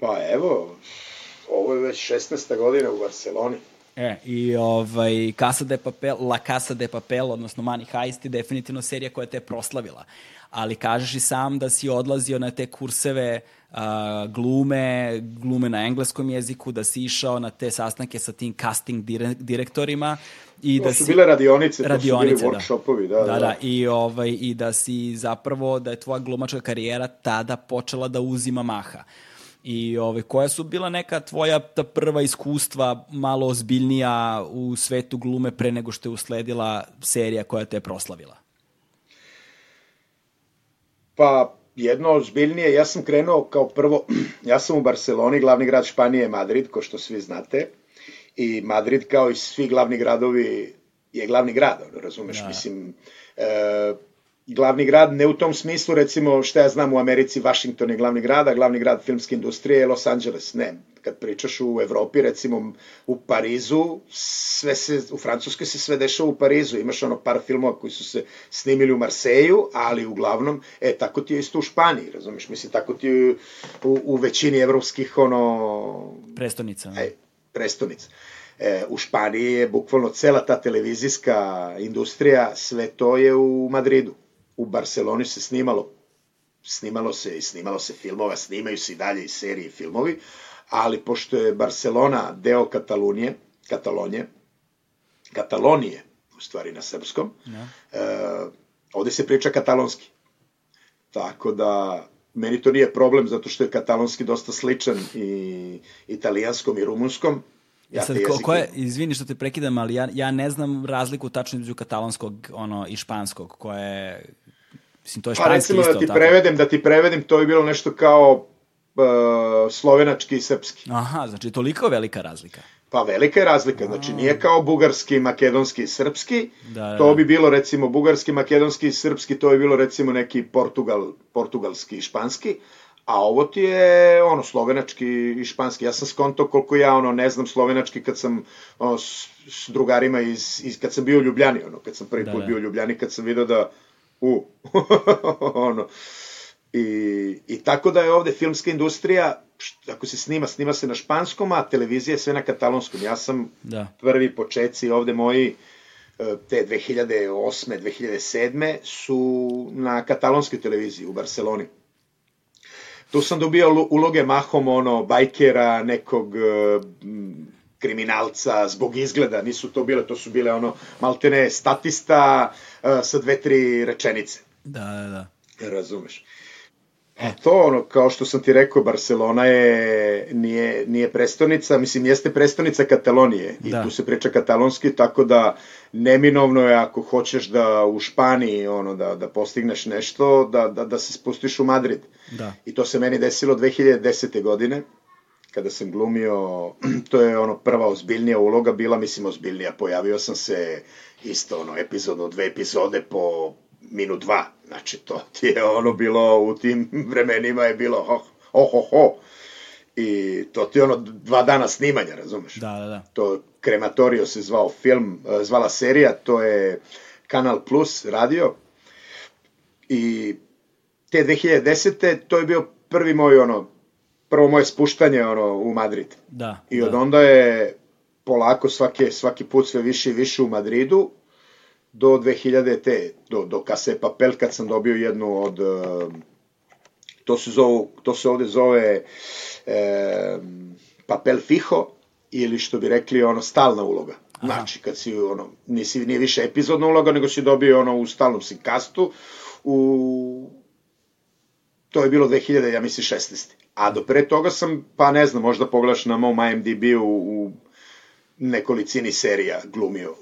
Pa evo, ovo je već 16. godina u Barceloni. E, i ovaj, Casa de Papel, La Casa de Papel, odnosno Money Heist je definitivno serija koja te je proslavila. Ali kažeš i sam da si odlazio na te kurseve uh, glume, glume na engleskom jeziku, da si išao na te sastanke sa tim casting dire direktorima i to da su si, bile radionice, radionice, to su bili workshopovi, da. Da, da, da. I, ovaj, I da si zapravo, da je tvoja glumačka karijera tada počela da uzima maha. I ovaj, koja su bila neka tvoja ta prva iskustva malo ozbiljnija u svetu glume pre nego što je usledila serija koja te je proslavila? Pa, jedno ozbiljnije, ja sam krenuo kao prvo, ja sam u Barceloni, glavni grad Španije je Madrid, ko što svi znate, i Madrid kao i svi glavni gradovi je glavni grad, razumeš, da. mislim, e, glavni grad, ne u tom smislu, recimo, što ja znam u Americi, Washington je glavni grad, a glavni grad filmske industrije je Los Angeles, ne. Kad pričaš u Evropi, recimo u Parizu, sve se, u Francuskoj se sve dešava u Parizu, imaš ono par filmova koji su se snimili u Marseju, ali uglavnom, e, tako ti je isto u Španiji, razumiješ, mislim, tako ti je u, u većini evropskih, ono... Prestonica. E, prestonica. E, u Španiji je bukvalno cela ta televizijska industrija, sve to je u Madridu u Barceloni se snimalo snimalo se i snimalo se filmova, snimaju se i dalje i serije i filmovi, ali pošto je Barcelona deo Katalunije, Katalonije, Katalonije, u stvari na srpskom, ja. e, ovde se priča katalonski. Tako da, meni to nije problem, zato što je katalonski dosta sličan i italijanskom i rumunskom. Ja sad, ko, ko je, izvini što te prekidam, ali ja, ja ne znam razliku tačno između katalonskog ono, i španskog, koje je, mislim, to je pa, španski pa, recimo, isto. da ti tako. prevedem, da ti prevedem, to je bilo nešto kao uh, slovenački i srpski. Aha, znači toliko velika razlika. Pa velika je razlika, znači nije kao bugarski, makedonski i srpski, da, da. to bi bilo recimo bugarski, makedonski i srpski, to bi bilo recimo neki Portugal, portugalski i španski, a ovo ti je ono slovenački i španski. Ja sam skonto koliko ja ono ne znam slovenački kad sam ono, s, s drugarima iz, iz kad sam bio u Ljubljani, ono kad sam prvi da, put da. bio u Ljubljani, kad sam video da u ono I, I tako da je ovde filmska industrija, ako se snima, snima se na španskom, a televizija je sve na katalonskom. Ja sam da. prvi početci ovde moji e, te 2008. 2007. su na katalonskoj televiziji u Barceloni. Tu sam dobio uloge mahom ono bajkera, nekog e, kriminalca zbog izgleda, nisu to bile, to su bile ono maltene statista e, sa dve, tri rečenice. Da, da, da. Razumeš. E, to ono, kao što sam ti rekao, Barcelona je, nije, nije prestonica, mislim, jeste prestonica Katalonije i da. tu se priča katalonski, tako da neminovno je ako hoćeš da u Španiji, ono, da, da postigneš nešto, da, da, da se spustiš u Madrid. Da. I to se meni desilo 2010. godine, kada sam glumio, to je ono prva ozbiljnija uloga bila, mislim ozbiljnija, pojavio sam se isto ono epizodno, dve epizode po minut dva, znači to ti je ono bilo u tim vremenima je bilo ho, ho, ho, ho. I to ti je ono dva dana snimanja, razumeš? Da, da, da. To Krematorio se zvao film, e, zvala serija, to je Kanal Plus radio. I te 2010. to je bio prvi moj ono, prvo moje spuštanje ono u Madrid. Da. I od da. onda je polako svaki, svaki put sve više i više u Madridu do 2000 te, do, do Kase Papel, kad sam dobio jednu od, uh, to se, zovu, to se ovde zove e, papel fiho, ili što bi rekli ono stalna uloga. Aha. Znači, kad si ono, nisi, nije više epizodna uloga, nego si dobio ono u stalnom si kastu, u to je bilo 2000, ja mislim, 16. A do pre toga sam, pa ne znam, možda pogledaš na mom IMDb-u u nekolicini serija glumio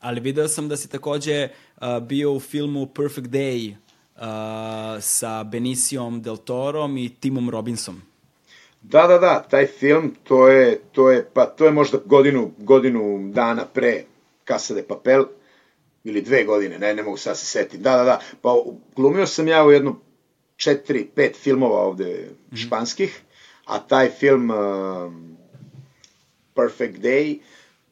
Ali video sam da si takođe uh, bio u filmu Perfect Day uh, sa Benicijom Del Torom i Timom Robinsom. Da, da, da, taj film, to je, to je, pa to je možda godinu, godinu dana pre Casa de Papel, ili dve godine, ne, ne mogu sad se setiti. Da, da, da, pa glumio sam ja u jedno četiri, pet filmova ovde mm. španskih, a taj film uh, Perfect Day,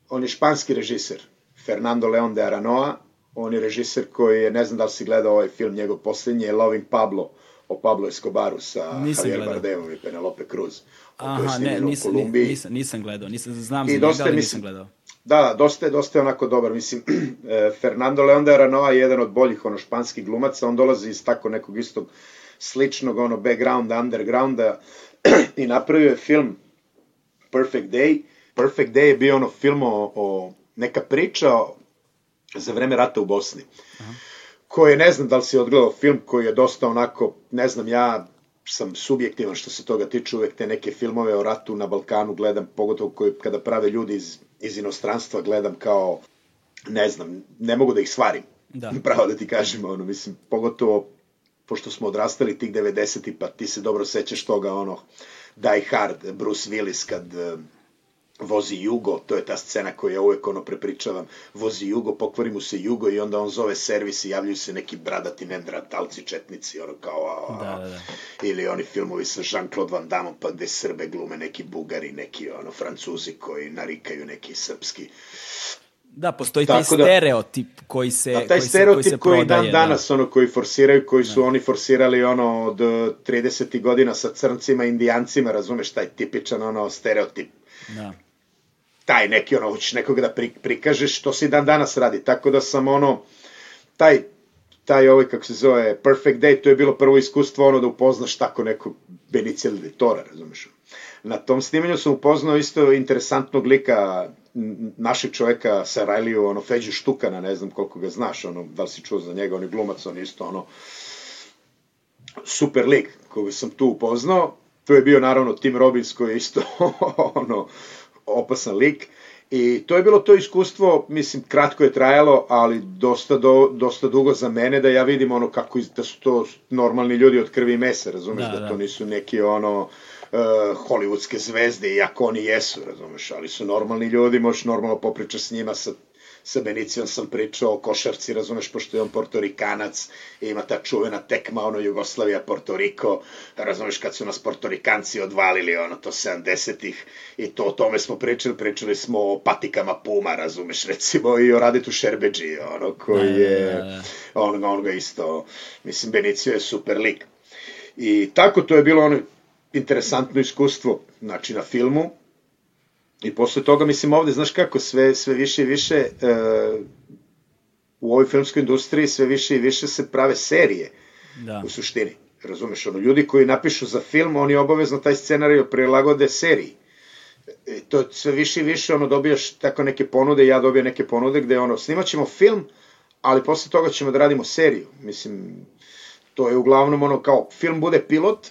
on je španski režiser, Fernando Leon de Aranoa, on je režiser koji je, ne znam da li si gledao ovaj film, njegov poslednji je Loving Pablo, o Pablo Escobaru sa nisam Javier. Bardemom i Penelope Cruz. Aha, ne, nisam, nisam, nisam gledao, nisam, znam za njega, ali nisam gledao. Da, dosta je, dosta je onako dobar, mislim, eh, Fernando Leon de Aranoa je jedan od boljih, ono, španskih glumaca, on dolazi iz tako nekog istog sličnog, ono, backgrounda, undergrounda i napravio je film Perfect Day. Perfect Day je bio ono film o, o neka priča za vreme rata u Bosni. Aha. Koje, ne znam da li si odgledao film koji je dosta onako, ne znam, ja sam subjektivan što se toga tiče, uvek te neke filmove o ratu na Balkanu gledam, pogotovo koji, kada prave ljudi iz, iz inostranstva, gledam kao, ne znam, ne mogu da ih svarim. Da. Pravo da ti kažem, ono, mislim, pogotovo pošto smo odrastali tih 90-ih, pa ti se dobro sećaš toga, ono, Die Hard, Bruce Willis, kad vozi Jugo, to je ta scena koju ja uvek ono prepričavam, vozi Jugo, pokvari mu se Jugo i onda on zove servis i javljaju se neki bradati nendratalci, četnici, ono kao, a, da, da, da. ili oni filmovi sa Jean-Claude Van Damme, pa gde Srbe glume neki Bugari, neki ono, Francuzi koji narikaju neki srpski. Da, postoji taj Tako da, stereotip koji se da, taj koji stereotip se, koji, se koji prodaje, dan da. danas ono koji forsiraju, koji su da. oni forsirali ono od 30. godina sa crncima, indijancima, razumeš taj tipičan ono stereotip. Da taj neki, ono, hoćeš nekoga da pri, prikažeš, to se i dan danas radi, tako da sam, ono, taj, taj ovaj, kako se zove, Perfect Day, to je bilo prvo iskustvo, ono, da upoznaš tako nekog Benicija Tora, razumeš? na tom snimanju sam upoznao isto interesantnog lika našeg čoveka sa Rajliju, ono, Feđu Štukana, ne znam koliko ga znaš, ono, da li si čuo za njega, on je glumac, on isto, ono, super lik koga sam tu upoznao. To je bio, naravno, Tim Robbins koji je isto, ono, opasan lik. I to je bilo to iskustvo, mislim, kratko je trajalo, ali dosta, do, dosta dugo za mene da ja vidim ono kako da su to normalni ljudi od krvi i mesa, razumeš, da, da, da to nisu neki ono uh, hollywoodske zvezde, iako oni jesu, razumeš, ali su normalni ljudi, možeš normalno popričati s njima sa sa Benicijom sam pričao o košarci, razumeš, pošto je on portorikanac, i ima ta čuvena tekma, ono, Jugoslavija, Portoriko, razumeš, kad su nas portorikanci odvalili, ono, to 70-ih, i to o tome smo pričali, pričali smo o patikama Puma, razumeš, recimo, i o Raditu Šerbeđi, ono, koji da, je, da, da. on, on ga isto, mislim, Benicio je super lik. I tako to je bilo ono interesantno iskustvo, znači na filmu, I posle toga, mislim, ovde, znaš kako, sve, sve više i više e, u ovoj filmskoj industriji sve više i više se prave serije da. u suštini. Razumeš, ono, ljudi koji napišu za film, oni obavezno taj scenarij prilagode seriji. I to sve više i više, ono, dobijaš tako neke ponude, ja dobijam neke ponude gde, ono, snimat ćemo film, ali posle toga ćemo da radimo seriju. Mislim, to je uglavnom, ono, kao, film bude pilot,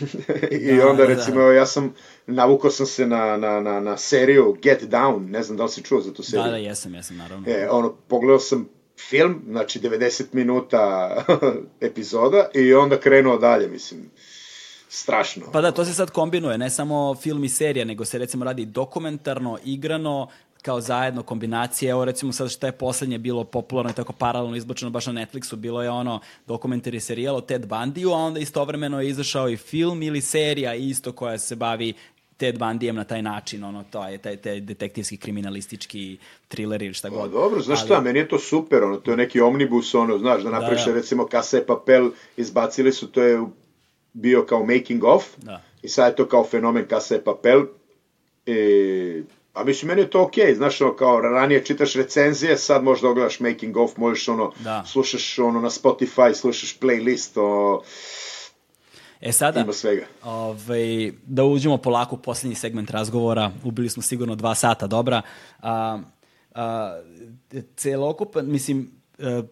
I da, onda, da, recimo, da. ja sam, navukao sam se na, na, na, na seriju Get Down, ne znam da li si čuo za tu seriju. Da, da, jesam, jesam, naravno. E, ono, pogledao sam film, znači 90 minuta epizoda i onda krenuo dalje, mislim strašno. Pa da, to se sad kombinuje, ne samo film i serija, nego se recimo radi dokumentarno, igrano, kao zajedno kombinacije. Evo recimo sad što je poslednje bilo popularno i tako paralelno izbačeno baš na Netflixu, bilo je ono dokumentari serijal o Ted Bundyu, a onda istovremeno je izašao i film ili serija isto koja se bavi Ted Bundyjem na taj način, ono, to je taj, taj detektivski, kriminalistički thriller ili šta pa god. Pa, dobro, znaš Ali... šta, meni je to super, ono, to je neki omnibus, ono, znaš, da napraviš, da, da. recimo, Kasa je papel, izbacili su, to je bio kao making of, da. i sad je to kao fenomen Kasa je papel, i A mislim, meni je to okej, okay. znaš, ono, kao ranije čitaš recenzije, sad možda ogledaš making of, možeš ono, da. slušaš ono na Spotify, slušaš playlist, o... E sada, ima svega. Ovaj, da uđemo polako u poslednji segment razgovora, ubili smo sigurno dva sata, dobra. A, a, celokupan, mislim, a, e,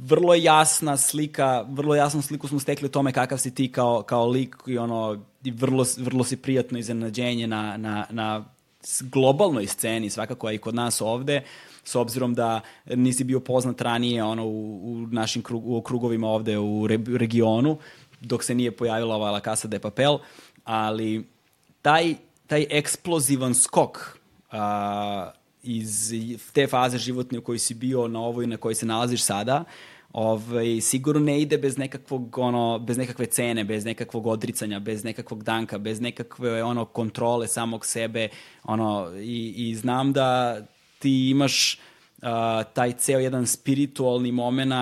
vrlo jasna slika, vrlo jasnu sliku smo stekli o tome kakav si ti kao, kao lik i ono, vrlo, vrlo si prijatno iznenađenje na, na, na globalnoj sceni, svakako i kod nas ovde, s obzirom da nisi bio poznat ranije ono, u, u našim krug, u krugovima ovde u re, regionu, dok se nije pojavila ova La Casa de Papel, ali taj, taj eksplozivan skok a, iz te faze životne u kojoj si bio na ovoj na kojoj se nalaziš sada, ovaj, sigurno ne ide bez nekakvog, ono, bez nekakve cene, bez nekakvog odricanja, bez nekakvog danka, bez nekakve ono, kontrole samog sebe, ono, i, i znam da ti imaš uh, taj ceo jedan spiritualni moment,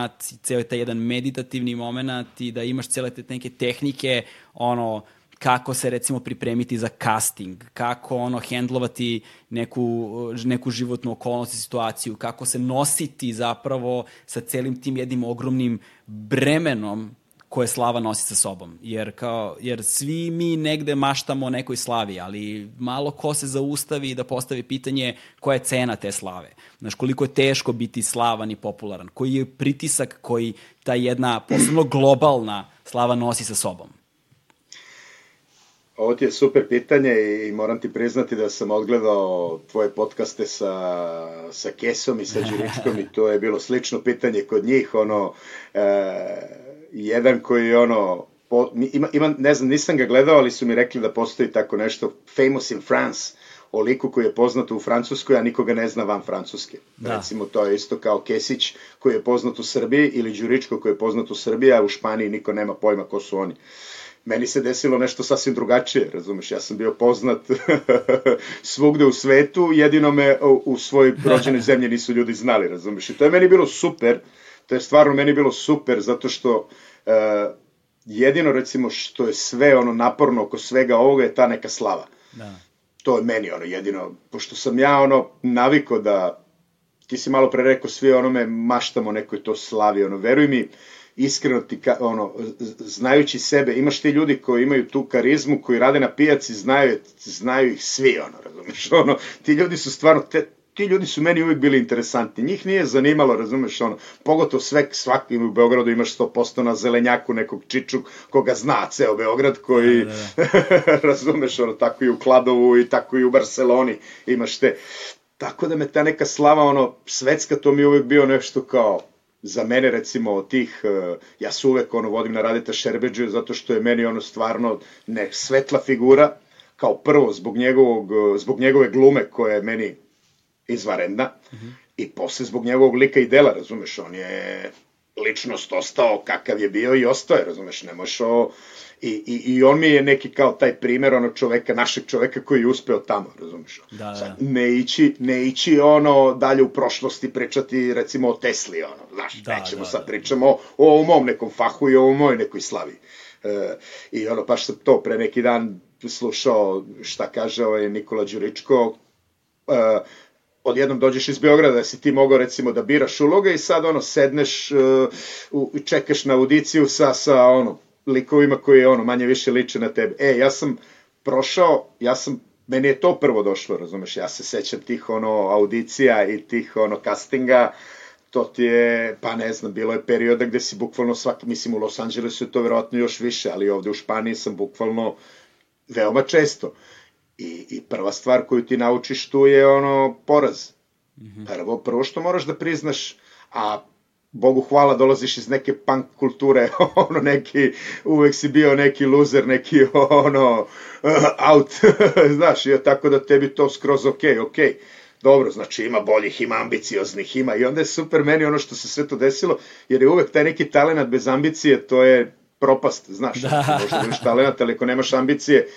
ceo taj jedan meditativni moment i da imaš cele te neke tehnike, ono, kako se recimo pripremiti za casting, kako ono hendlovati neku, neku životnu okolnost i situaciju, kako se nositi zapravo sa celim tim jednim ogromnim bremenom koje slava nosi sa sobom. Jer, kao, jer svi mi negde maštamo o nekoj slavi, ali malo ko se zaustavi da postavi pitanje koja je cena te slave. Znaš, koliko je teško biti slavan i popularan, koji je pritisak koji ta jedna posebno globalna slava nosi sa sobom. Ovo ti je super pitanje i moram ti priznati da sam odgledao tvoje podcaste sa, sa Kesom i sa Đuričkom i to je bilo slično pitanje kod njih, ono, e, jedan koji ono, po, ima, ima, ne znam, nisam ga gledao, ali su mi rekli da postoji tako nešto, famous in France, o liku koji je poznat u Francuskoj, a nikoga ne zna van Francuske. Da. Recimo, to je isto kao Kesić koji je poznat u Srbiji ili Đuričko koji je poznat u Srbiji, a u Španiji niko nema pojma ko su oni meni se desilo nešto sasvim drugačije, razumeš, ja sam bio poznat svugde u svetu, jedino me u, u svojoj rođenoj zemlji nisu ljudi znali, razumeš, i to je meni bilo super, to je stvarno meni bilo super, zato što uh, jedino, recimo, što je sve ono naporno oko svega ovoga je ta neka slava. Da. To je meni ono jedino, pošto sam ja ono naviko da, ti si malo pre rekao, svi onome maštamo nekoj to slavi, ono, veruj mi, iskreno ti, ka, ono, znajući sebe, imaš ti ljudi koji imaju tu karizmu, koji rade na pijaci, znaju, znaju ih svi, ono, razumeš, ono, ti ljudi su stvarno, te, ti ljudi su meni uvijek bili interesantni. Njih nije zanimalo, razumeš, ono, pogotovo sve, svaki u Beogradu imaš 100% na zelenjaku nekog čiču koga zna ceo Beograd, koji, da, da, da. razumeš, ono, tako i u Kladovu i tako i u Barceloni imaš te. Tako da me ta neka slava, ono, svetska, to mi je uvijek bio nešto kao, za mene recimo od tih, e, ja se uvek ono vodim na Radeta Šerbeđu zato što je meni ono stvarno ne, svetla figura, kao prvo zbog, njegovog, e, zbog njegove glume koja je meni izvarenda mm -hmm. i posle zbog njegovog lika i dela, razumeš, on je ličnost ostao kakav je bio i ostao je, razumeš, ne možeš o... I, i, I on mi je neki kao taj primer ono čoveka, našeg čoveka koji je uspeo tamo, razumeš? Da, da. Sad, ne, ići, ne ići ono dalje u prošlosti pričati recimo o Tesli, ono, znaš, da, nećemo da, sad da. pričamo o, o mom nekom fahu i o moj nekoj slavi. E, I ono, baš sam to pre neki dan slušao šta kaže ovaj Nikola Đuričko, e, odjednom dođeš iz Beograda da si ti mogao recimo da biraš uloge i sad ono sedneš uh, i čekaš na audiciju sa, sa ono likovima koji ono manje više liče na tebe. E, ja sam prošao, ja sam meni je to prvo došlo, razumeš, ja se sećam tih ono audicija i tih ono castinga, to ti je, pa ne znam, bilo je perioda gde si bukvalno svaki, mislim u Los Angelesu je to verovatno još više, ali ovde u Španiji sam bukvalno veoma često. I, I prva stvar koju ti naučiš tu je ono poraz. -hmm. Prvo, prvo što moraš da priznaš, a Bogu hvala dolaziš iz neke punk kulture, ono neki, uvek si bio neki loser, neki ono, uh, out, znaš, i tako da tebi to skroz ok, ok. Dobro, znači ima boljih, ima ambicioznih, ima i onda je super meni ono što se sve to desilo, jer je uvek taj neki talent bez ambicije, to je propast, znaš, da. možda imaš talent, ali ako nemaš ambicije,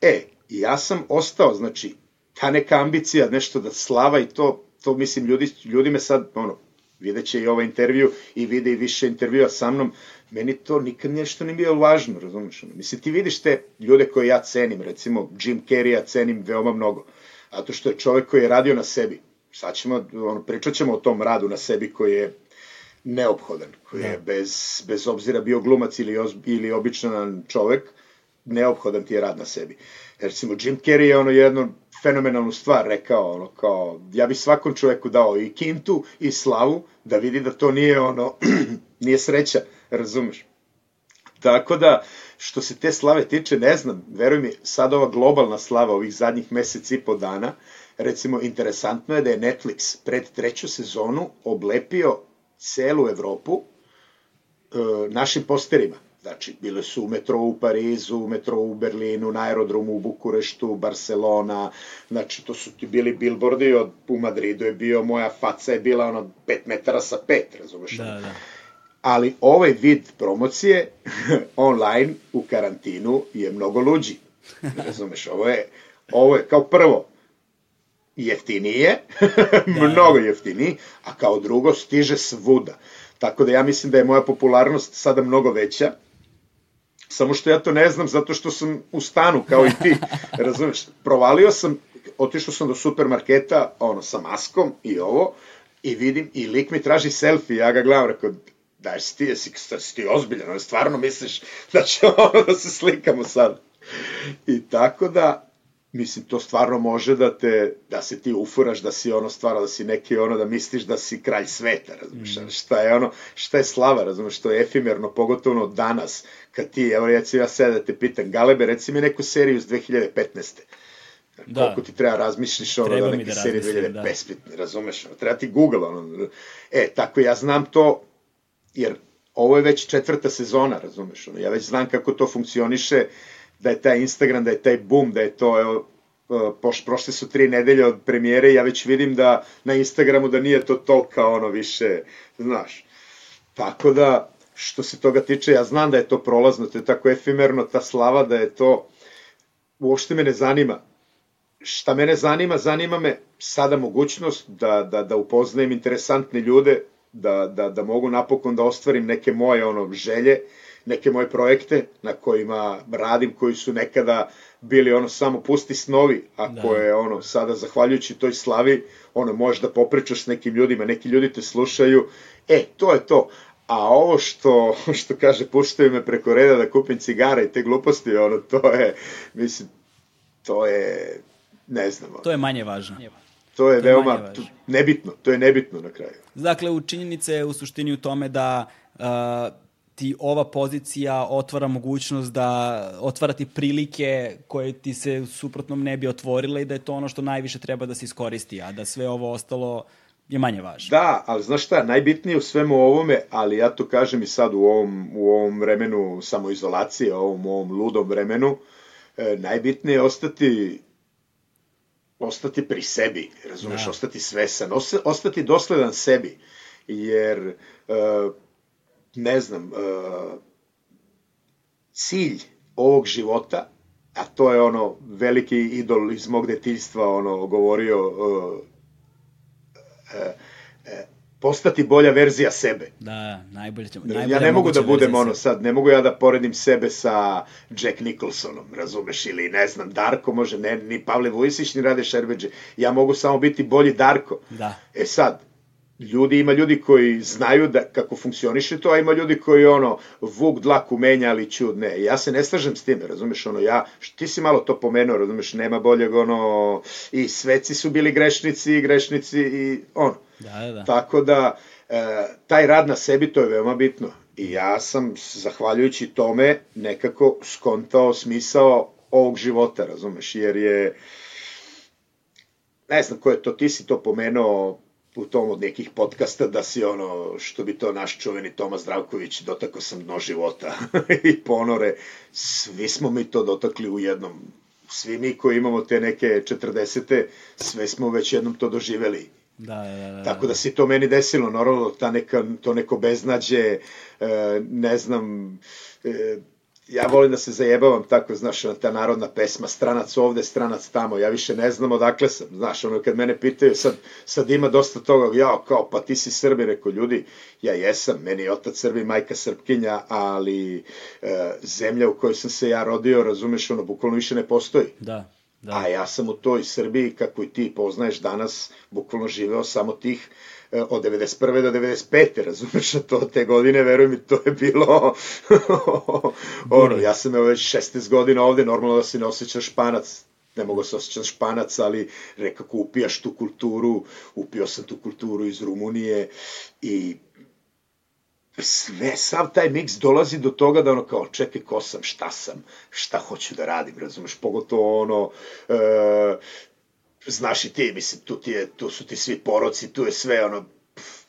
e, ja sam ostao, znači, ta neka ambicija, nešto da slava i to, to mislim, ljudi, ljudi me sad, ono, videće i ovaj intervju i vide i više intervjua sa mnom, meni to nikad nešto nije bilo važno, razumiješ? Mislim, ti vidiš te ljude koje ja cenim, recimo Jim Carrey ja cenim veoma mnogo, a to što je čovek koji je radio na sebi. Sad ćemo, ono, pričat ćemo o tom radu na sebi koji je neophodan, koji je da. bez, bez obzira bio glumac ili, ili običan čovek, neophodan ti je rad na sebi. Jer recimo Jim Carrey je ono jednu fenomenalnu stvar rekao, ono kao, ja bi svakom čoveku dao i kintu i slavu, da vidi da to nije ono, nije sreća, razumeš? Tako da, što se te slave tiče, ne znam, veruj mi, sad ova globalna slava ovih zadnjih mesec i po dana, recimo, interesantno je da je Netflix pred treću sezonu oblepio celu Evropu e, našim posterima. Znači, bile su u metrou u Parizu, u metrou u Berlinu, na aerodromu u Bukureštu, Barcelona, znači to su ti bili billboardi, od, u Madridu je bio, moja faca je bila ono 5 metara sa 5, razumeš? Da, da. Ali ovaj vid promocije online u karantinu je mnogo luđi. Razumeš, ovo je, ovo je kao prvo, jeftinije, da. mnogo jeftiniji, a kao drugo stiže svuda. Tako da ja mislim da je moja popularnost sada mnogo veća, Samo što ja to ne znam zato što sam u stanu kao i ti. Razumeš? Provalio sam, otišao sam do supermarketa ono sa maskom i ovo i vidim i lik mi traži selfie, ja ga gledam, rekao daj si ti, jesi, si ti ozbiljan, stvarno misliš da će ono da se slikamo sad. I tako da, mislim, to stvarno može da te, da se ti ufuraš, da si ono stvarno, da si neki ono, da misliš da si kralj sveta, razumiješ, mm. šta je ono, šta je slava, razumiješ, što je efimerno, pogotovo danas, kad ti, evo recimo ja sada da te pitam, Galebe, reci mi neku seriju iz 2015. Da. Koliko ti treba razmišljiš ono treba da neke da serije 2015, da. razumeš, ono, treba ti Google, ono, e, tako ja znam to, jer ovo je već četvrta sezona, razumeš, ono, ja već znam kako to funkcioniše, da je taj Instagram, da je taj boom, da je to, evo, e, poš, prošle su tri nedelje od premijere, ja već vidim da na Instagramu da nije to tolika ono više, znaš. Tako da, što se toga tiče, ja znam da je to prolazno, to je tako efimerno, ta slava, da je to, uopšte me ne zanima. Šta mene zanima, zanima me sada mogućnost da, da, da upoznajem interesantne ljude, da, da, da mogu napokon da ostvarim neke moje ono želje, neke moje projekte na kojima radim, koji su nekada bili ono samo pusti snovi, a da. koje ono sada zahvaljujući toj slavi, ono možeš da popričaš s nekim ljudima, neki ljudi te slušaju, e, to je to a ovo što, što kaže, puštaju me preko reda da kupim cigare i te gluposti, ono, to je, mislim, to je, ne znam. To je manje važno. To je, to veoma to, nebitno, to je nebitno na kraju. Dakle, u činjenice je u suštini u tome da uh, ti ova pozicija otvara mogućnost da otvara ti prilike koje ti se suprotnom ne bi otvorile i da je to ono što najviše treba da se iskoristi, a da sve ovo ostalo je manje važno. Da, ali znaš šta, najbitnije u svemu ovome, ali ja to kažem i sad u ovom, u ovom vremenu samoizolacije, ovom, ovom ludom vremenu, e, najbitnije je ostati ostati pri sebi, razumeš, da. ostati svesan, ostati dosledan sebi, jer e, ne znam, uh, cilj ovog života, a to je ono veliki idol iz mog detinjstva ono govorio uh, uh, postati bolja verzija sebe. Da, najbolje ćemo. Najbolje ja ne mogu da budem ono sad, ne mogu ja da poredim sebe sa Jack Nicholsonom, razumeš, ili ne znam, Darko može, ne, ni Pavle Vujsić, ni Rade Šerbeđe. Ja mogu samo biti bolji Darko. Da. E sad, ljudi, ima ljudi koji znaju da, kako funkcioniše to, a ima ljudi koji ono, vuk dlaku menja, ali čud ne. Ja se ne slažem s tim, razumeš, ono, ja, ti si malo to pomenuo, razumeš, nema boljeg, ono, i sveci su bili grešnici, i grešnici, i ono. Da, da, da. Tako da, e, taj rad na sebi, to je veoma bitno. I ja sam, zahvaljujući tome, nekako skontao smisao ovog života, razumeš, jer je, ne znam ko je to, ti si to pomenuo, u tom od nekih podcasta da si ono, što bi to naš čuveni Toma Zdravković, dotakao sam dno života i ponore, svi smo mi to dotakli u jednom, svi mi koji imamo te neke 40. sve smo već jednom to doživeli. Da, da, da, da. Tako da se to meni desilo, normalno, ta neka, to neko beznađe, e, ne znam, e, ja volim da se zajebavam tako, znaš, ta narodna pesma, stranac ovde, stranac tamo, ja više ne znam odakle sam, znaš, ono, kad mene pitaju, sad, sad ima dosta toga, ja, kao, pa ti si Srbi, reko, ljudi, ja jesam, meni je otac Srbi, majka Srpkinja, ali e, zemlja u kojoj sam se ja rodio, razumeš, ono, bukvalno više ne postoji. Da. Da. A ja sam u toj Srbiji, kako i ti poznaješ danas, bukvalno živeo samo tih od 91. do 95. razumeš, to te godine, veruj mi, to je bilo ono, ja sam evo već 16 godina ovde, normalno da se ne osjećaš španac, ne mogu se osjećati španac, ali rekako upijaš tu kulturu, upio sam tu kulturu iz Rumunije i sve, sav taj miks dolazi do toga da ono kao, čekaj, ko sam, šta sam, šta hoću da radim, razumeš, pogotovo ono, e, znaš i ti, mislim, tu, ti je, tu su ti svi poroci, tu je sve, ono, pff,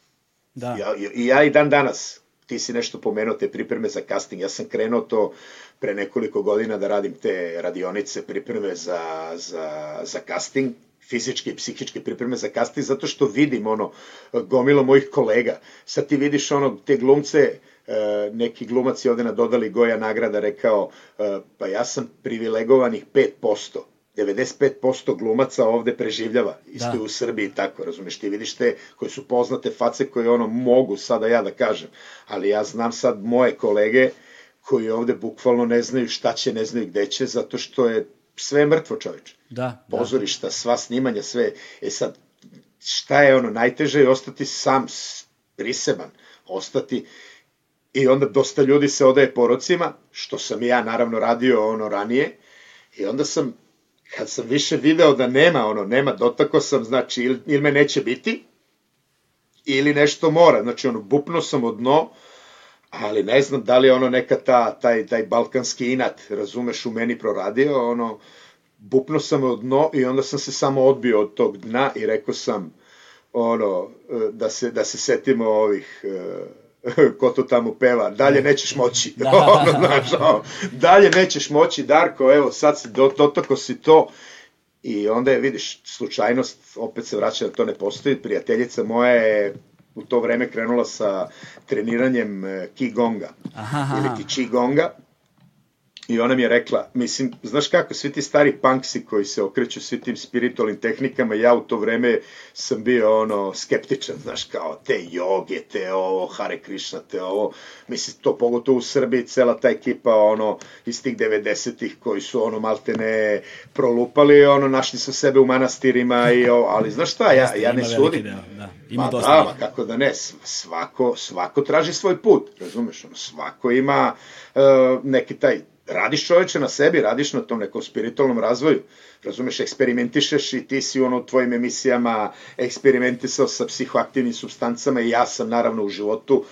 da. Ja, I ja i dan danas, ti si nešto pomenuo, te pripreme za casting, ja sam krenuo to pre nekoliko godina da radim te radionice, pripreme za, za, za casting, fizičke i psihičke pripreme za casting, zato što vidim ono, gomilo mojih kolega. Sad ti vidiš ono, te glumce, e, neki glumac je ovde nadodali Goja nagrada rekao, e, pa ja sam privilegovanih 5%. 95% glumaca ovde preživljava, isto da. u Srbiji tako, razumeš, ti vidiš te koje su poznate face koje ono mogu sada ja da kažem, ali ja znam sad moje kolege koji ovde bukvalno ne znaju šta će, ne znaju gde će, zato što je sve mrtvo čoveče. Da, da. Pozorišta, sva snimanja, sve. E sad, šta je ono, najteže je ostati sam, priseban, ostati i onda dosta ljudi se odaje porocima, što sam i ja naravno radio ono ranije, i onda sam kad sam više video da nema ono, nema, dotako sam, znači, ili, ili me neće biti, ili nešto mora, znači, ono, bupno sam od dno, ali ne znam da li je ono neka ta, taj, taj balkanski inat, razumeš, u meni proradio, ono, bupno sam od dno i onda sam se samo odbio od tog dna i rekao sam, ono, da se, da se setimo ovih, ko to tamo peva, dalje nećeš moći, da. ono, znaš, ono, dalje nećeš moći, Darko, evo, sad si dotako si to, i onda je, vidiš, slučajnost, opet se vraća da to ne postoji, prijateljica moja je u to vreme krenula sa treniranjem e, Qigonga, ili ti Qigonga, I ona mi je rekla, mislim, znaš kako, svi ti stari punksi koji se okreću svi tim spiritualnim tehnikama, ja u to vreme sam bio ono skeptičan, znaš, kao te joge, te ovo, Hare Krishna, te ovo, mislim, to pogotovo u Srbiji, cela ta ekipa, ono, iz tih 90-ih koji su, ono, malte ne prolupali, ono, našli su sebe u manastirima i ovo, ali znaš šta, ja, ja ne sudim. Da. Ima ma, dosta. Da, ma, kako da ne, svako, svako traži svoj put, razumeš, ono, svako ima uh, neki taj radiš čoveče na sebi, radiš na tom nekom spiritualnom razvoju, razumeš, eksperimentišeš i ti si ono u tvojim emisijama eksperimentisao sa psihoaktivnim substancama i ja sam naravno u životu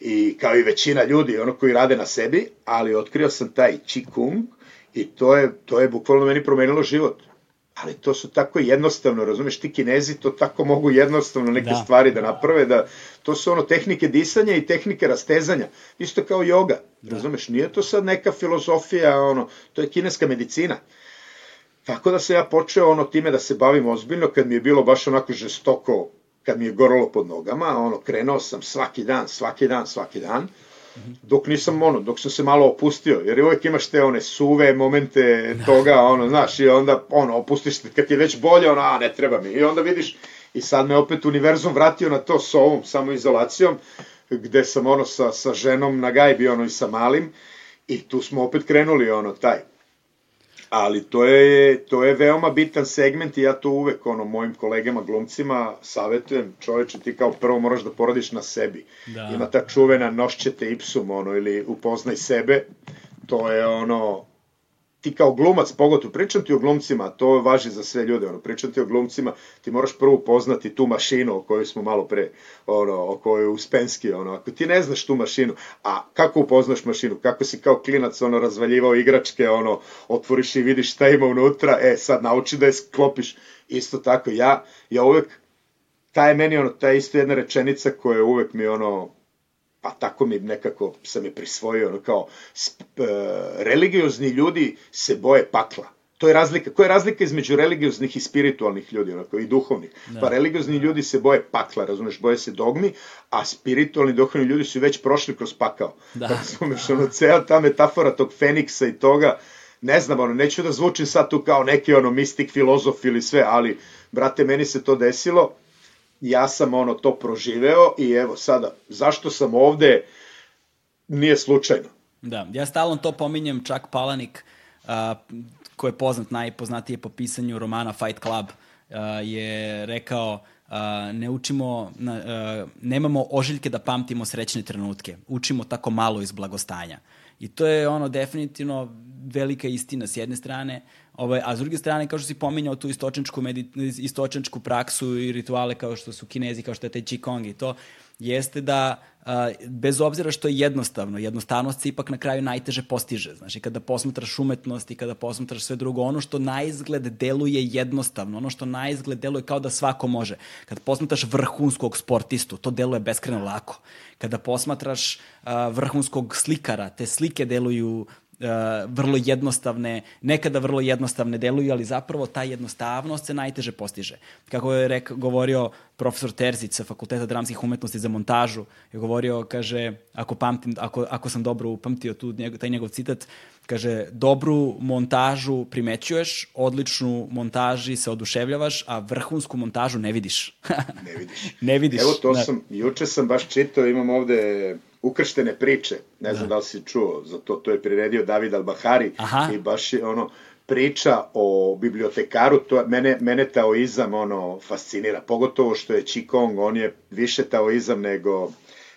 i kao i većina ljudi, ono koji rade na sebi, ali otkrio sam taj Qigong i to je, to je bukvalno meni promenilo život ali to su tako jednostavno, razumeš, ti kinezi to tako mogu jednostavno neke da. stvari da naprave, da to su ono tehnike disanja i tehnike rastezanja, isto kao joga, da. razumeš, nije to sad neka filozofija, ono, to je kineska medicina. Tako da se ja počeo ono time da se bavim ozbiljno, kad mi je bilo baš onako žestoko, kad mi je goralo pod nogama, ono, krenuo sam svaki dan, svaki dan, svaki dan, dok nisam ono, dok sam se malo opustio, jer uvek imaš te one suve momente toga, ono, znaš, i onda, ono, opustiš te, kad je već bolje, ono, a, ne treba mi, i onda vidiš, i sad me opet univerzum vratio na to s ovom samoizolacijom, gde sam, ono, sa, sa ženom na gajbi, ono, i sa malim, i tu smo opet krenuli, ono, taj, ali to je, to je veoma bitan segment i ja to uvek ono, mojim kolegama glumcima savetujem, čoveče ti kao prvo moraš da poradiš na sebi. Da. Ima ta čuvena nošćete ipsum ono, ili upoznaj sebe, to je ono, ti kao glumac, pogotovo, pričam ti o glumcima, to važi za sve ljude, ono, pričam ti o glumcima, ti moraš prvo poznati tu mašinu o kojoj smo malo pre, ono, o kojoj je Uspenski, ono, ako ti ne znaš tu mašinu, a kako upoznaš mašinu, kako si kao klinac, ono, razvaljivao igračke, ono, otvoriš i vidiš šta ima unutra, e, sad nauči da je sklopiš, isto tako, ja, ja uvek, ta je meni, ono, ta je isto jedna rečenica koja je uvek mi, ono, pa tako mi nekako sam je prisvojio, ono kao, sp, e, religiozni ljudi se boje pakla. To je razlika. Koja je razlika između religioznih i spiritualnih ljudi, onako, i duhovnih? Da. Pa religiozni ljudi se boje pakla, razumeš, boje se dogmi, a spiritualni duhovni ljudi su već prošli kroz pakao. Da. Razumeš, da. ono, cela ta metafora tog Feniksa i toga, ne znam, ono, neću da zvučim sad tu kao neki, ono, mistik, filozof ili sve, ali, brate, meni se to desilo, ja sam ono to proživeo i evo sada, zašto sam ovde, nije slučajno. Da, ja stalno to pominjem, čak Palanik, uh, ko je poznat, najpoznatije po pisanju romana Fight Club, uh, je rekao uh, ne učimo, uh, nemamo ožiljke da pamtimo srećne trenutke, učimo tako malo iz blagostanja. I to je ono definitivno velika istina s jedne strane, ovaj, a s druge strane, kao što si pominjao tu istočničku, istočničku praksu i rituale kao što su kinezi, kao što je taj Qigong i to, jeste da a, bez obzira što je jednostavno, jednostavnost se ipak na kraju najteže postiže. Znači, kada posmatraš umetnost i kada posmatraš sve drugo, ono što na izgled deluje jednostavno, ono što na izgled deluje kao da svako može. Kada posmatraš vrhunskog sportistu, to deluje beskreno lako. Kada posmatraš a, vrhunskog slikara, te slike deluju vrlo jednostavne, nekada vrlo jednostavne deluju, ali zapravo ta jednostavnost se najteže postiže. Kako je rek, govorio profesor Terzić sa Fakulteta dramskih umetnosti za montažu, je govorio, kaže, ako, pamtim, ako, ako sam dobro upamtio tu, taj njegov citat, kaže, dobru montažu primećuješ, odličnu montaži se oduševljavaš, a vrhunsku montažu ne vidiš. ne vidiš. ne vidiš. Evo to da. sam, juče sam baš čitao, imam ovde ukrštene priče, ne znam da, da li si čuo, za to, to je priredio David Albahari Aha. i baš je ono, priča o bibliotekaru, to mene, mene taoizam ono fascinira, pogotovo što je Qigong, on je više taoizam nego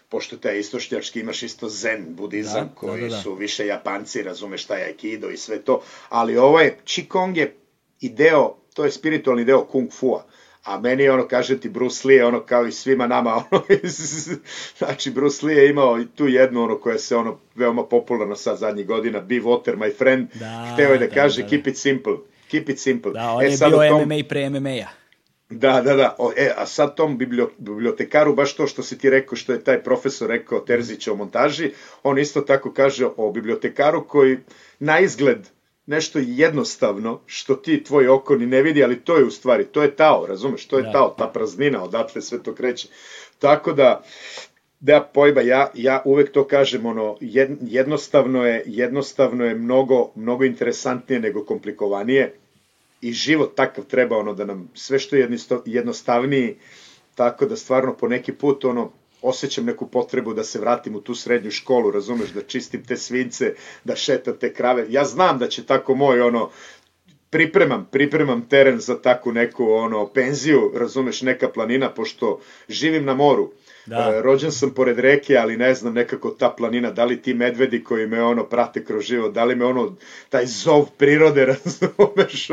pošto taj istošnjački imaš isto zen budizam da, koji da, da, da. su više japanci, razumeš šta je aikido i sve to, ali ovo je, Qigong je i deo, to je spiritualni deo kung fua. A meni ono, kaže ti, Bruce Lee ono kao i svima nama, ono, znači Bruce Lee je imao i tu jednu ono koja se ono veoma popularno sad zadnjih godina, be water my friend, da, hteo je da, da kaže da, da. keep it simple, keep it simple. Da, on e, je bio tom... MMA pre MMA-a. Da, da, da. O, e, a sad tom bibliotekaru, baš to što si ti rekao, što je taj profesor rekao Terzić o montaži, on isto tako kaže o bibliotekaru koji na izgled nešto jednostavno što ti tvoj oko ni ne vidi, ali to je u stvari, to je tao, razumeš, to je da. tao, ta praznina, odatle sve to kreće. Tako da, Da, pojba, ja, ja uvek to kažem, ono, jednostavno je, jednostavno je mnogo, mnogo interesantnije nego komplikovanije i život takav treba, ono, da nam sve što je jednostavniji, tako da stvarno po neki put, ono, osjećam neku potrebu da se vratim u tu srednju školu, razumeš, da čistim te svince, da šetam te krave. Ja znam da će tako moj, ono, pripremam, pripremam teren za takvu neku, ono, penziju, razumeš, neka planina, pošto živim na moru Da. E, rođen sam pored reke, ali ne znam nekako ta planina, da li ti medvedi koji me ono prate kroz život, da li me ono, taj zov prirode, razumeš?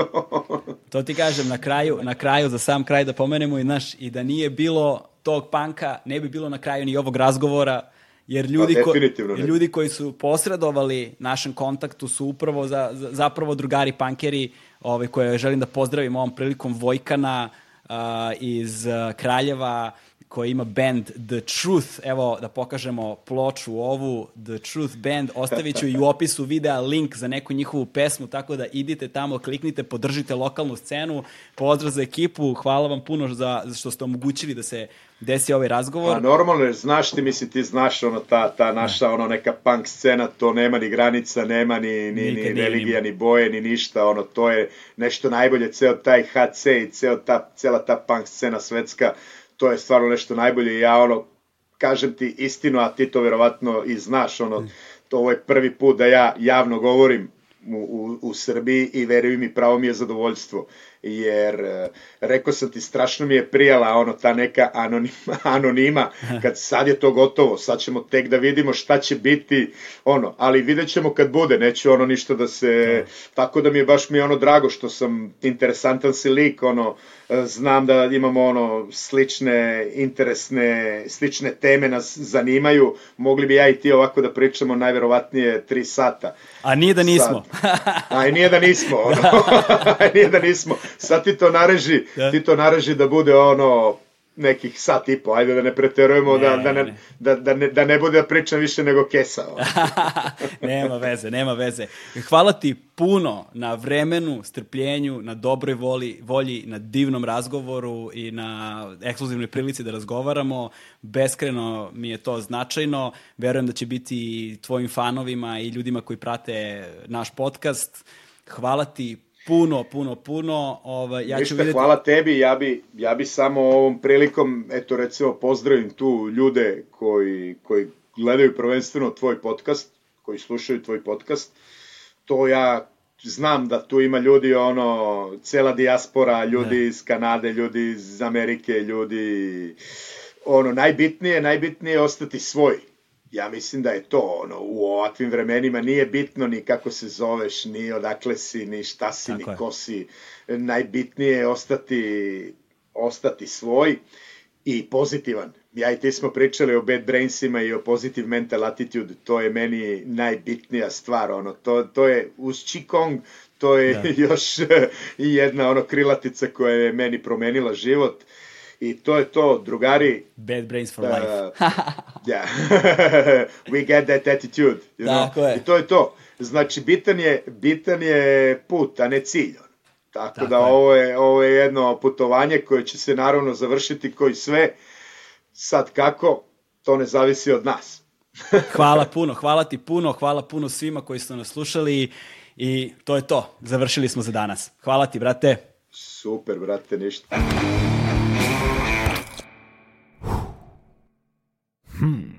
to ti kažem, na kraju, na kraju, za sam kraj da pomenemo i naš, i da nije bilo tog panka, ne bi bilo na kraju ni ovog razgovora, jer ljudi, pa, ko, ljudi koji su posredovali našem kontaktu su upravo za, za, zapravo drugari pankeri, ovaj, koje želim da pozdravim ovom prilikom Vojkana uh, iz uh, Kraljeva, koji ima band The Truth. Evo da pokažemo ploču ovu The Truth Band. Ostavit ću i u opisu videa link za neku njihovu pesmu, tako da idite tamo, kliknite, podržite lokalnu scenu. Pozdrav za ekipu, hvala vam puno za, za što ste omogućili da se desi ovaj razgovor. Pa normalno, znaš ti, mislim, ti znaš ono, ta, ta naša ono, neka punk scena, to nema ni granica, nema ni, ni, ni religija, ni boje, ni ništa, ono, to je nešto najbolje, ceo taj HC i ceo ta, cela ta punk scena svetska, to je stvarno nešto najbolje. Ja ono, kažem ti istinu, a ti to verovatno i znaš, ono, to ovo je prvi put da ja javno govorim u, u, u Srbiji i veruj mi, pravo mi je zadovoljstvo jer e, rekao sam ti strašno mi je prijala ono ta neka anonima, anonima kad sad je to gotovo sad ćemo tek da vidimo šta će biti ono ali vidjet ćemo kad bude neću ono ništa da se tako da mi je baš mi je ono drago što sam interesantan si lik ono e, znam da imamo ono slične interesne slične teme nas zanimaju mogli bi ja i ti ovako da pričamo najverovatnije tri sata. A nije da nismo. A nije da nismo ono. nije da nismo sad ti to nareži, da. ti to nareži da bude ono nekih sat i po, ajde da ne preterujemo, ne, da, da, ne, ne. Da, da, ne, da ne bude da pričam više nego kesa. nema veze, nema veze. Hvala ti puno na vremenu, strpljenju, na dobroj voli, volji, na divnom razgovoru i na ekskluzivnoj prilici da razgovaramo. Beskreno mi je to značajno. Verujem da će biti tvojim fanovima i ljudima koji prate naš podcast. Hvala ti puno, puno, puno. Ovaj, ja Ništa, ću vidjeti... hvala tebi, ja bi, ja bi samo ovom prilikom, eto recimo, pozdravim tu ljude koji, koji gledaju prvenstveno tvoj podcast, koji slušaju tvoj podcast. To ja znam da tu ima ljudi, ono, cela dijaspora, ljudi ne. iz Kanade, ljudi iz Amerike, ljudi, ono, najbitnije, najbitnije je ostati svoj ja mislim da je to ono u ovakvim vremenima nije bitno ni kako se zoveš, ni odakle si, ni šta si, Tako ni je. ko si. Najbitnije je ostati ostati svoj i pozitivan. Ja i ti smo pričali o bad brainsima i o positive mental attitude, to je meni najbitnija stvar, ono, to, to je uz Qigong, to je da. još i jedna ono krilatica koja je meni promenila život. I to je to, drugari. Bad brains for uh, life. yeah. We get that attitude. You Tako know? je. I to je to. Znači, bitan je, bitan je put, a ne cilj. Tako, Tako da je. ovo je, ovo je jedno putovanje koje će se naravno završiti koji sve. Sad kako, to ne zavisi od nas. hvala puno, hvala ti puno, hvala puno svima koji su nas slušali i to je to. Završili smo za danas. Hvala ti, brate. Super, brate, ništa. Hmm.